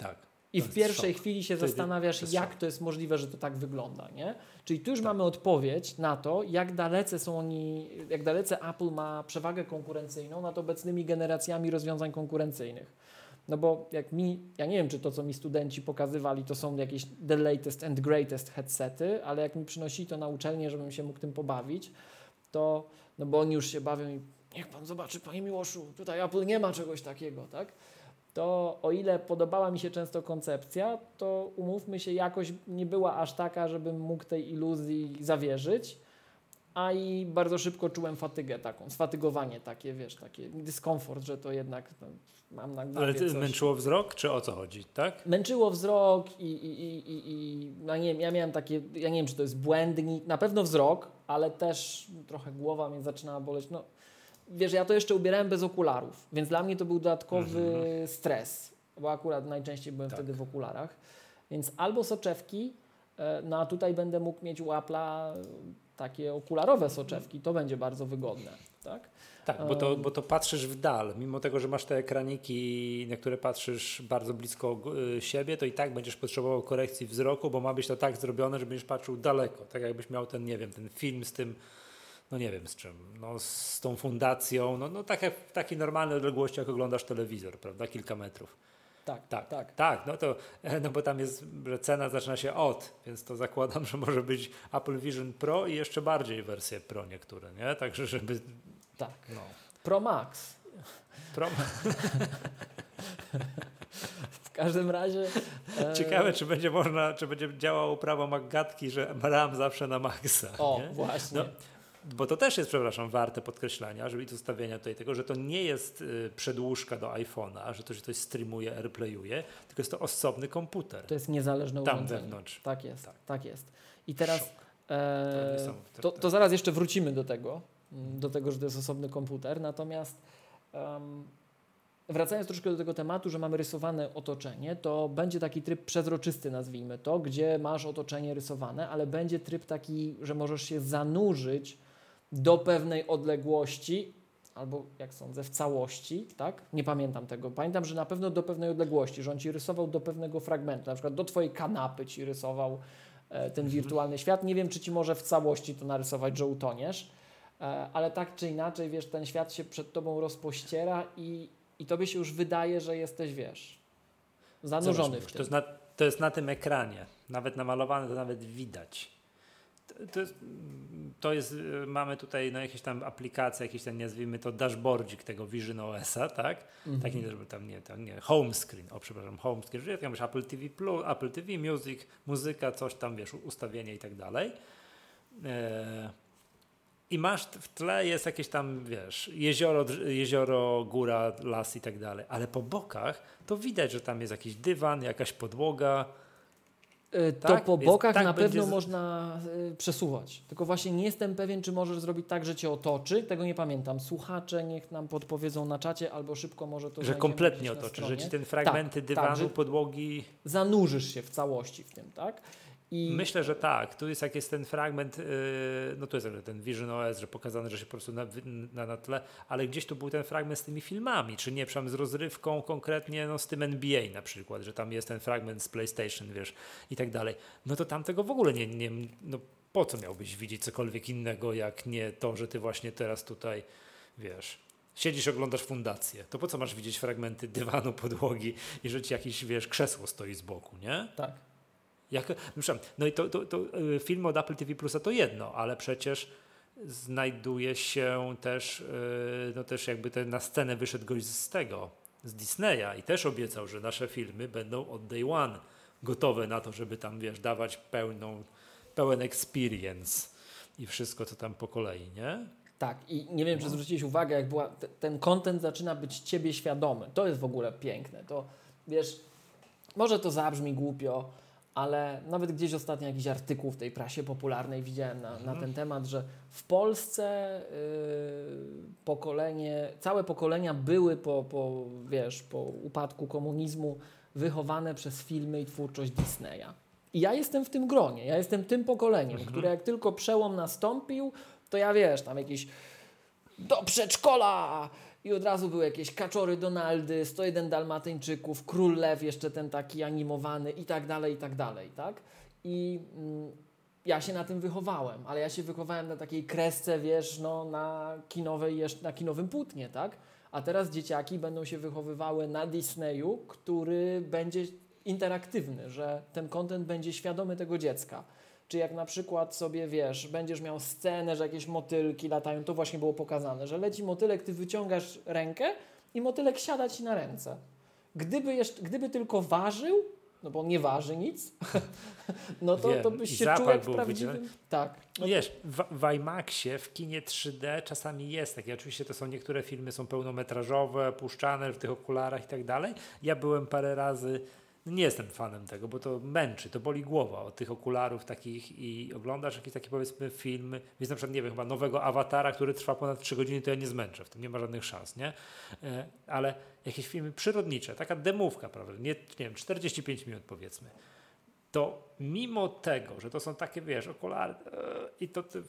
Tak. I w pierwszej szok. chwili się zastanawiasz, to jak szok. to jest możliwe, że to tak wygląda, nie? Czyli tu już Tak. mamy odpowiedź na to, jak dalece są oni, jak dalece Apple ma przewagę konkurencyjną nad obecnymi generacjami rozwiązań konkurencyjnych. No bo jak mi, ja nie wiem, czy to, co mi studenci pokazywali, to są jakieś the latest and greatest headsety, ale jak mi przynosili to na uczelnię, żebym się mógł tym pobawić, to, no bo oni już się bawią i niech pan zobaczy, panie Miłoszu, tutaj Apple nie ma czegoś takiego, tak? To o ile podobała mi się często koncepcja, to umówmy się, jakoś nie była aż taka, żebym mógł tej iluzji zawierzyć, a i bardzo szybko czułem fatygę taką, sfatygowanie takie, wiesz, taki dyskomfort, że to jednak no, mam na głowie Ale ty coś. męczyło wzrok, czy o co chodzi, tak? Męczyło wzrok i, i, i, i, i no nie wiem, ja miałem takie, ja nie wiem, czy to jest błędnik, na pewno wzrok, ale też trochę głowa mnie zaczynała boleć, no wiesz, ja to jeszcze ubierałem bez okularów, więc dla mnie to był dodatkowy stres, bo akurat najczęściej byłem Tak. wtedy w okularach, więc albo soczewki, e, no a tutaj będę mógł mieć u Apple'a takie okularowe soczewki, to będzie bardzo wygodne. Tak? Tak, bo to, bo to patrzysz w dal. Mimo tego, że masz te ekraniki, na które patrzysz bardzo blisko y, siebie, to i tak będziesz potrzebował korekcji wzroku, bo ma być to tak zrobione, że będziesz patrzył daleko. Tak jakbyś miał ten, nie wiem, ten film z tym, no nie wiem z czym, no z tą fundacją, no, no takie, w takiej normalnej odległości, jak oglądasz telewizor, prawda, kilka metrów. Tak, tak, tak. Tak, no to, <laughs> no bo tam jest, że cena zaczyna się od, więc to zakładam, <laughs> że może być Apple Vision Pro i jeszcze bardziej wersje Pro niektóre, nie? Także, żeby tak. No. Pro Max. Pro... <laughs> w każdym razie. E... Ciekawe, czy będzie można, czy będzie działało prawo Maggatki, że RAM zawsze na maksa. O, nie? właśnie. No, bo to też jest, przepraszam, warte podkreślenia, żeby i ustawienia tutaj tego, że to nie jest y, przedłużka do iPhone'a, że to się coś streamuje, airplayuje, tylko jest to osobny komputer. To jest niezależne Tam urządzenie. wewnątrz. Tak jest, tak, tak jest. I teraz e, to, to, zaraz jeszcze wrócimy do tego, do tego, że to jest osobny komputer. Natomiast um, wracając troszkę do tego tematu, że mamy rysowane otoczenie, to będzie taki tryb przezroczysty, nazwijmy to, gdzie masz otoczenie rysowane, ale będzie tryb taki, że możesz się zanurzyć do pewnej odległości, albo jak sądzę, w całości, tak? Nie pamiętam tego. Pamiętam, że na pewno do pewnej odległości, że on ci rysował do pewnego fragmentu, na przykład do twojej kanapy ci rysował e, ten mhm. wirtualny świat. Nie wiem, czy ci może w całości to narysować, że utoniesz E, ale tak czy inaczej, wiesz, ten świat się przed tobą rozpościera i, i tobie się już wydaje, że jesteś, wiesz, zanurzony w tym. To jest, na, to jest na tym ekranie, nawet namalowane, to nawet widać. To, jest, to jest, mamy tutaj no, jakieś tam aplikacje, jakieś tam nazwijmy to dashboardzik tego Vision OS-a, tak? Mhm. Taki, żeby tam nie, tam nie, home screen, o przepraszam, home screen, że tam Apple TV Plus, Apple TV, Music, muzyka, coś tam, wiesz, ustawienie i tak dalej. E, i masz w tle jest jakieś tam, wiesz, jezioro, jezioro, góra, las i tak dalej, ale po bokach to widać, że tam jest jakiś dywan, jakaś podłoga. Yy, to tak? po bokach tak na pewno z... można y, przesuwać. Tylko właśnie nie jestem pewien, czy możesz zrobić tak, że cię otoczy. Tego nie pamiętam. Słuchacze niech nam podpowiedzą na czacie, albo szybko może to Że kompletnie otoczy, że ci ten fragmenty tak, dywanu, tak, podłogi. Zanurzysz się w całości w tym, tak? I... Myślę, że tak. Tu jest jak jest ten fragment, yy, no to jest ten Vision OS, że pokazane, że się po prostu na, na, na tle, ale gdzieś tu był ten fragment z tymi filmami, czy nie, przynajmniej z rozrywką konkretnie, no z tym NBA na przykład, że tam jest ten fragment z PlayStation, wiesz, i tak dalej. No to tam tego w ogóle nie, nie no po co miałbyś widzieć cokolwiek innego, jak nie to, że ty właśnie teraz tutaj, wiesz, siedzisz, oglądasz fundację, to po co masz widzieć fragmenty dywanu, podłogi i że ci jakieś, wiesz, krzesło stoi z boku, nie? Tak. Jak, no i to, to, to y, film od Apple TV Plusa to jedno, ale przecież znajduje się też, y, no też jakby ten, na scenę wyszedł gość z tego, z Disneya i też obiecał, że nasze filmy będą od day one gotowe na to, żeby tam, wiesz, dawać pełną, pełen experience i wszystko, co tam po kolei, nie? Tak, i nie wiem, czy no. zwróciłeś uwagę, jak była, ten content zaczyna być ciebie świadomy. To jest w ogóle piękne. To wiesz, może to zabrzmi głupio, ale nawet gdzieś ostatnio jakiś artykuł w tej prasie popularnej widziałem na, mhm. na ten temat, że w Polsce yy, pokolenie, całe pokolenia były po, po, wiesz, po upadku komunizmu wychowane przez filmy i twórczość Disneya. I ja jestem w tym gronie, ja jestem tym pokoleniem, mhm. które jak tylko przełom nastąpił, to ja wiesz, tam jakiś do przedszkola, i od razu były jakieś Kaczory Donaldy, 101 Dalmatyńczyków, Król Lew jeszcze ten taki animowany i tak dalej, i tak dalej, tak? I mm, ja się na tym wychowałem, ale ja się wychowałem na takiej kresce, wiesz, no na kinowej, na kinowym płótnie, tak? A teraz dzieciaki będą się wychowywały na Disneyu, który będzie interaktywny, że ten kontent będzie świadomy tego dziecka czy jak na przykład sobie wiesz, będziesz miał scenę, że jakieś motylki latają, to właśnie było pokazane, że leci motylek, ty wyciągasz rękę i motylek siada ci na ręce. Gdyby, jeszcze, gdyby tylko ważył, no bo nie waży nic, <laughs> no to, Wiem, to byś się czuł jak w prawdziwym... Tak. No Wiesz, w, w IMAXie, w kinie 3D czasami jest takie, oczywiście to są niektóre filmy są pełnometrażowe, puszczane w tych okularach i tak dalej. Ja byłem parę razy nie jestem fanem tego, bo to męczy, to boli głowa od tych okularów takich i oglądasz jakiś taki powiedzmy film, więc na przykład, nie wiem, chyba nowego awatara, który trwa ponad 3 godziny, to ja nie zmęczę w tym, nie ma żadnych szans, nie? E, ale jakieś filmy przyrodnicze, taka demówka, prawda, nie, nie wiem, 45 minut powiedzmy, to mimo tego, że to są takie, wiesz, okulary e, i to ty,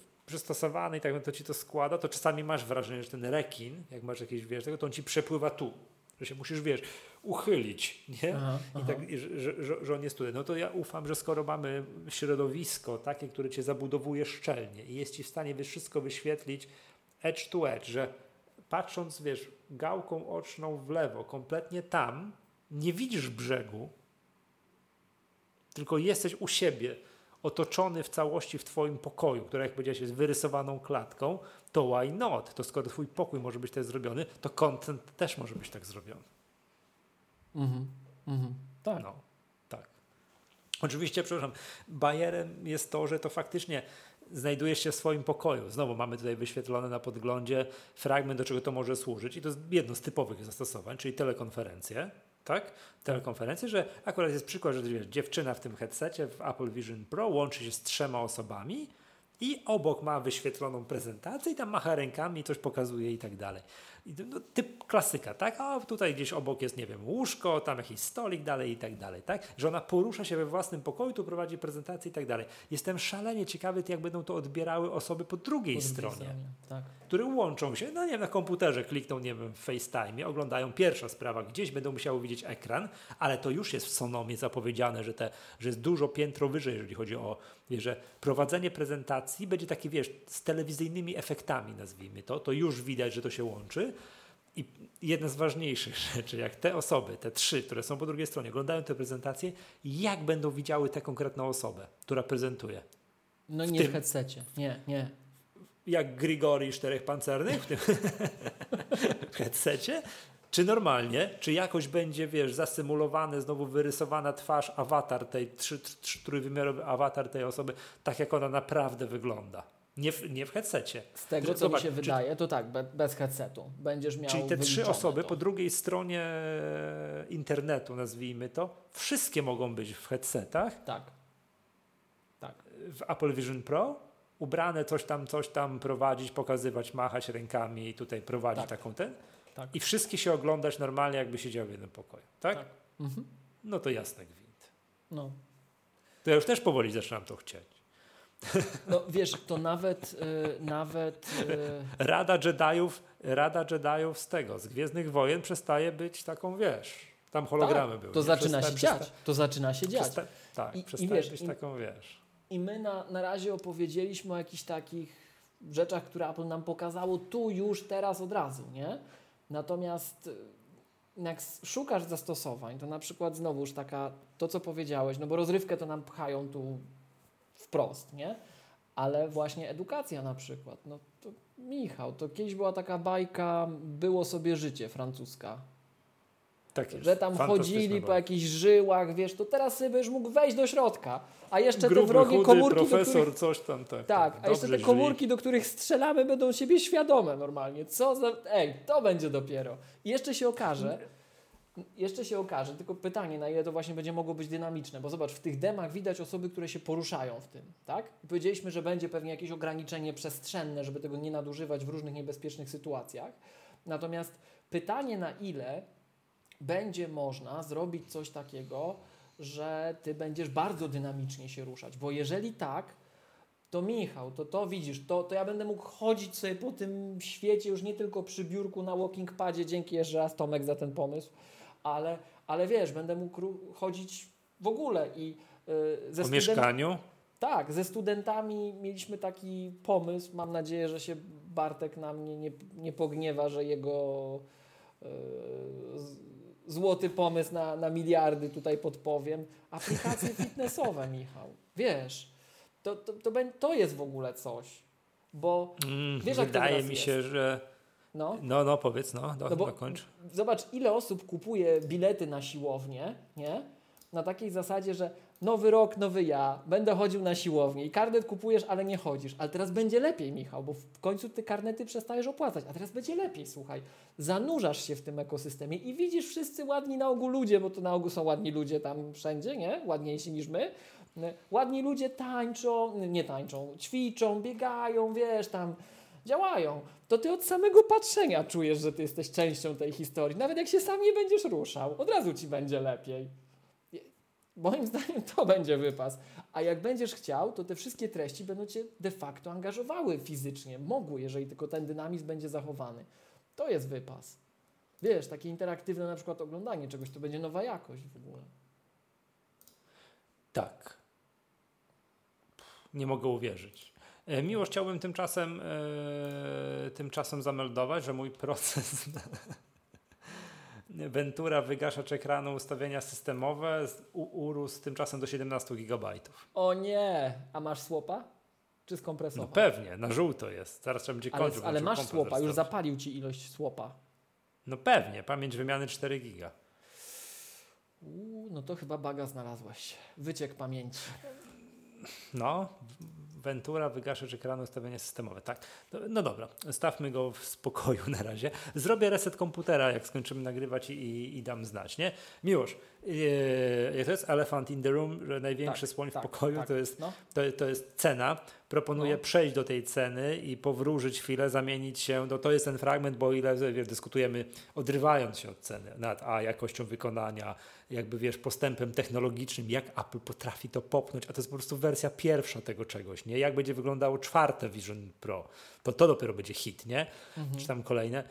i tak to ci to składa, to czasami masz wrażenie, że ten rekin, jak masz jakieś, wiesz, tego, to on ci przepływa tu, że się musisz, wiesz, uchylić, nie? Aha, I tak, że, że, że on jest tutaj. No to ja ufam, że skoro mamy środowisko takie, które cię zabudowuje szczelnie i jest ci w stanie wszystko wyświetlić edge to edge, że patrząc, wiesz, gałką oczną w lewo, kompletnie tam, nie widzisz brzegu, tylko jesteś u siebie, otoczony w całości w Twoim pokoju, który jak powiedziałeś jest wyrysowaną klatką, to why not? To skoro Twój pokój może być tak zrobiony, to content też może być tak zrobiony. Mhm. Mhm. Tak. No, tak. Oczywiście, przepraszam, bajerem jest to, że to faktycznie znajdujesz się w swoim pokoju. Znowu mamy tutaj wyświetlone na podglądzie fragment, do czego to może służyć i to jest jedno z typowych zastosowań, czyli telekonferencje tak? Telekonferencję, że akurat jest przykład, że wiesz, dziewczyna w tym headsetie w Apple Vision Pro łączy się z trzema osobami i obok ma wyświetloną prezentację i tam macha rękami, coś pokazuje i tak dalej. No, typ klasyka, tak? A tutaj gdzieś obok jest, nie wiem, łóżko, tam jakiś stolik dalej i tak dalej, tak? Że ona porusza się we własnym pokoju, tu prowadzi prezentację i tak dalej. Jestem szalenie ciekawy, jak będą to odbierały osoby po drugiej po stronie, stronie tak. które łączą się, no nie wiem, na komputerze klikną, nie wiem, w FaceTime, oglądają pierwsza sprawa, gdzieś będą musiały widzieć ekran, ale to już jest w Sonomie zapowiedziane, że, te, że jest dużo piętro wyżej, jeżeli chodzi o, wiesz, że prowadzenie prezentacji będzie takie, wiesz, z telewizyjnymi efektami, nazwijmy to, to już widać, że to się łączy, i jedna z ważniejszych <laughs> rzeczy, jak te osoby, te trzy, które są po drugiej stronie, oglądają tę prezentację, jak będą widziały tę konkretną osobę, która prezentuje. No w nie tym, w headsetie, nie, nie. Jak Grigori czterech pancernych w tym <laughs> headsetie, czy normalnie, czy jakoś będzie, wiesz, zasymulowane, znowu wyrysowana twarz, awatar tej, trzy, trzy, trójwymiarowy awatar tej osoby, tak jak ona naprawdę wygląda. Nie w, nie w headsetie. Z tego, co Zobacz, mi się wydaje, to tak, be, bez headsetu. Będziesz miał Czyli te trzy osoby to. po drugiej stronie internetu, nazwijmy to, wszystkie mogą być w headsetach. Tak. Tak. W Apple Vision Pro ubrane coś tam, coś tam prowadzić, pokazywać, machać rękami i tutaj prowadzić tak. taką ten. Tak. I wszystkie się oglądać normalnie, jakby siedział w jednym pokoju. Tak? tak. Mhm. No to jasne gwint. No. To ja już też powoli zaczynam to chcieć. No wiesz, to nawet, y, nawet... Y... Rada Jediów, Rada Jediów z tego, z Gwiezdnych Wojen przestaje być taką, wiesz, tam hologramy tak, były. To zaczyna przesta- się dziać, to zaczyna się dziać. Przesta- tak, I, przestaje i wiesz, być i, taką, wiesz. I my na, na razie opowiedzieliśmy o jakichś takich rzeczach, które Apple nam pokazało tu, już, teraz, od razu, nie? Natomiast y, jak szukasz zastosowań, to na przykład znowuż taka, to co powiedziałeś, no bo rozrywkę to nam pchają tu wprost, nie? Ale właśnie edukacja na przykład, no to Michał, to kiedyś była taka bajka Było sobie życie francuska. Tak jest. Że tam chodzili po jakichś żyłach, wiesz, to teraz sobie już mógł wejść do środka. A jeszcze Gruby, te wrogie chudy, komórki. profesor, do których, coś tam, tak. Tak, tak a jeszcze te komórki, do których strzelamy, będą siebie świadome normalnie. Co za. Ej, to będzie dopiero. I jeszcze się okaże, jeszcze się okaże, tylko pytanie, na ile to właśnie będzie mogło być dynamiczne, bo zobacz, w tych demach widać osoby, które się poruszają w tym, tak? I powiedzieliśmy, że będzie pewnie jakieś ograniczenie przestrzenne, żeby tego nie nadużywać w różnych niebezpiecznych sytuacjach. Natomiast pytanie, na ile będzie można zrobić coś takiego, że ty będziesz bardzo dynamicznie się ruszać, bo jeżeli tak, to Michał, to to widzisz, to, to ja będę mógł chodzić sobie po tym świecie już nie tylko przy biurku na walking padzie, dzięki jeszcze raz Tomek za ten pomysł, ale, ale wiesz, będę mógł chodzić w ogóle i yy, ze Po mieszkaniu? Tak, ze studentami mieliśmy taki pomysł. Mam nadzieję, że się Bartek na mnie nie, nie pogniewa, że jego yy, złoty pomysł na, na miliardy tutaj podpowiem. Aplikacje <laughs> fitnessowe, Michał. Wiesz, to, to, to, to jest w ogóle coś. Bo mm, wiesz, wydaje mi się, jest. że no. no, no, powiedz, no, do, no bo dokończ. Zobacz, ile osób kupuje bilety na siłownię, nie? Na takiej zasadzie, że nowy rok, nowy ja, będę chodził na siłownię i karnet kupujesz, ale nie chodzisz. Ale teraz będzie lepiej, Michał, bo w końcu ty karnety przestajesz opłacać, a teraz będzie lepiej, słuchaj. Zanurzasz się w tym ekosystemie i widzisz wszyscy ładni na ogół ludzie, bo to na ogół są ładni ludzie tam wszędzie, nie? Ładniejsi niż my. Ładni ludzie tańczą, nie tańczą, ćwiczą, biegają, wiesz, tam działają, to ty od samego patrzenia czujesz, że ty jesteś częścią tej historii. Nawet jak się sam nie będziesz ruszał, od razu ci będzie lepiej. Moim zdaniem to będzie wypas. A jak będziesz chciał, to te wszystkie treści będą cię de facto angażowały fizycznie. Mogły, jeżeli tylko ten dynamizm będzie zachowany. To jest wypas. Wiesz, takie interaktywne na przykład oglądanie czegoś, to będzie nowa jakość w ogóle. Tak. Nie mogę uwierzyć. E, Miło chciałbym tymczasem, e, tymczasem zameldować, że mój proces <laughs> Ventura wygaszacz ekranu ustawienia systemowe urósł tymczasem do 17 GB. O nie! A masz słopa? Czy skompresował? No pewnie, na żółto jest. Zaraz trzeba będzie kończyć. Ale, ale masz słopa, już zapalił ci ilość słopa. No pewnie, pamięć wymiany 4 giga. Uuu, no to chyba baga znalazłeś. Wyciek pamięci. No, Ventura, wygaszacz ekranu, ustawienie systemowe. Tak. No, no, dobra, stawmy go w spokoju na razie. Zrobię reset komputera, jak skończymy nagrywać i, i dam znać, nie? Miłosz, yy, to jest elephant in the room, że największy tak, słoń tak, w pokoju tak, to, jest, no. to, to jest cena. Proponuję no. przejść do tej ceny i powróżyć chwilę, zamienić się, no to jest ten fragment, bo ile wiesz, dyskutujemy odrywając się od ceny, nad A, jakością wykonania, jakby wiesz, postępem technologicznym, jak Apple potrafi to popchnąć, a to jest po prostu wersja pierwsza tego czegoś, nie? Jak będzie wyglądało czwarte Vision Pro, to to dopiero będzie hit, nie? Mhm. Czy tam kolejne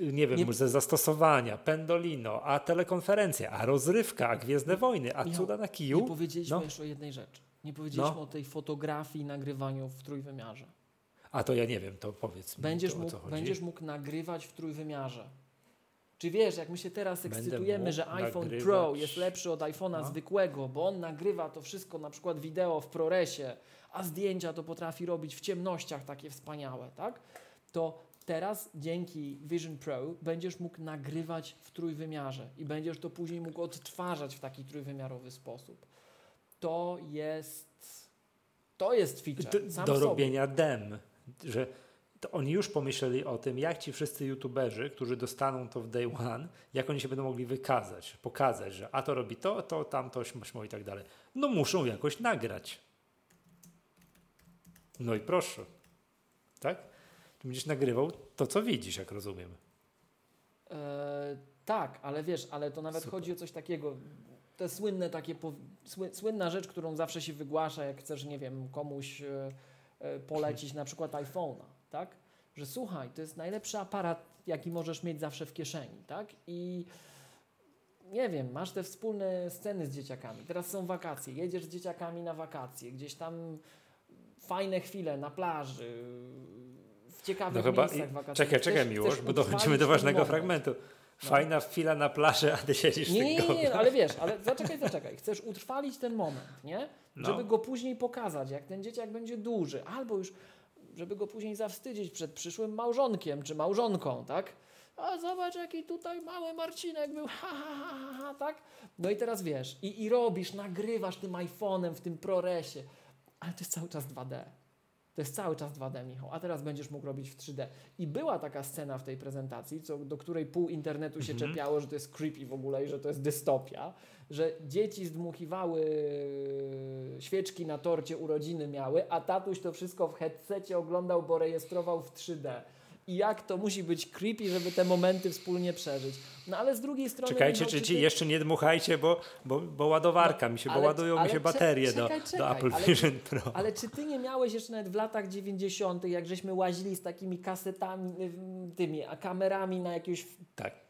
nie wiem, nie... ze zastosowania, Pendolino, a telekonferencja, a rozrywka, a Gwiezdne Wojny, a cuda na kiju. Nie powiedzieliśmy no. jeszcze o jednej rzeczy. Nie powiedzieliśmy no. o tej fotografii i nagrywaniu w trójwymiarze. A to ja nie wiem, to powiedz będziesz mi, mógł, Będziesz mógł nagrywać w trójwymiarze. Czy wiesz, jak my się teraz ekscytujemy, że iPhone nagrywać. Pro jest lepszy od iPhone'a no. zwykłego, bo on nagrywa to wszystko, na przykład wideo w ProResie, a zdjęcia to potrafi robić w ciemnościach takie wspaniałe, tak? To teraz dzięki Vision Pro będziesz mógł nagrywać w trójwymiarze i będziesz to później mógł odtwarzać w taki trójwymiarowy sposób. To jest to jest feature. Do, do robienia dem, że to oni już pomyśleli o tym, jak ci wszyscy youtuberzy, którzy dostaną to w day one, jak oni się będą mogli wykazać, pokazać, że a to robi to, to, tamto, śmo i tak dalej. No muszą jakoś nagrać. No i proszę. Tak? Będziesz nagrywał to, co widzisz, jak rozumiem. E, tak, ale wiesz, ale to nawet Super. chodzi o coś takiego. To słynne takie, słynna rzecz, którą zawsze się wygłasza, jak chcesz, nie wiem, komuś e, e, polecić na przykład iPhone'a tak? Że słuchaj, to jest najlepszy aparat, jaki możesz mieć zawsze w kieszeni, tak? I nie wiem, masz te wspólne sceny z dzieciakami. Teraz są wakacje, jedziesz z dzieciakami na wakacje, gdzieś tam fajne chwile na plaży, w ciekawych no miejscach wakacyjnych. Czekaj, czekaj, miłość, bo dochodzimy do ważnego moment. fragmentu. No. Fajna no. chwila na plaży, <laughs> a ty siedzisz Nie, nie, nie, nie, ale wiesz, ale zaczekaj, zaczekaj. Chcesz utrwalić ten moment, nie? No. Żeby go później pokazać, jak ten dzieciak będzie duży, albo już żeby go później zawstydzić przed przyszłym małżonkiem czy małżonką, tak? A zobacz, jaki tutaj mały Marcinek był, ha, ha, ha, ha, ha tak? No i teraz wiesz, i, i robisz, nagrywasz tym iPhone'em w tym ProResie, ale to jest cały czas 2D. To jest cały czas 2D, Michał, a teraz będziesz mógł robić w 3D. I była taka scena w tej prezentacji, co, do której pół internetu się mhm. czepiało, że to jest creepy w ogóle i że to jest dystopia, że dzieci zdmuchiwały świeczki na torcie urodziny miały, a tatuś to wszystko w headsetie oglądał, bo rejestrował w 3D i jak to musi być creepy, żeby te momenty wspólnie przeżyć. No ale z drugiej strony... Czekajcie, czy, czy jeszcze nie dmuchajcie, bo, bo, bo ładowarka no, mi się, ale, bo ładują mi się baterie czekaj, do, czekaj, do Apple ale, Vision Pro. Ale czy ty nie miałeś jeszcze nawet w latach 90., jak żeśmy łazili z takimi kasetami, tymi a kamerami na jakieś... Tak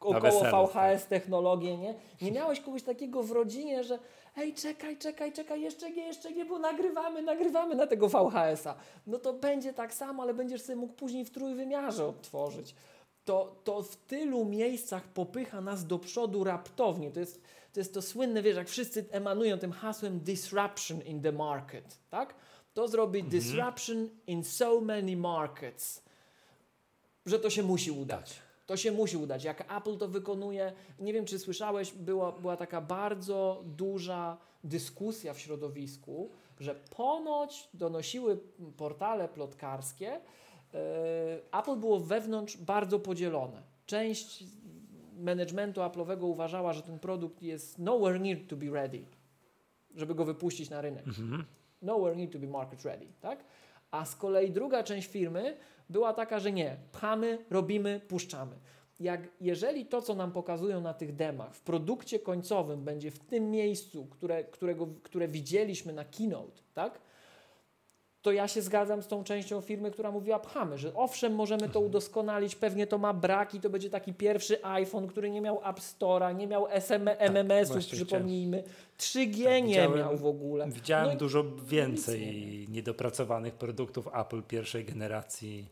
około VHS tak. technologię, nie? Nie miałeś kogoś takiego w rodzinie, że ej, czekaj, czekaj, czekaj, jeszcze nie, jeszcze nie, bo nagrywamy, nagrywamy na tego VHS-a. No to będzie tak samo, ale będziesz sobie mógł później w trójwymiarze odtworzyć. To, to w tylu miejscach popycha nas do przodu raptownie. To jest, to jest to słynne, wiesz, jak wszyscy emanują tym hasłem disruption in the market, tak? To zrobi mhm. disruption in so many markets, że to się musi udać. To się musi udać. Jak Apple to wykonuje, nie wiem czy słyszałeś, była, była taka bardzo duża dyskusja w środowisku, że ponoć donosiły portale plotkarskie, yy, Apple było wewnątrz bardzo podzielone. Część managementu Apple'owego uważała, że ten produkt jest nowhere near to be ready, żeby go wypuścić na rynek. Mhm. Nowhere near to be market ready, tak? A z kolei druga część firmy była taka, że nie, pchamy, robimy, puszczamy. jak, jeżeli to, co nam pokazują na tych demach, w produkcie końcowym będzie w tym miejscu, które, którego, które widzieliśmy na keynote, tak? To ja się zgadzam z tą częścią firmy, która mówiła pchamy, że owszem, możemy to Mhm. udoskonalić, pewnie to ma braki, to będzie taki pierwszy iPhone, który nie miał App Store'a, nie miał SM, MMS-ów, Tak, właśnie przypomnijmy, 3G Tak, nie miał w ogóle. Widziałem No dużo więcej niedopracowanych produktów Apple pierwszej generacji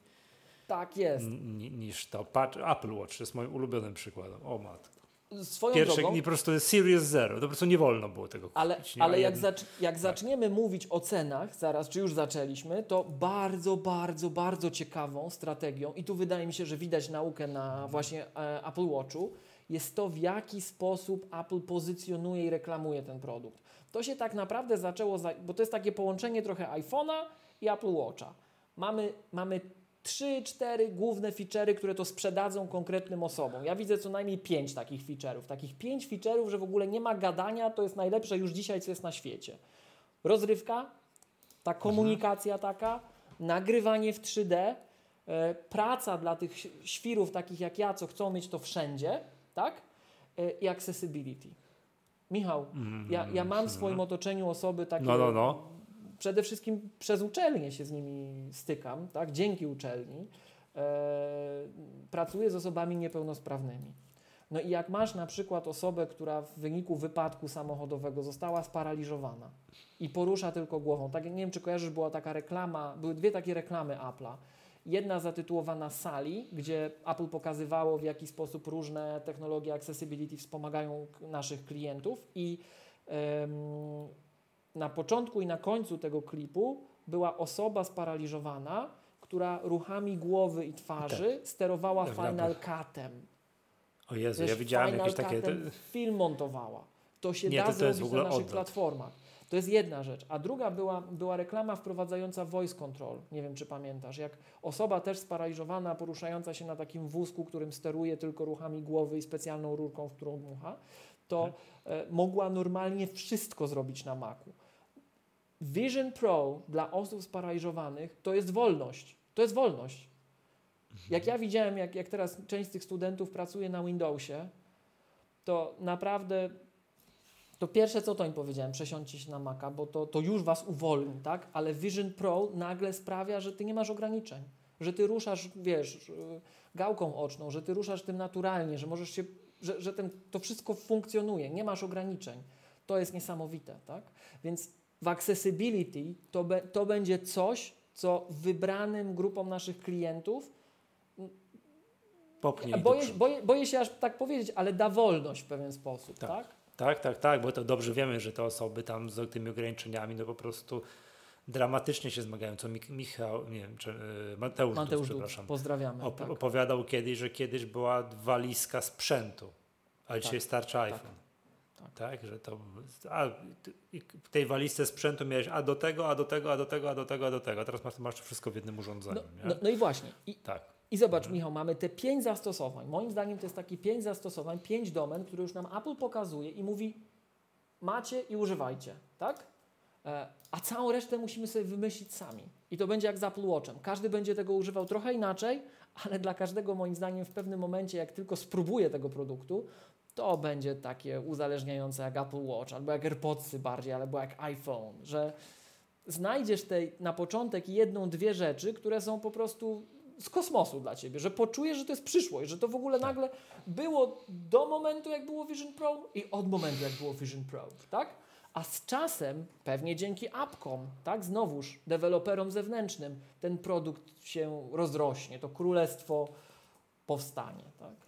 Tak jest. niż to. Patrz, Apple Watch jest moim ulubionym przykładem. O matko. Swoją Pierwsze, drogą, nie, po prostu Series Zero. To po prostu nie wolno było tego Ale, kupić. ale A jak, jak zaczniemy mówić o cenach, zaraz, czy już zaczęliśmy, to bardzo, bardzo, bardzo ciekawą strategią, i tu wydaje mi się, że widać naukę na właśnie e, Apple Watchu, jest to, w jaki sposób Apple pozycjonuje i reklamuje ten produkt. To się tak naprawdę zaczęło, za, bo to jest takie połączenie trochę iPhone'a i Apple Watcha. Mamy, mamy trzy, cztery główne feature'y, które to sprzedadzą konkretnym osobom. Ja widzę co najmniej pięć takich feature'ów. Takich pięć feature'ów, że w ogóle nie ma gadania, to jest najlepsze już dzisiaj, co jest na świecie. Rozrywka, ta komunikacja taka, nagrywanie w 3D, e, praca dla tych świrów takich jak ja, co chcą mieć to wszędzie, tak? E, I accessibility. Michał, ja, ja mam w swoim otoczeniu osoby takie No, no, no. Przede wszystkim przez uczelnię się z nimi stykam, tak? dzięki uczelni, e, pracuję z osobami niepełnosprawnymi. No i jak masz na przykład osobę, która w wyniku wypadku samochodowego została sparaliżowana i porusza tylko głową, tak nie wiem, czy kojarzysz, była taka reklama, były dwie takie reklamy Apple'a. Jedna zatytułowana Sali, gdzie Apple pokazywało, w jaki sposób różne technologie accessibility wspomagają naszych klientów i em, na początku i na końcu tego klipu była osoba sparaliżowana, która ruchami głowy i twarzy sterowała Tak, Final tak. Cutem. O Jezu, Wiesz, ja widziałem Final jakieś takie... Film montowała. To się Nie, da to- to zrobić na naszych odwrót. platformach. To jest jedna rzecz. A druga była, była reklama wprowadzająca voice control. Nie wiem, czy pamiętasz. Jak osoba też sparaliżowana, poruszająca się na takim wózku, którym steruje tylko ruchami głowy i specjalną rurką, w którą dmucha, to e, mogła normalnie wszystko zrobić na Macu. Vision Pro dla osób sparaliżowanych to jest wolność. To jest wolność. Jak ja widziałem, jak, jak teraz część z tych studentów pracuje na Windowsie, to naprawdę to pierwsze, co to im powiedziałem, przesiądźcie się na Maca, bo to, to już was uwolni, tak? Ale Vision Pro nagle sprawia, że ty nie masz ograniczeń, że ty ruszasz, wiesz, y, gałką oczną, że ty ruszasz tym naturalnie, że możesz się, że, że ten, to wszystko funkcjonuje, nie masz ograniczeń. To jest niesamowite, tak? Więc w accessibility to, be, to będzie coś, co wybranym grupom naszych klientów popchnij do boję, boję, boję się aż tak powiedzieć, ale da wolność w pewien sposób, tak? Tak. Tak, tak, tak, bo to dobrze wiemy, że te osoby tam z tymi ograniczeniami no po prostu dramatycznie się zmagają, co Michał, nie wiem, czy y, Mateusz, Mateusz przepraszam, pozdrawiamy. op- tak. opowiadał kiedyś, że kiedyś była walizka sprzętu, a dzisiaj Tak, starczy tak, iPhone. Tak. Tak, że to. A w tej walizce sprzętu miałeś a do tego, a do tego, a do tego, a do tego, a do tego. A teraz masz, masz to wszystko w jednym urządzeniu. No, no, no i właśnie. I, Tak. I zobacz, Michał, mamy te pięć zastosowań. Moim zdaniem to jest takie pięć zastosowań, pięć domen, które już nam Apple pokazuje i mówi macie i używajcie, tak? E, A całą resztę musimy sobie wymyślić sami. I to będzie jak z Apple Watchem. Każdy będzie tego używał trochę inaczej, ale dla każdego moim zdaniem w pewnym momencie, jak tylko spróbuje tego produktu, to będzie takie uzależniające jak Apple Watch, albo jak AirPodsy bardziej, albo jak iPhone, że znajdziesz tej, na początek jedną, dwie rzeczy, które są po prostu z kosmosu dla ciebie, że poczujesz, że to jest przyszłość, że to w ogóle nagle było do momentu, jak było Vision Pro i od momentu, jak było Vision Pro, tak? A z czasem, pewnie dzięki apkom, tak, znowuż deweloperom zewnętrznym, ten produkt się rozrośnie, to królestwo powstanie, tak?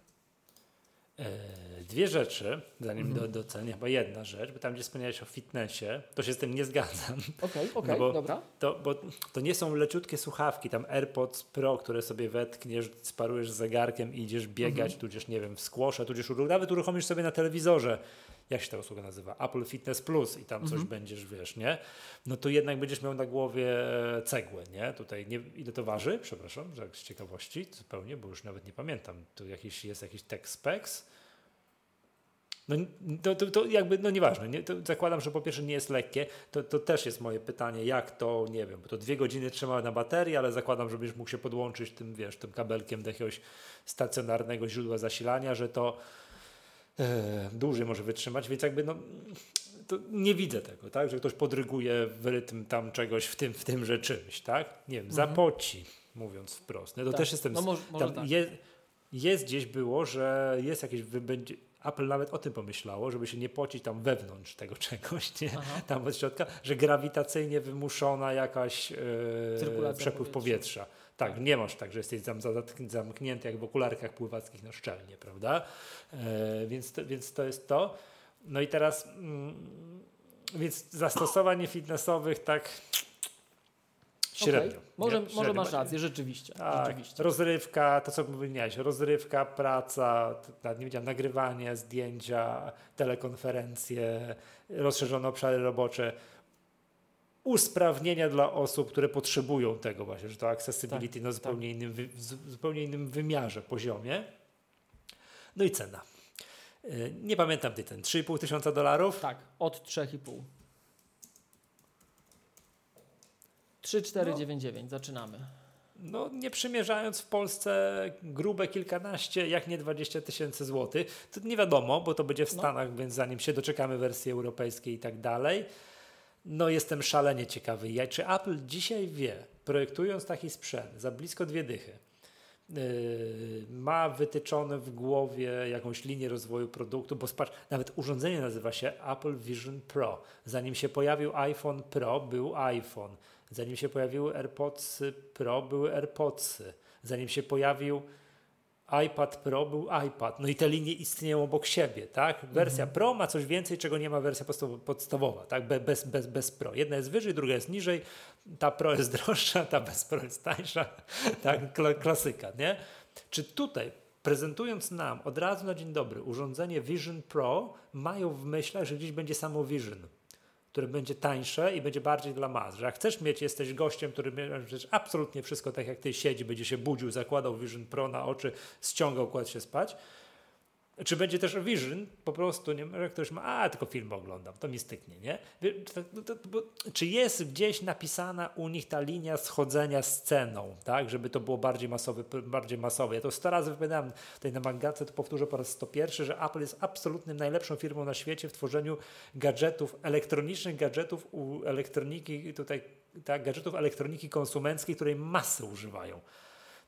E, Dwie rzeczy, zanim Mhm. do, docenię, chyba jedna rzecz, bo tam gdzie wspomniałeś o fitnessie, to się z tym nie zgadzam. Okej, <laughs> okej, No bo- dobra. To, bo to nie są leciutkie słuchawki, tam AirPods Pro, które sobie wetkniesz, sparujesz zegarkiem i idziesz biegać, Mhm. tudzież tudzież nie wiem, w skłosze, tudzież nawet uruchomisz sobie na telewizorze, jak się ta usługa nazywa, Apple Fitness Plus i tam coś Mhm. będziesz, wiesz, nie? No to jednak będziesz miał na głowie e, cegłę, nie? Tutaj, nie, ile to waży? Przepraszam, że z ciekawości zupełnie, bo już nawet nie pamiętam. Tu jakiś, jest jakiś tech specs. No to, to, to jakby, no nieważne, nie, to zakładam, że po pierwsze nie jest lekkie, to, to też jest moje pytanie, jak to, nie wiem, bo to dwie godziny trzyma na baterii, ale zakładam, że będziesz mógł się podłączyć tym, wiesz, tym kabelkiem do jakiegoś stacjonarnego źródła zasilania, że to dłużej może wytrzymać, więc jakby no nie widzę tego, tak, że ktoś podryguje w rytm tam czegoś w tym, w tymże czymś, tak, nie wiem, mhm. zapoci, mówiąc wprost, no to tak. też jestem, no może, może tak. je, jest gdzieś było, że jest jakieś, będzie, Apple nawet o tym pomyślało, żeby się nie pocić tam wewnątrz tego <laughs> czegoś, nie? tam od środka, że grawitacyjnie wymuszona jakaś e, przepływ powietrza. Tak, tak, nie masz tak, że jesteś zam, zamknięty jak w okularkach pływackich na szczelnie, prawda? E, więc, to, więc to jest to. No i teraz, mm, więc zastosowań fitnessowych tak Średnio. Okay. Może, nie, może masz rację, rzeczywiście, tak, rzeczywiście. Rozrywka, to co powiedziałeś, rozrywka, praca, nie wiedziałem, nagrywanie, zdjęcia, telekonferencje, rozszerzone obszary robocze, usprawnienia dla osób, które potrzebują tego właśnie, że to accessibility tak, na zupełnie, tak. innym, zupełnie innym wymiarze, poziomie. No i cena. Y, nie pamiętam ty ten, 3,5 tysiąca dolarów? Tak, od 3,5. 3499, no, zaczynamy. No, nie przymierzając w Polsce grube kilkanaście, jak nie 20 tysięcy złotych, to nie wiadomo, bo to będzie w no. Stanach, no. więc zanim się doczekamy wersji europejskiej i tak dalej, no jestem szalenie ciekawy, czy Apple dzisiaj wie, projektując taki sprzęt za blisko dwie dychy, yy, ma wytyczone w głowie jakąś linię rozwoju produktu, bo patrz, nawet urządzenie nazywa się Apple Vision Pro. Zanim się pojawił iPhone Pro, był iPhone. Zanim się pojawiły AirPods Pro, były AirPodsy. Zanim się pojawił iPad Pro, był iPad. No i te linie istnieją obok siebie, tak? Wersja mhm. Pro ma coś więcej, czego nie ma wersja podstawowa, tak? Bez, bez, bez Pro. Jedna jest wyżej, druga jest niżej. Ta Pro jest droższa, ta bez Pro jest tańsza. <laughs> tak? Klasyka, nie? Czy tutaj prezentując nam od razu na dzień dobry urządzenie Vision Pro, mają w myślach, że gdzieś będzie samo Vision które będzie tańsze i będzie bardziej dla mas. Że jak chcesz mieć, jesteś gościem, który przecież absolutnie wszystko tak jak ty siedzi, będzie się budził, zakładał Vision Pro na oczy, ściągał, kładł się spać, czy będzie też Vision, po prostu, nie, że ktoś ma, a tylko film oglądam, to mi styknie, nie? czy jest gdzieś napisana u nich ta linia schodzenia z ceną, tak? Żeby to było bardziej masowe, bardziej masowe. Ja to 100 razy wypowiadałem tutaj na Mangace, to powtórzę po raz 101, że Apple jest absolutnym najlepszą firmą na świecie w tworzeniu gadżetów, elektronicznych gadżetów u elektroniki, tutaj, tak, gadżetów elektroniki konsumenckiej, której masy używają.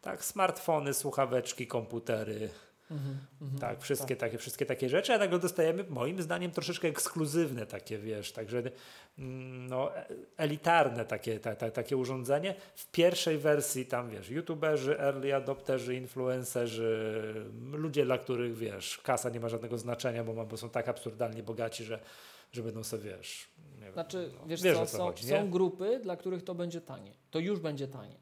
Tak, smartfony, słuchaweczki, komputery, Mhm, mhm, tak, wszystkie, tak. Takie, wszystkie takie rzeczy, a nagle dostajemy moim zdaniem troszeczkę ekskluzywne takie, wiesz, także mm, no, elitarne takie, ta, ta, takie urządzenie. W pierwszej wersji tam, wiesz, youtuberzy, early adopterzy, influencerzy, ludzie, dla których, wiesz, kasa nie ma żadnego znaczenia, bo, bo są tak absurdalnie bogaci, że, że będą sobie, wiesz, nie znaczy, no, wiesz, wiesz co, co są, chodzi, są grupy, dla których to będzie tanie. To już będzie tanie.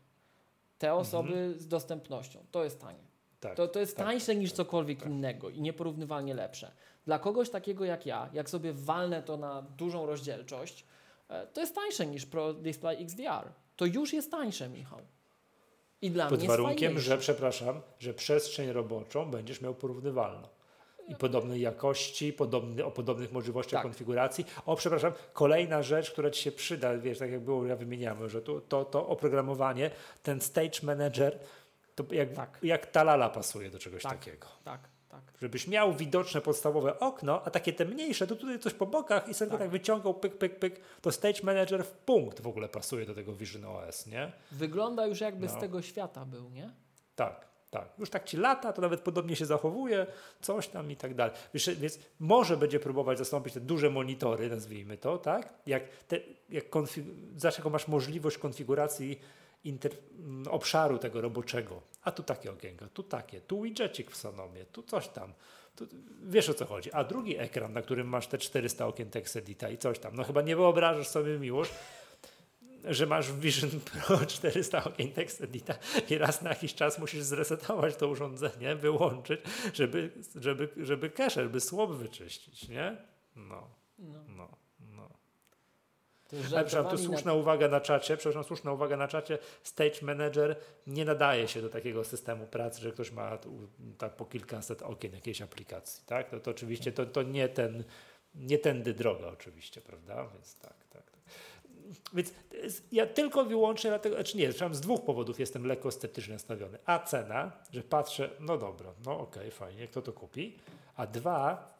Te osoby mhm. z dostępnością, to jest tanie. Tak, to, to jest tak, tańsze niż tak, cokolwiek tak. innego i nieporównywalnie lepsze. Dla kogoś takiego jak ja, jak sobie walnę to na dużą rozdzielczość, e, to jest tańsze niż Pro Display XDR. To już jest tańsze, Michał. I dla Pod mnie warunkiem, że przepraszam, że przestrzeń roboczą będziesz miał porównywalną. I podobnej jakości, podobny, o podobnych możliwościach tak. konfiguracji. O, przepraszam, kolejna rzecz, która Ci się przyda, wiesz, tak jak było, ja wymieniamy, że to, to, to oprogramowanie, ten Stage Manager, to jak, tak. jak talala pasuje do czegoś tak, takiego. Tak, tak. Żebyś miał widoczne podstawowe okno, a takie te mniejsze, to tutaj coś po bokach i sobie tak. tak wyciągał, pyk, pyk, pyk. To Stage Manager w punkt w ogóle pasuje do tego Vision OS, nie? Wygląda już jakby no. z tego świata był, nie? Tak, tak. Już tak ci lata, to nawet podobnie się zachowuje, coś tam i tak dalej. Wiesz, więc może będzie próbować zastąpić te duże monitory, nazwijmy to, tak? Jak, te, jak zawsze masz możliwość konfiguracji inter, obszaru tego roboczego. A tu takie okienko, tu takie, tu widgetik w Sonomie, tu coś tam. Tu, wiesz o co chodzi. A drugi ekran, na którym masz te 400 okien TextEdita i coś tam. No chyba nie wyobrażasz sobie, Miłosz, że masz Vision Pro 400 okien TextEdita i raz na jakiś czas musisz zresetować to urządzenie, wyłączyć, żeby, żeby, żeby cache, żeby słop wyczyścić, nie? No. no. no. Ale przepraszam, tu słuszna na... uwaga na czacie, przepraszam, słuszna uwaga na czacie, Stage Manager nie nadaje się do takiego systemu pracy, że ktoś ma tak po kilkaset okien jakiejś aplikacji, tak? To, to oczywiście to, to nie ten, nie tędy droga oczywiście, prawda? Więc tak, tak. tak. Więc ja tylko wyłącznie dlatego, znaczy nie, z dwóch powodów jestem lekko sceptycznie nastawiony. A cena, że patrzę, no dobra, no okej, okay, fajnie, kto to kupi. A dwa,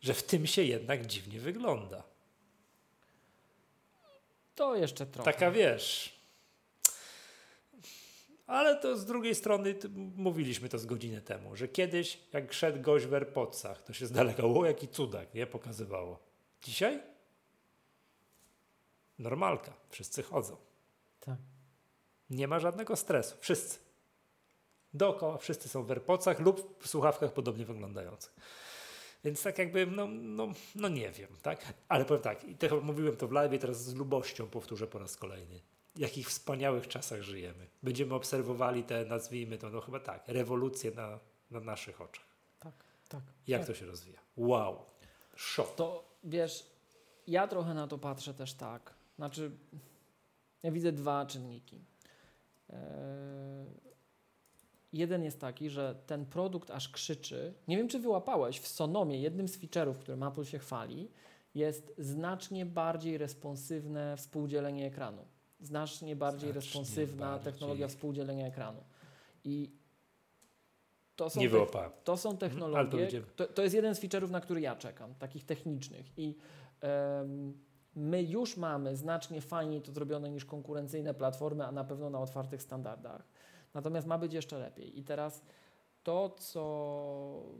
że w tym się jednak dziwnie wygląda. To jeszcze trochę. Taka wiesz. Ale to z drugiej strony mówiliśmy to z godziny temu, że kiedyś jak szedł gość w AirPodsach, to się z daleka, o jaki cudak, nie? Pokazywało. Dzisiaj? Normalka. Wszyscy chodzą. Tak. Nie ma żadnego stresu. Wszyscy. Dookoła wszyscy są w AirPodsach lub w słuchawkach podobnie wyglądających. Więc tak jakby, no, no, no nie wiem, tak? Ale powiem tak, i tak mówiłem to w live teraz z lubością powtórzę po raz kolejny. Jakich wspaniałych czasach żyjemy. Będziemy obserwowali te, nazwijmy to, no chyba tak, rewolucje na, na naszych oczach. Tak, tak. Jak tak. to się rozwija? Wow. Szok. To wiesz, ja trochę na to patrzę też tak. Znaczy, ja widzę dwa czynniki. Eee, Jeden jest taki, że ten produkt aż krzyczy. Nie wiem, czy wyłapałeś, w Sonomie jednym z feature'ów, którym Apple się chwali, jest znacznie bardziej responsywne współdzielenie ekranu. Znacznie bardziej znacznie responsywna bardziej. technologia współdzielenia ekranu. I to są, Nie wyłapałem. to są mhm, technologie. To, to, jest jeden z feature'ów, na który ja czekam, takich technicznych. I um, my już mamy znacznie fajniej to zrobione niż konkurencyjne platformy, a na pewno na otwartych standardach. Natomiast ma być jeszcze lepiej. I teraz to, co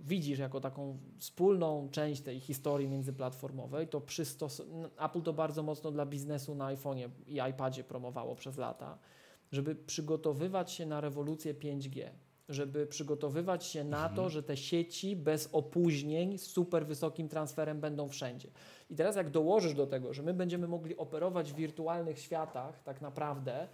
widzisz jako taką wspólną część tej historii międzyplatformowej, to przystos... Apple to bardzo mocno dla biznesu na iPhone'ie i iPadzie promowało przez lata, żeby przygotowywać się na rewolucję 5G, żeby przygotowywać się na mhm. to, że te sieci bez opóźnień z super wysokim transferem będą wszędzie. I teraz jak dołożysz do tego, że my będziemy mogli operować w wirtualnych światach tak naprawdę,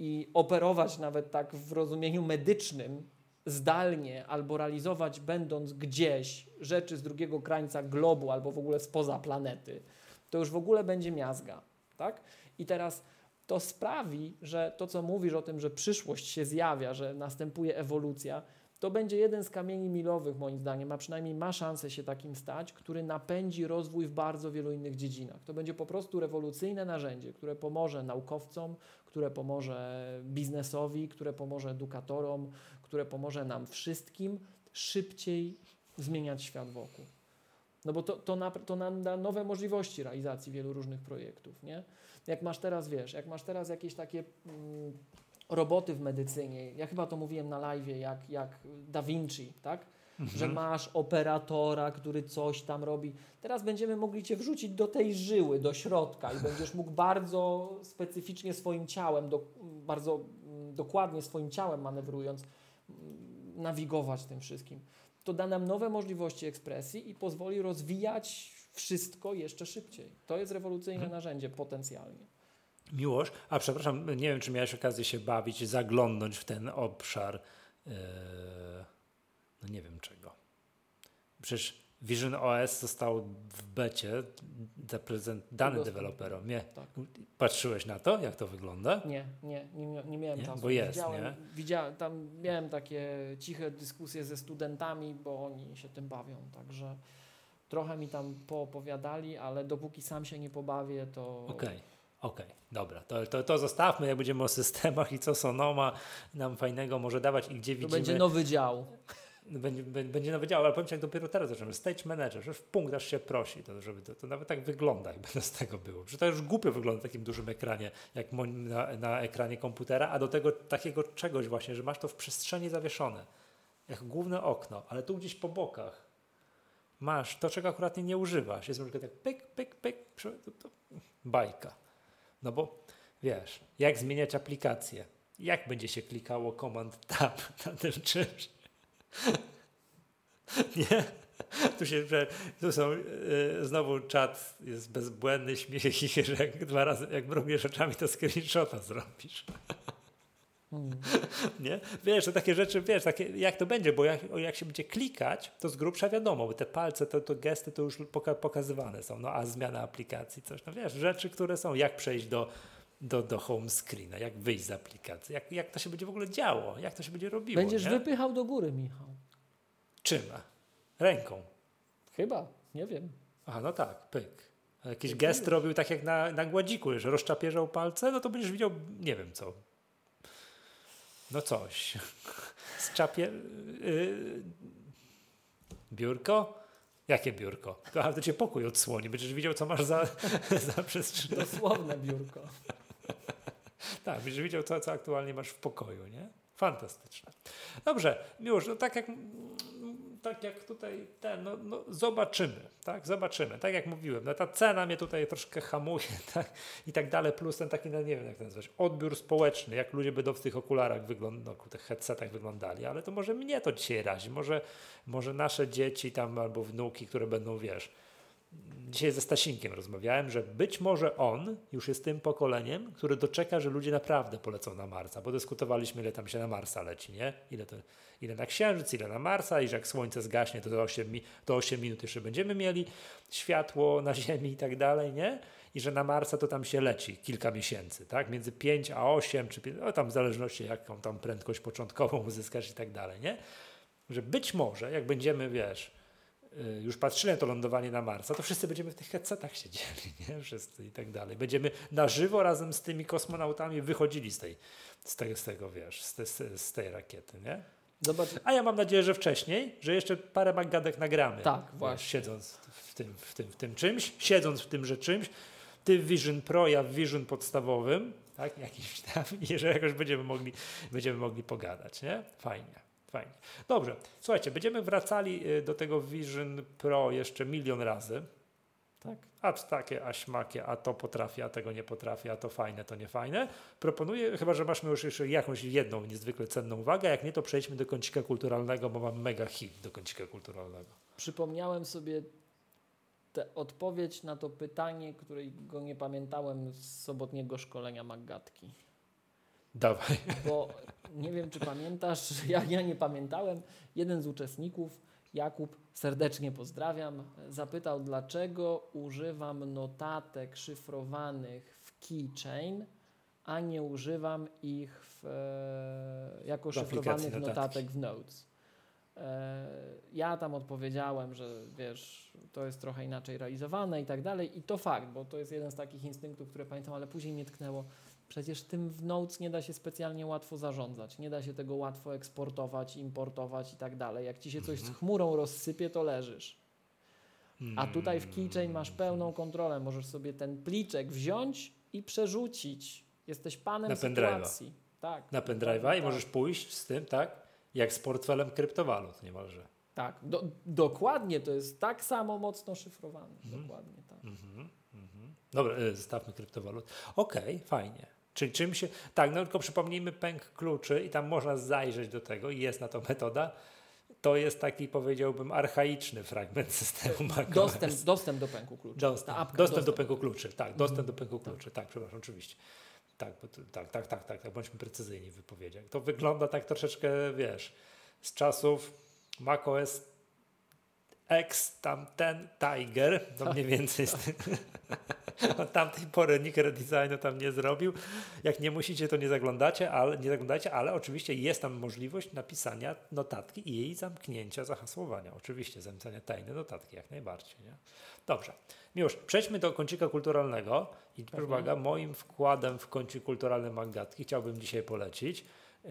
i operować nawet tak w rozumieniu medycznym zdalnie albo realizować będąc gdzieś rzeczy z drugiego krańca globu albo w ogóle spoza planety, to już w ogóle będzie miazga, tak? I teraz to sprawi, że to, co mówisz o tym, że przyszłość się zjawia, że następuje ewolucja, to będzie jeden z kamieni milowych, moim zdaniem, a przynajmniej ma szansę się takim stać, który napędzi rozwój w bardzo wielu innych dziedzinach. To będzie po prostu rewolucyjne narzędzie, które pomoże naukowcom, które pomoże biznesowi, które pomoże edukatorom, które pomoże nam wszystkim szybciej zmieniać świat wokół. No bo to, to, na, to nam da nowe możliwości realizacji wielu różnych projektów, nie? Jak masz teraz, wiesz, jak masz teraz jakieś takie mm, roboty w medycynie, ja chyba to mówiłem na live, jak, jak Da Vinci, tak? Mhm. Że masz operatora, który coś tam robi. Teraz będziemy mogli Cię wrzucić do tej żyły, do środka i będziesz mógł bardzo specyficznie swoim ciałem, do, bardzo mm, dokładnie swoim ciałem manewrując, mm, nawigować tym wszystkim. To da nam nowe możliwości ekspresji i pozwoli rozwijać wszystko jeszcze szybciej. To jest rewolucyjne mhm. narzędzie potencjalnie. Miłość, a przepraszam, nie wiem, czy miałeś okazję się bawić, zaglądnąć w ten obszar, yy, no nie wiem czego. Przecież Vision OS został w becie zaprezent, dany deweloperom. Nie. Tak. Patrzyłeś na to, jak to wygląda? Nie, nie, nie, nie miałem nie? czasu. Bo jest, widziałem, nie? Widziałem, tam miałem takie ciche dyskusje ze studentami, bo oni się tym bawią, także trochę mi tam poopowiadali, ale dopóki sam się nie pobawię, to... Okej. Okay. Okej, okay, dobra, to, to, to zostawmy, jak będziemy o systemach i co Sonoma nam fajnego może dawać i gdzie to widzimy... będzie nowy dział. Będzie, będzie nowy dział, ale powiem Ci, jak dopiero teraz zaczynamy, stage manager, już w punkt aż się prosi, to, żeby to, to nawet tak wygląda, jakby z tego było. Że to już głupio wygląda na takim dużym ekranie, jak na, na ekranie komputera, a do tego takiego czegoś właśnie, że masz to w przestrzeni zawieszone, jak główne okno, ale tu gdzieś po bokach masz to, czego akurat nie używasz. Jest na przykład tak pyk, pyk, pyk, to, to, bajka. No bo wiesz, jak zmieniać aplikację? Jak będzie się klikało Command Tab na tym czymś? <laughs> Nie? Tu się, że tu są y, znowu czat, jest bezbłędny śmiech, <laughs> że jak dwa razy, jak mrugniesz oczami, to screenshota zrobisz. <laughs> Mm. <laughs> nie? Wiesz, to takie rzeczy, wiesz, takie, jak to będzie, bo jak, jak się będzie klikać, to z grubsza wiadomo, bo te palce, to, to gesty to już poka pokazywane są, no a zmiana aplikacji, coś, no wiesz, rzeczy, które są, jak przejść do, do, do home screena, jak wyjść z aplikacji, jak, jak to się będzie w ogóle działo, jak to się będzie robiło. Będziesz nie? wypychał do góry, Michał. Czym? Ręką. Chyba, nie wiem. A no tak, pyk. Jakiś gest robił tak jak na, na gładziku, że rozczapierzał palce, no to będziesz widział, nie wiem co. No coś. Z czapie... Yy, biurko? Jakie biurko? A to cię pokój odsłoni, będziesz widział, co masz za, <laughs> za przestrzeń. Dosłowne biurko. tak, będziesz widział, co, co aktualnie masz w pokoju, nie? Fantastyczne. Dobrze, już, no tak jak tak jak tutaj ten, no, no, zobaczymy, tak, zobaczymy. Tak jak mówiłem, no ta cena mnie tutaj troszkę hamuje, <laughs> tak, i tak dalej, plus ten taki, no nie wiem jak to nazwać, odbiór społeczny, jak ludzie będą w tych okularach wyglądali, no, tych headsetach wyglądali, ale to może mnie to dzisiaj razi, może, może nasze dzieci tam albo wnuki, które będą, wiesz, dzisiaj ze Stasinkiem rozmawiałem, że być może on już jest tym pokoleniem, które doczeka, że ludzie naprawdę polecą na Marsa, bo dyskutowaliśmy, ile tam się na Marsa leci, nie? Ile, to, ile na Księżyc, ile na Marsa i że jak słońce zgaśnie, to 8, to 8 minut jeszcze będziemy mieli światło na Ziemi i tak dalej, nie? I że na Marsa to tam się leci kilka miesięcy, tak? Między 5 a 8, czy 5, no tam w zależności jaką tam prędkość początkową <laughs> uzyskasz i tak dalej, nie? Że być może, jak będziemy, wiesz, już patrzyłem to lądowanie na Marsa, to wszyscy będziemy w tych headsetach siedzieli, <laughs> nie? Wszyscy i tak dalej. Będziemy na żywo razem z tymi kosmonautami wychodzili z tej, z tego, z tego wiesz, z, te, z tej rakiety, nie? Zobacz. A ja mam nadzieję, że wcześniej, że jeszcze parę magadek nagramy. Tak, właśnie. Siedząc w tym, w, tym, w tym czymś, siedząc w tymże czymś, ty w Vision Pro, ja w Vision podstawowym, tak, jakimś tam, <laughs> i że jakoś będziemy mogli, będziemy mogli pogadać, nie? Fajnie. Fajnie. Dobrze, słuchajcie, będziemy wracali y, do tego Vision Pro jeszcze milion razy. Tak? A takie, a śmakie, a to potrafię, a tego nie potrafię, a to fajne, to nie fajne. Proponuję, chyba że masz już jeszcze jakąś jedną niezwykle cenną uwagę, jak nie, to przejdźmy do kącika kulturalnego, bo mam mega hit do kącika kulturalnego. Przypomniałem sobie tę odpowiedź na to pytanie, którego nie pamiętałem z sobotniego szkolenia Maggatki. Dawaj. Bo nie wiem, czy pamiętasz, ja, ja nie pamiętałem. Jeden z uczestników, Jakub, serdecznie pozdrawiam, zapytał, dlaczego używam notatek szyfrowanych w keychain, a nie używam ich w, e, jako szyfrowanych notatek w Notes. E, ja tam odpowiedziałem, że wiesz, to jest trochę inaczej realizowane i tak dalej. I to fakt, bo to jest jeden z takich instynktów, które pamiętam, ale później mnie tknęło Przecież tym w Notes nie da się specjalnie łatwo zarządzać, nie da się tego łatwo eksportować, importować i tak dalej. Jak ci się coś z mhm. chmurą rozsypie, to leżysz. A tutaj w Keychain masz pełną kontrolę. Możesz sobie ten pliczek wziąć i przerzucić. Jesteś panem na sytuacji. Tak. Na pendrive'a i tak. możesz pójść z tym, tak? Jak z portfelem kryptowalut niemalże. Tak, do, dokładnie. To jest tak samo mocno szyfrowane. Mhm. Dokładnie tak. Mhm. Mhm. Dobra, e, zostawmy kryptowalut. Okej, okay, fajnie. Czyli czym się. Tak, no tylko przypomnijmy pęk kluczy i tam można zajrzeć do tego i jest na to metoda. To jest taki, powiedziałbym, archaiczny fragment systemu macOS. Dostęp, dostęp do pęku kluczy. Dostęp, dostęp, dostęp do pęku kluczy, tak, dostęp do pęku kluczy, tak, tak przepraszam, oczywiście. Tak, tak, tak, tak, tak, tak, bądźmy precyzyjni w wypowiedziach. To wygląda tak troszeczkę, wiesz, z czasów macOS X, tam ten Tiger, to mniej więcej z tym. <laughs> <laughs> Od tamtej pory nikt redesignu tam nie zrobił. Jak nie musicie, to nie zaglądacie, ale nie zaglądajcie, ale oczywiście jest tam możliwość napisania notatki i jej zamknięcia, zahasłowania. Oczywiście zamknięcia tajnej notatki, jak najbardziej. Nie? Dobrze. Już przejdźmy do kącika kulturalnego i mhm. uwaga, moim wkładem w kącik kulturalny Magatki chciałbym dzisiaj polecić yy,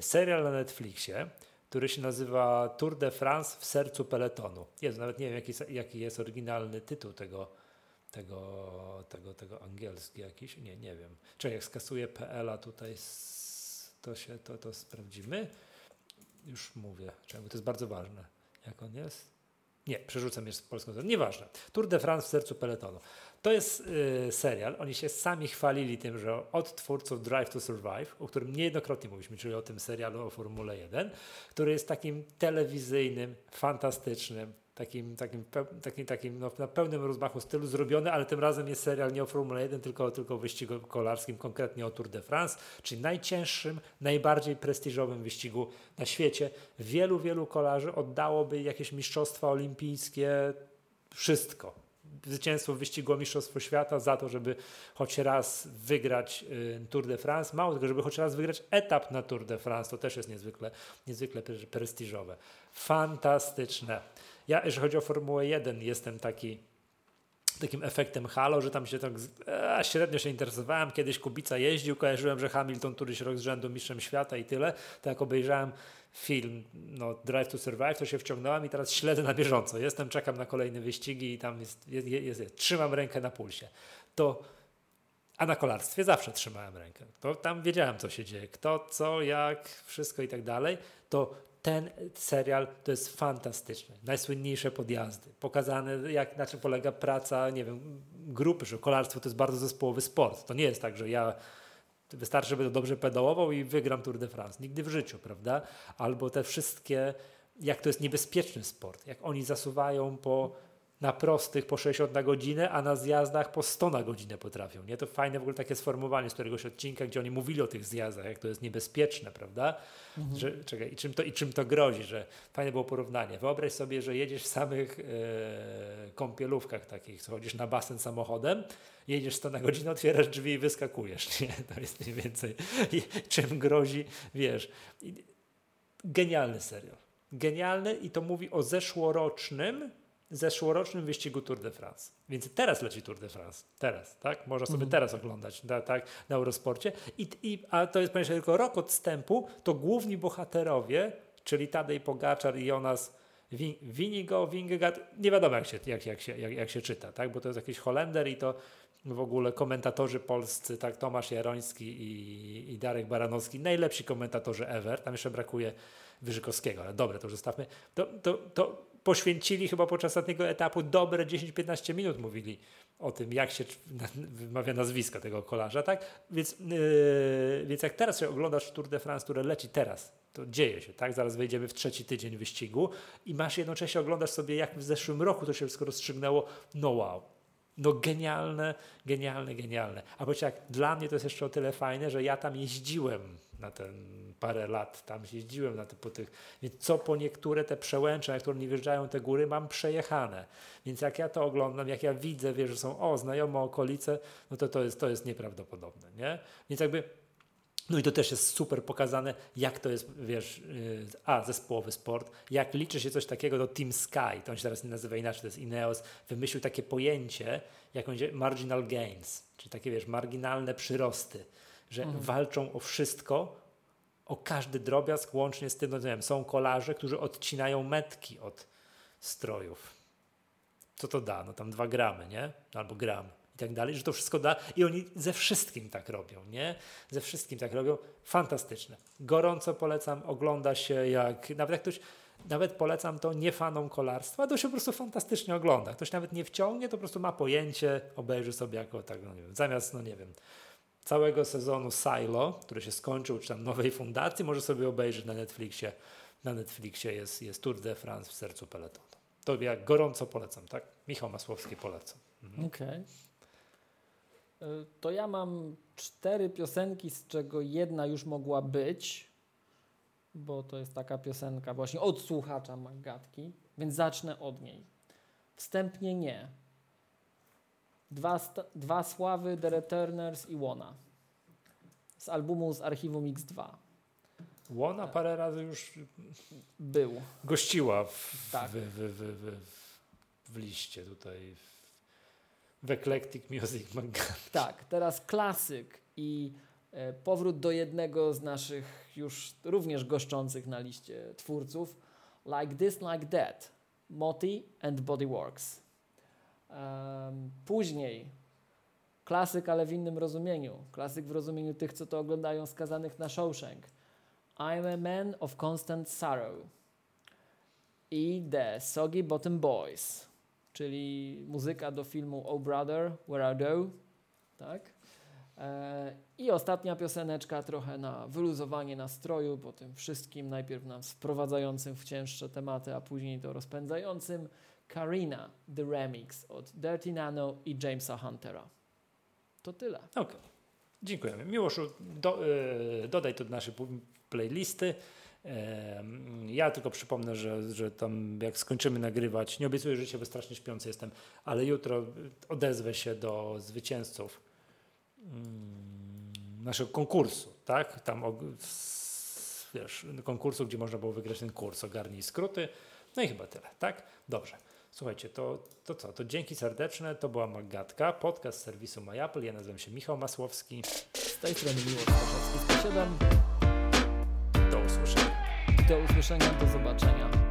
serial na Netflixie, który się nazywa Tour de France w sercu peletonu. Jest, nawet nie wiem, jaki, jaki jest oryginalny tytuł tego, tego, tego, tego angielski jakiś, nie, nie wiem. Czy jak skasuję PL-a tutaj, to się, to, to sprawdzimy. Już mówię, czemu to jest bardzo ważne. Jak on jest? Nie, przerzucam jeszcze z polską. Nieważne. Tour de France w sercu peletonu. To jest y, serial. Oni się sami chwalili tym, że od twórców Drive to Survive, o którym niejednokrotnie mówiliśmy, czyli o tym serialu o Formule 1, który jest takim telewizyjnym, fantastycznym, takim, takim, takim, takim no, na pełnym rozmachu stylu zrobiony, ale tym razem jest serial nie o Formule 1, tylko, tylko o wyścigu kolarskim, konkretnie o Tour de France, czyli najcięższym, najbardziej prestiżowym wyścigu na świecie. Wielu, wielu kolarzy oddałoby jakieś mistrzostwa olimpijskie, wszystko. Zwycięstwo w wyścigu Mistrzostwo Świata za to, żeby choć raz wygrać y, Tour de France. Mało tego, żeby choć raz wygrać etap na Tour de France, to też jest niezwykle, niezwykle prestiżowe. Fantastyczne. Ja, jeżeli chodzi o Formułę 1, jestem taki takim efektem halo, że tam się tak e, średnio się interesowałem. Kiedyś Kubica jeździł, kojarzyłem, że Hamilton któryś rok z rzędu mistrzem świata i tyle. To jak obejrzałem film no, Drive to Survive, to się wciągnąłem i teraz śledzę na bieżąco. Jestem, czekam na kolejne wyścigi i tam jest, jest, jest, jest. trzymam rękę na pulsie. To a na kolarstwie zawsze trzymałem rękę. To tam wiedziałem, co się dzieje, kto, co, jak, wszystko i tak dalej. To ten serial to jest fantastyczny. Najsłynniejsze podjazdy. Pokazane, jak, na czym polega praca, nie wiem, grupy, że kolarstwo to jest bardzo zespołowy sport. To nie jest tak, że ja wystarczy, żeby to dobrze pedałował i wygram Tour de France. Nigdy w życiu, prawda? Albo te wszystkie, jak to jest niebezpieczny sport. Jak oni zasuwają po na prostych po 60 na godzinę, a na zjazdach po 100 na godzinę potrafią. Nie? To fajne w ogóle takie sformułowanie z któregoś odcinka, gdzie oni mówili o tych zjazdach, jak to jest niebezpieczne, prawda? Mhm. Że, czekaj, i, czym to, I czym to grozi, że fajne było porównanie. Wyobraź sobie, że jedziesz w samych e, kąpielówkach takich, chodzisz na basen samochodem, jedziesz 100 na godzinę, otwierasz drzwi i wyskakujesz. Nie? <laughs> To jest mniej więcej I czym grozi, wiesz. Genialny serial. Genialny i to mówi o zeszłorocznym zeszłorocznym wyścigu Tour de France. Więc teraz leci Tour de France. Teraz, tak? Można sobie mhm. teraz oglądać na, tak, na Eurosporcie. I, i, a to jest ponieważ tylko rok odstępu, to główni bohaterowie, czyli Tadej Pogaczar i Jonas Winigo, Wingegaard, nie wiadomo jak się, jak, jak, się, jak, jak się czyta, tak? bo to jest jakiś Holender i to w ogóle komentatorzy polscy, tak Tomasz Jaroński i, i Darek Baranowski, najlepsi komentatorzy ever, tam jeszcze brakuje Wyżykowskiego, ale dobre, to już zostawmy. To, to, to poświęcili chyba podczas ostatniego etapu dobre 10-15 minut mówili o tym, jak się wymawia nazwisko tego kolarza, tak? Więc, yy, więc jak teraz się oglądasz Tour de France, które leci teraz, to dzieje się, tak? Zaraz wejdziemy w trzeci tydzień wyścigu i masz jednocześnie oglądasz sobie, jak w zeszłym roku to się wszystko rozstrzygnęło. No wow. No genialne, genialne, genialne. A bo jak dla mnie to jest jeszcze o tyle fajne, że ja tam jeździłem na ten parę lat tam jeździłem na te, po tych, więc co po niektóre te przełęcze, na które nie wjeżdżają te góry, mam przejechane. Więc jak ja to oglądam, jak ja widzę, wiesz, że są o, znajome okolice, no to to jest, to jest nieprawdopodobne, nie? Więc jakby no i to też jest super pokazane, jak to jest, wiesz, yy, a, zespołowy sport, jak liczy się coś takiego do Team Sky, to on się teraz nie nazywa inaczej, to jest Ineos, wymyślił takie pojęcie, jak marginal gains, czyli takie, wiesz, marginalne przyrosty, że mhm. walczą o wszystko, o każdy drobiazg, łącznie z tym, no nie wiem, są kolarze, którzy odcinają metki od strojów. Co to da? No tam dwa gramy, nie? Albo gram i tak dalej, że to wszystko da i oni ze wszystkim tak robią, nie? Ze wszystkim tak robią. Fantastyczne. Gorąco polecam, ogląda się jak, nawet jak ktoś, nawet polecam to nie fanom kolarstwa, to się po prostu fantastycznie ogląda. Ktoś nawet nie wciągnie, to po prostu ma pojęcie, obejrzy sobie jako tak, no nie wiem, zamiast, no nie wiem, całego sezonu Silo, który się skończył, czy tam nowej fundacji, może sobie obejrzeć na Netflixie. Na Netflixie jest, jest Tour de France w sercu peletonu. To ja gorąco polecam, tak? Michał Masłowski polecam. Mhm. Okej. Okay. E, to ja mam cztery piosenki, z czego jedna już mogła być, bo to jest taka piosenka właśnie od słuchacza Magatki, więc zacznę od niej. Wstępnie nie. Dwa, dwa sławy, The Returners i Łona. Z albumu z archiwum X2. Łona parę razy już był. Gościła w, tak. w, w, w, w, liście tutaj w Eclectic Music Magazine. Tak, teraz klasyk i e, powrót do jednego z naszych już również goszczących na liście twórców Like This, Like That, Moti and Bodyworks. Później klasyk, ale w innym rozumieniu. Klasyk w rozumieniu tych, co to oglądają, skazanych na Shawshank. I'm a man of constant sorrow. I The Soggy Bottom Boys, czyli muzyka do filmu Oh Brother, Where Are Thou? Tak? E, I ostatnia pioseneczka, trochę na wyluzowanie nastroju po tym wszystkim. Najpierw nam wprowadzającym w cięższe tematy, a później to rozpędzającym. Karina, The Remix od Dirty Nano i Jamesa Huntera. To tyle. Okay. Dziękujemy. Miłoszu, do, yy, dodaj to do naszej playlisty. Ja tylko przypomnę, że, że tam jak skończymy nagrywać, nie obiecuję, że się strasznie śpiący jestem, ale jutro odezwę się do zwycięzców mm, naszego konkursu, tak? Tam wiesz, konkursu, gdzie można było wygrać ten kurs, ogarnij skróty. No i chyba tyle, tak? Dobrze. Słuchajcie, to, to co? To dzięki serdeczne. To była Magatka, podcast serwisu MyApple. Ja nazywam się Michał Masłowski. Z tej strony Miłosz Koszewski 107. Do usłyszenia. Do usłyszenia, do zobaczenia.